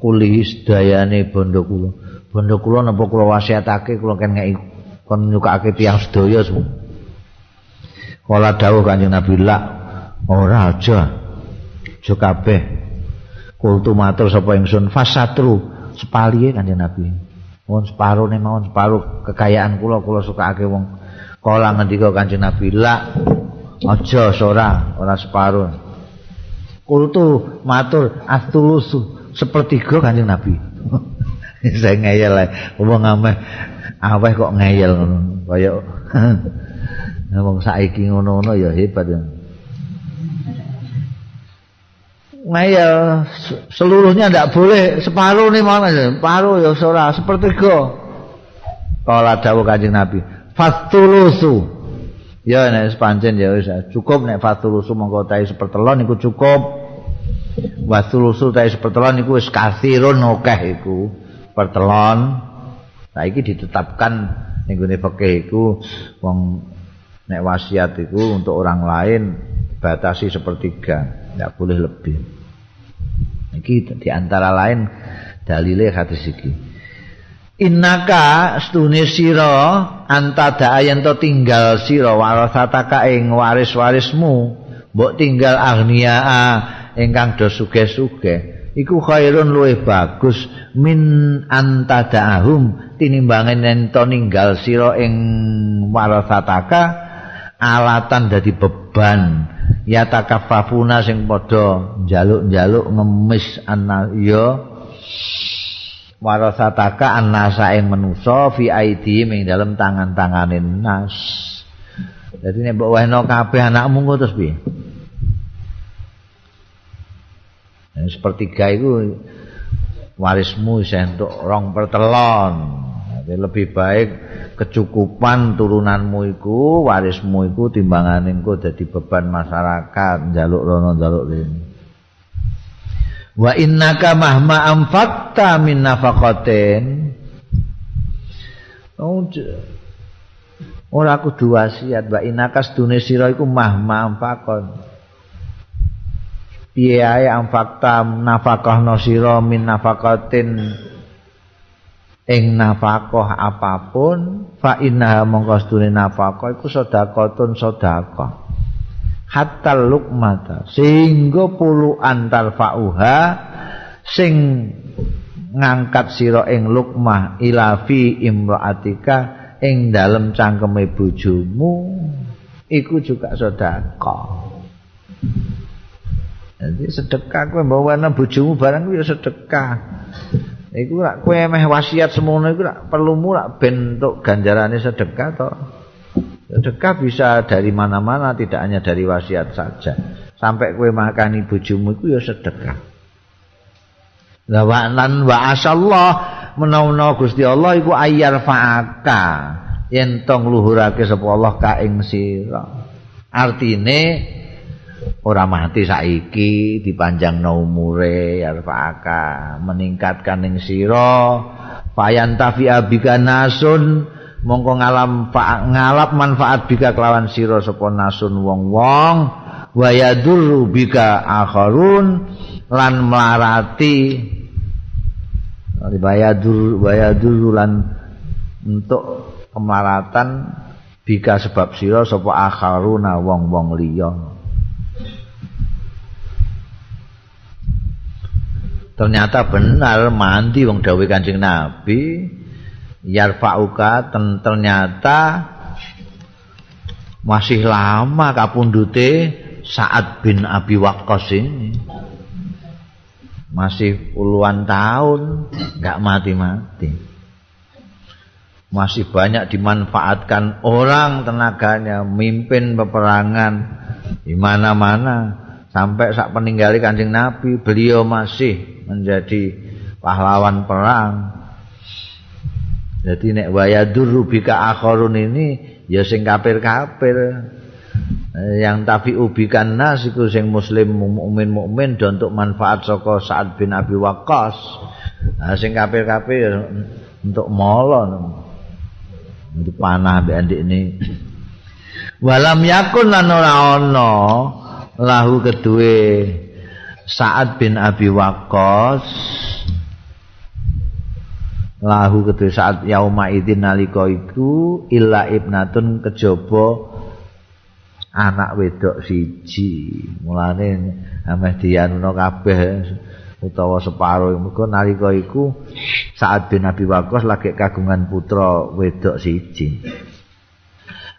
Kuli sedayane bondo kula. Bondo kula napa kula wasiatake kula kan ngeki kon nyukake tiyang sedaya kala dawuh kanjeng Nabi la ora aja. Aja kabeh. Kultu matur sapa ingsun. Fasatru. Sepalihe kanjeng Nabi Mohon separuh nih, separuh kekayaan kula kula suka ake wong. Kala ngendika Kanjeng Nabi, "La aja ora, ora separuh." Kultu matur astulusu sepertiga Kanjeng Nabi. *laughs* Saya ngeyel lah, wong ameh aweh kok ngeyel ngono. Kaya *laughs* wong saiki ngono-ngono ya hebat ya. Ngayal seluruhnya ndak boleh. Separuh nih mana separuh ya ora sepertiga. Kala dawuh kanjeng Nabi. Fastulusu. Ya nek sepancen ya wis cukup nek fastulusu mongko tae sepertelon iku cukup. Wastulusu tae sepertelon wis kasirun akeh iku. Pertelon. Saiki ditetapkan ning gone fikih iku. Wong nek wasiat iku untuk orang lain batasi sepertiga tidak boleh lebih. Iki di antara lain dalile hadis iki. Innaka stune sira antada yen to tinggal sira warasataka ing waris-warismu, mbok tinggal agnia ingkang do sugih-sugih. Iku khairun luwih bagus min antadaahum tinimbangan yen to ninggal sira ing warasataka alatan dadi beban ya takaffafuna sing padha njaluk-njaluk ngemis ana ya. Warasataka annasa ing manusa fi aidi ing dalem tangan-tangane nas. Dadi nek mbok wehno kabeh anakmu kok terus piye? Nah, sepertiga itu warismu sentuk rong pertelon. Jadi lebih baik kecukupan turunanmu iku warismu iku timbangan engko dadi beban masyarakat njaluk rono njaluk rene wa innaka mahma amfakta min nafaqatin. Oh, ora kudu wasiat wa innaka sedune sira iku mahma amfakon piye ae amfakta nafaqah sira min nafaqatin ing nafkah apapun fa inna mongko sedune nafkah iku sedekahun sedekah. Hatta lukmata. Sehingga puluhan tarfauha sing ngangkat sira ing lukmah ila fi imraatika ing dalem cangkeme bojomu iku juga sedekah. Jadi sedekah kowe bawa bojomu barang kuwi sedekah Iku rak kowe meh wasiat semono iku rak perlu mulak bentuk ganjarane sedekah to. Sedekah bisa dari mana-mana tidak hanya dari wasiat saja. Sampai kowe makani bojomu iku ya sedekah. La wa lan wa asallah menawa Gusti Allah iku ayyar fa'aka yen tong luhurake sapa Allah ka ing sira. Artine ora mati saiki dipanjang umure yarfaka meningkatkan ing sira payan tafi abika nasun mongko ngalam ngalap manfaat bika kelawan sira sapa nasun wong-wong wa yadur bika akharun lan melarati bayadur bayadur lan untuk kemaratan bika sebab sira sapa akharuna wong-wong liya ternyata benar mandi wong dawuh Kanjeng Nabi. Yarfauka ternyata masih lama kapundute saat bin Abi Waqqas ini. Masih puluhan tahun enggak mati-mati. Masih banyak dimanfaatkan orang tenaganya mimpin peperangan di mana-mana sampai saat peninggali kanjeng Nabi beliau masih menjadi pahlawan perang. Jadi nek wayadur bika akhorun ini ya sing kafir-kafir. Yang tapi ubikan nas iku sing muslim mukmin mukmin dan untuk manfaat saka Sa'ad bin Abi Waqqas. Nah, sing kafir-kafir untuk molon Itu panah andik ini. Walam yakun lan ora ana lahu kedue Sa'ad bin Abi Waqqas. Lahu kedue saat yauma idzin nalika iku illa ibnatun kejaba anak wedok siji. Mulane ameh dianuno kabeh utawa separo. Mergo nalika iku saat bin Abi Waqqas lagi kagungan putra wedok siji.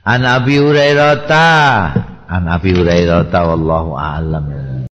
An Abi Hurairah An Abi Hurairah ta wallahu a'lam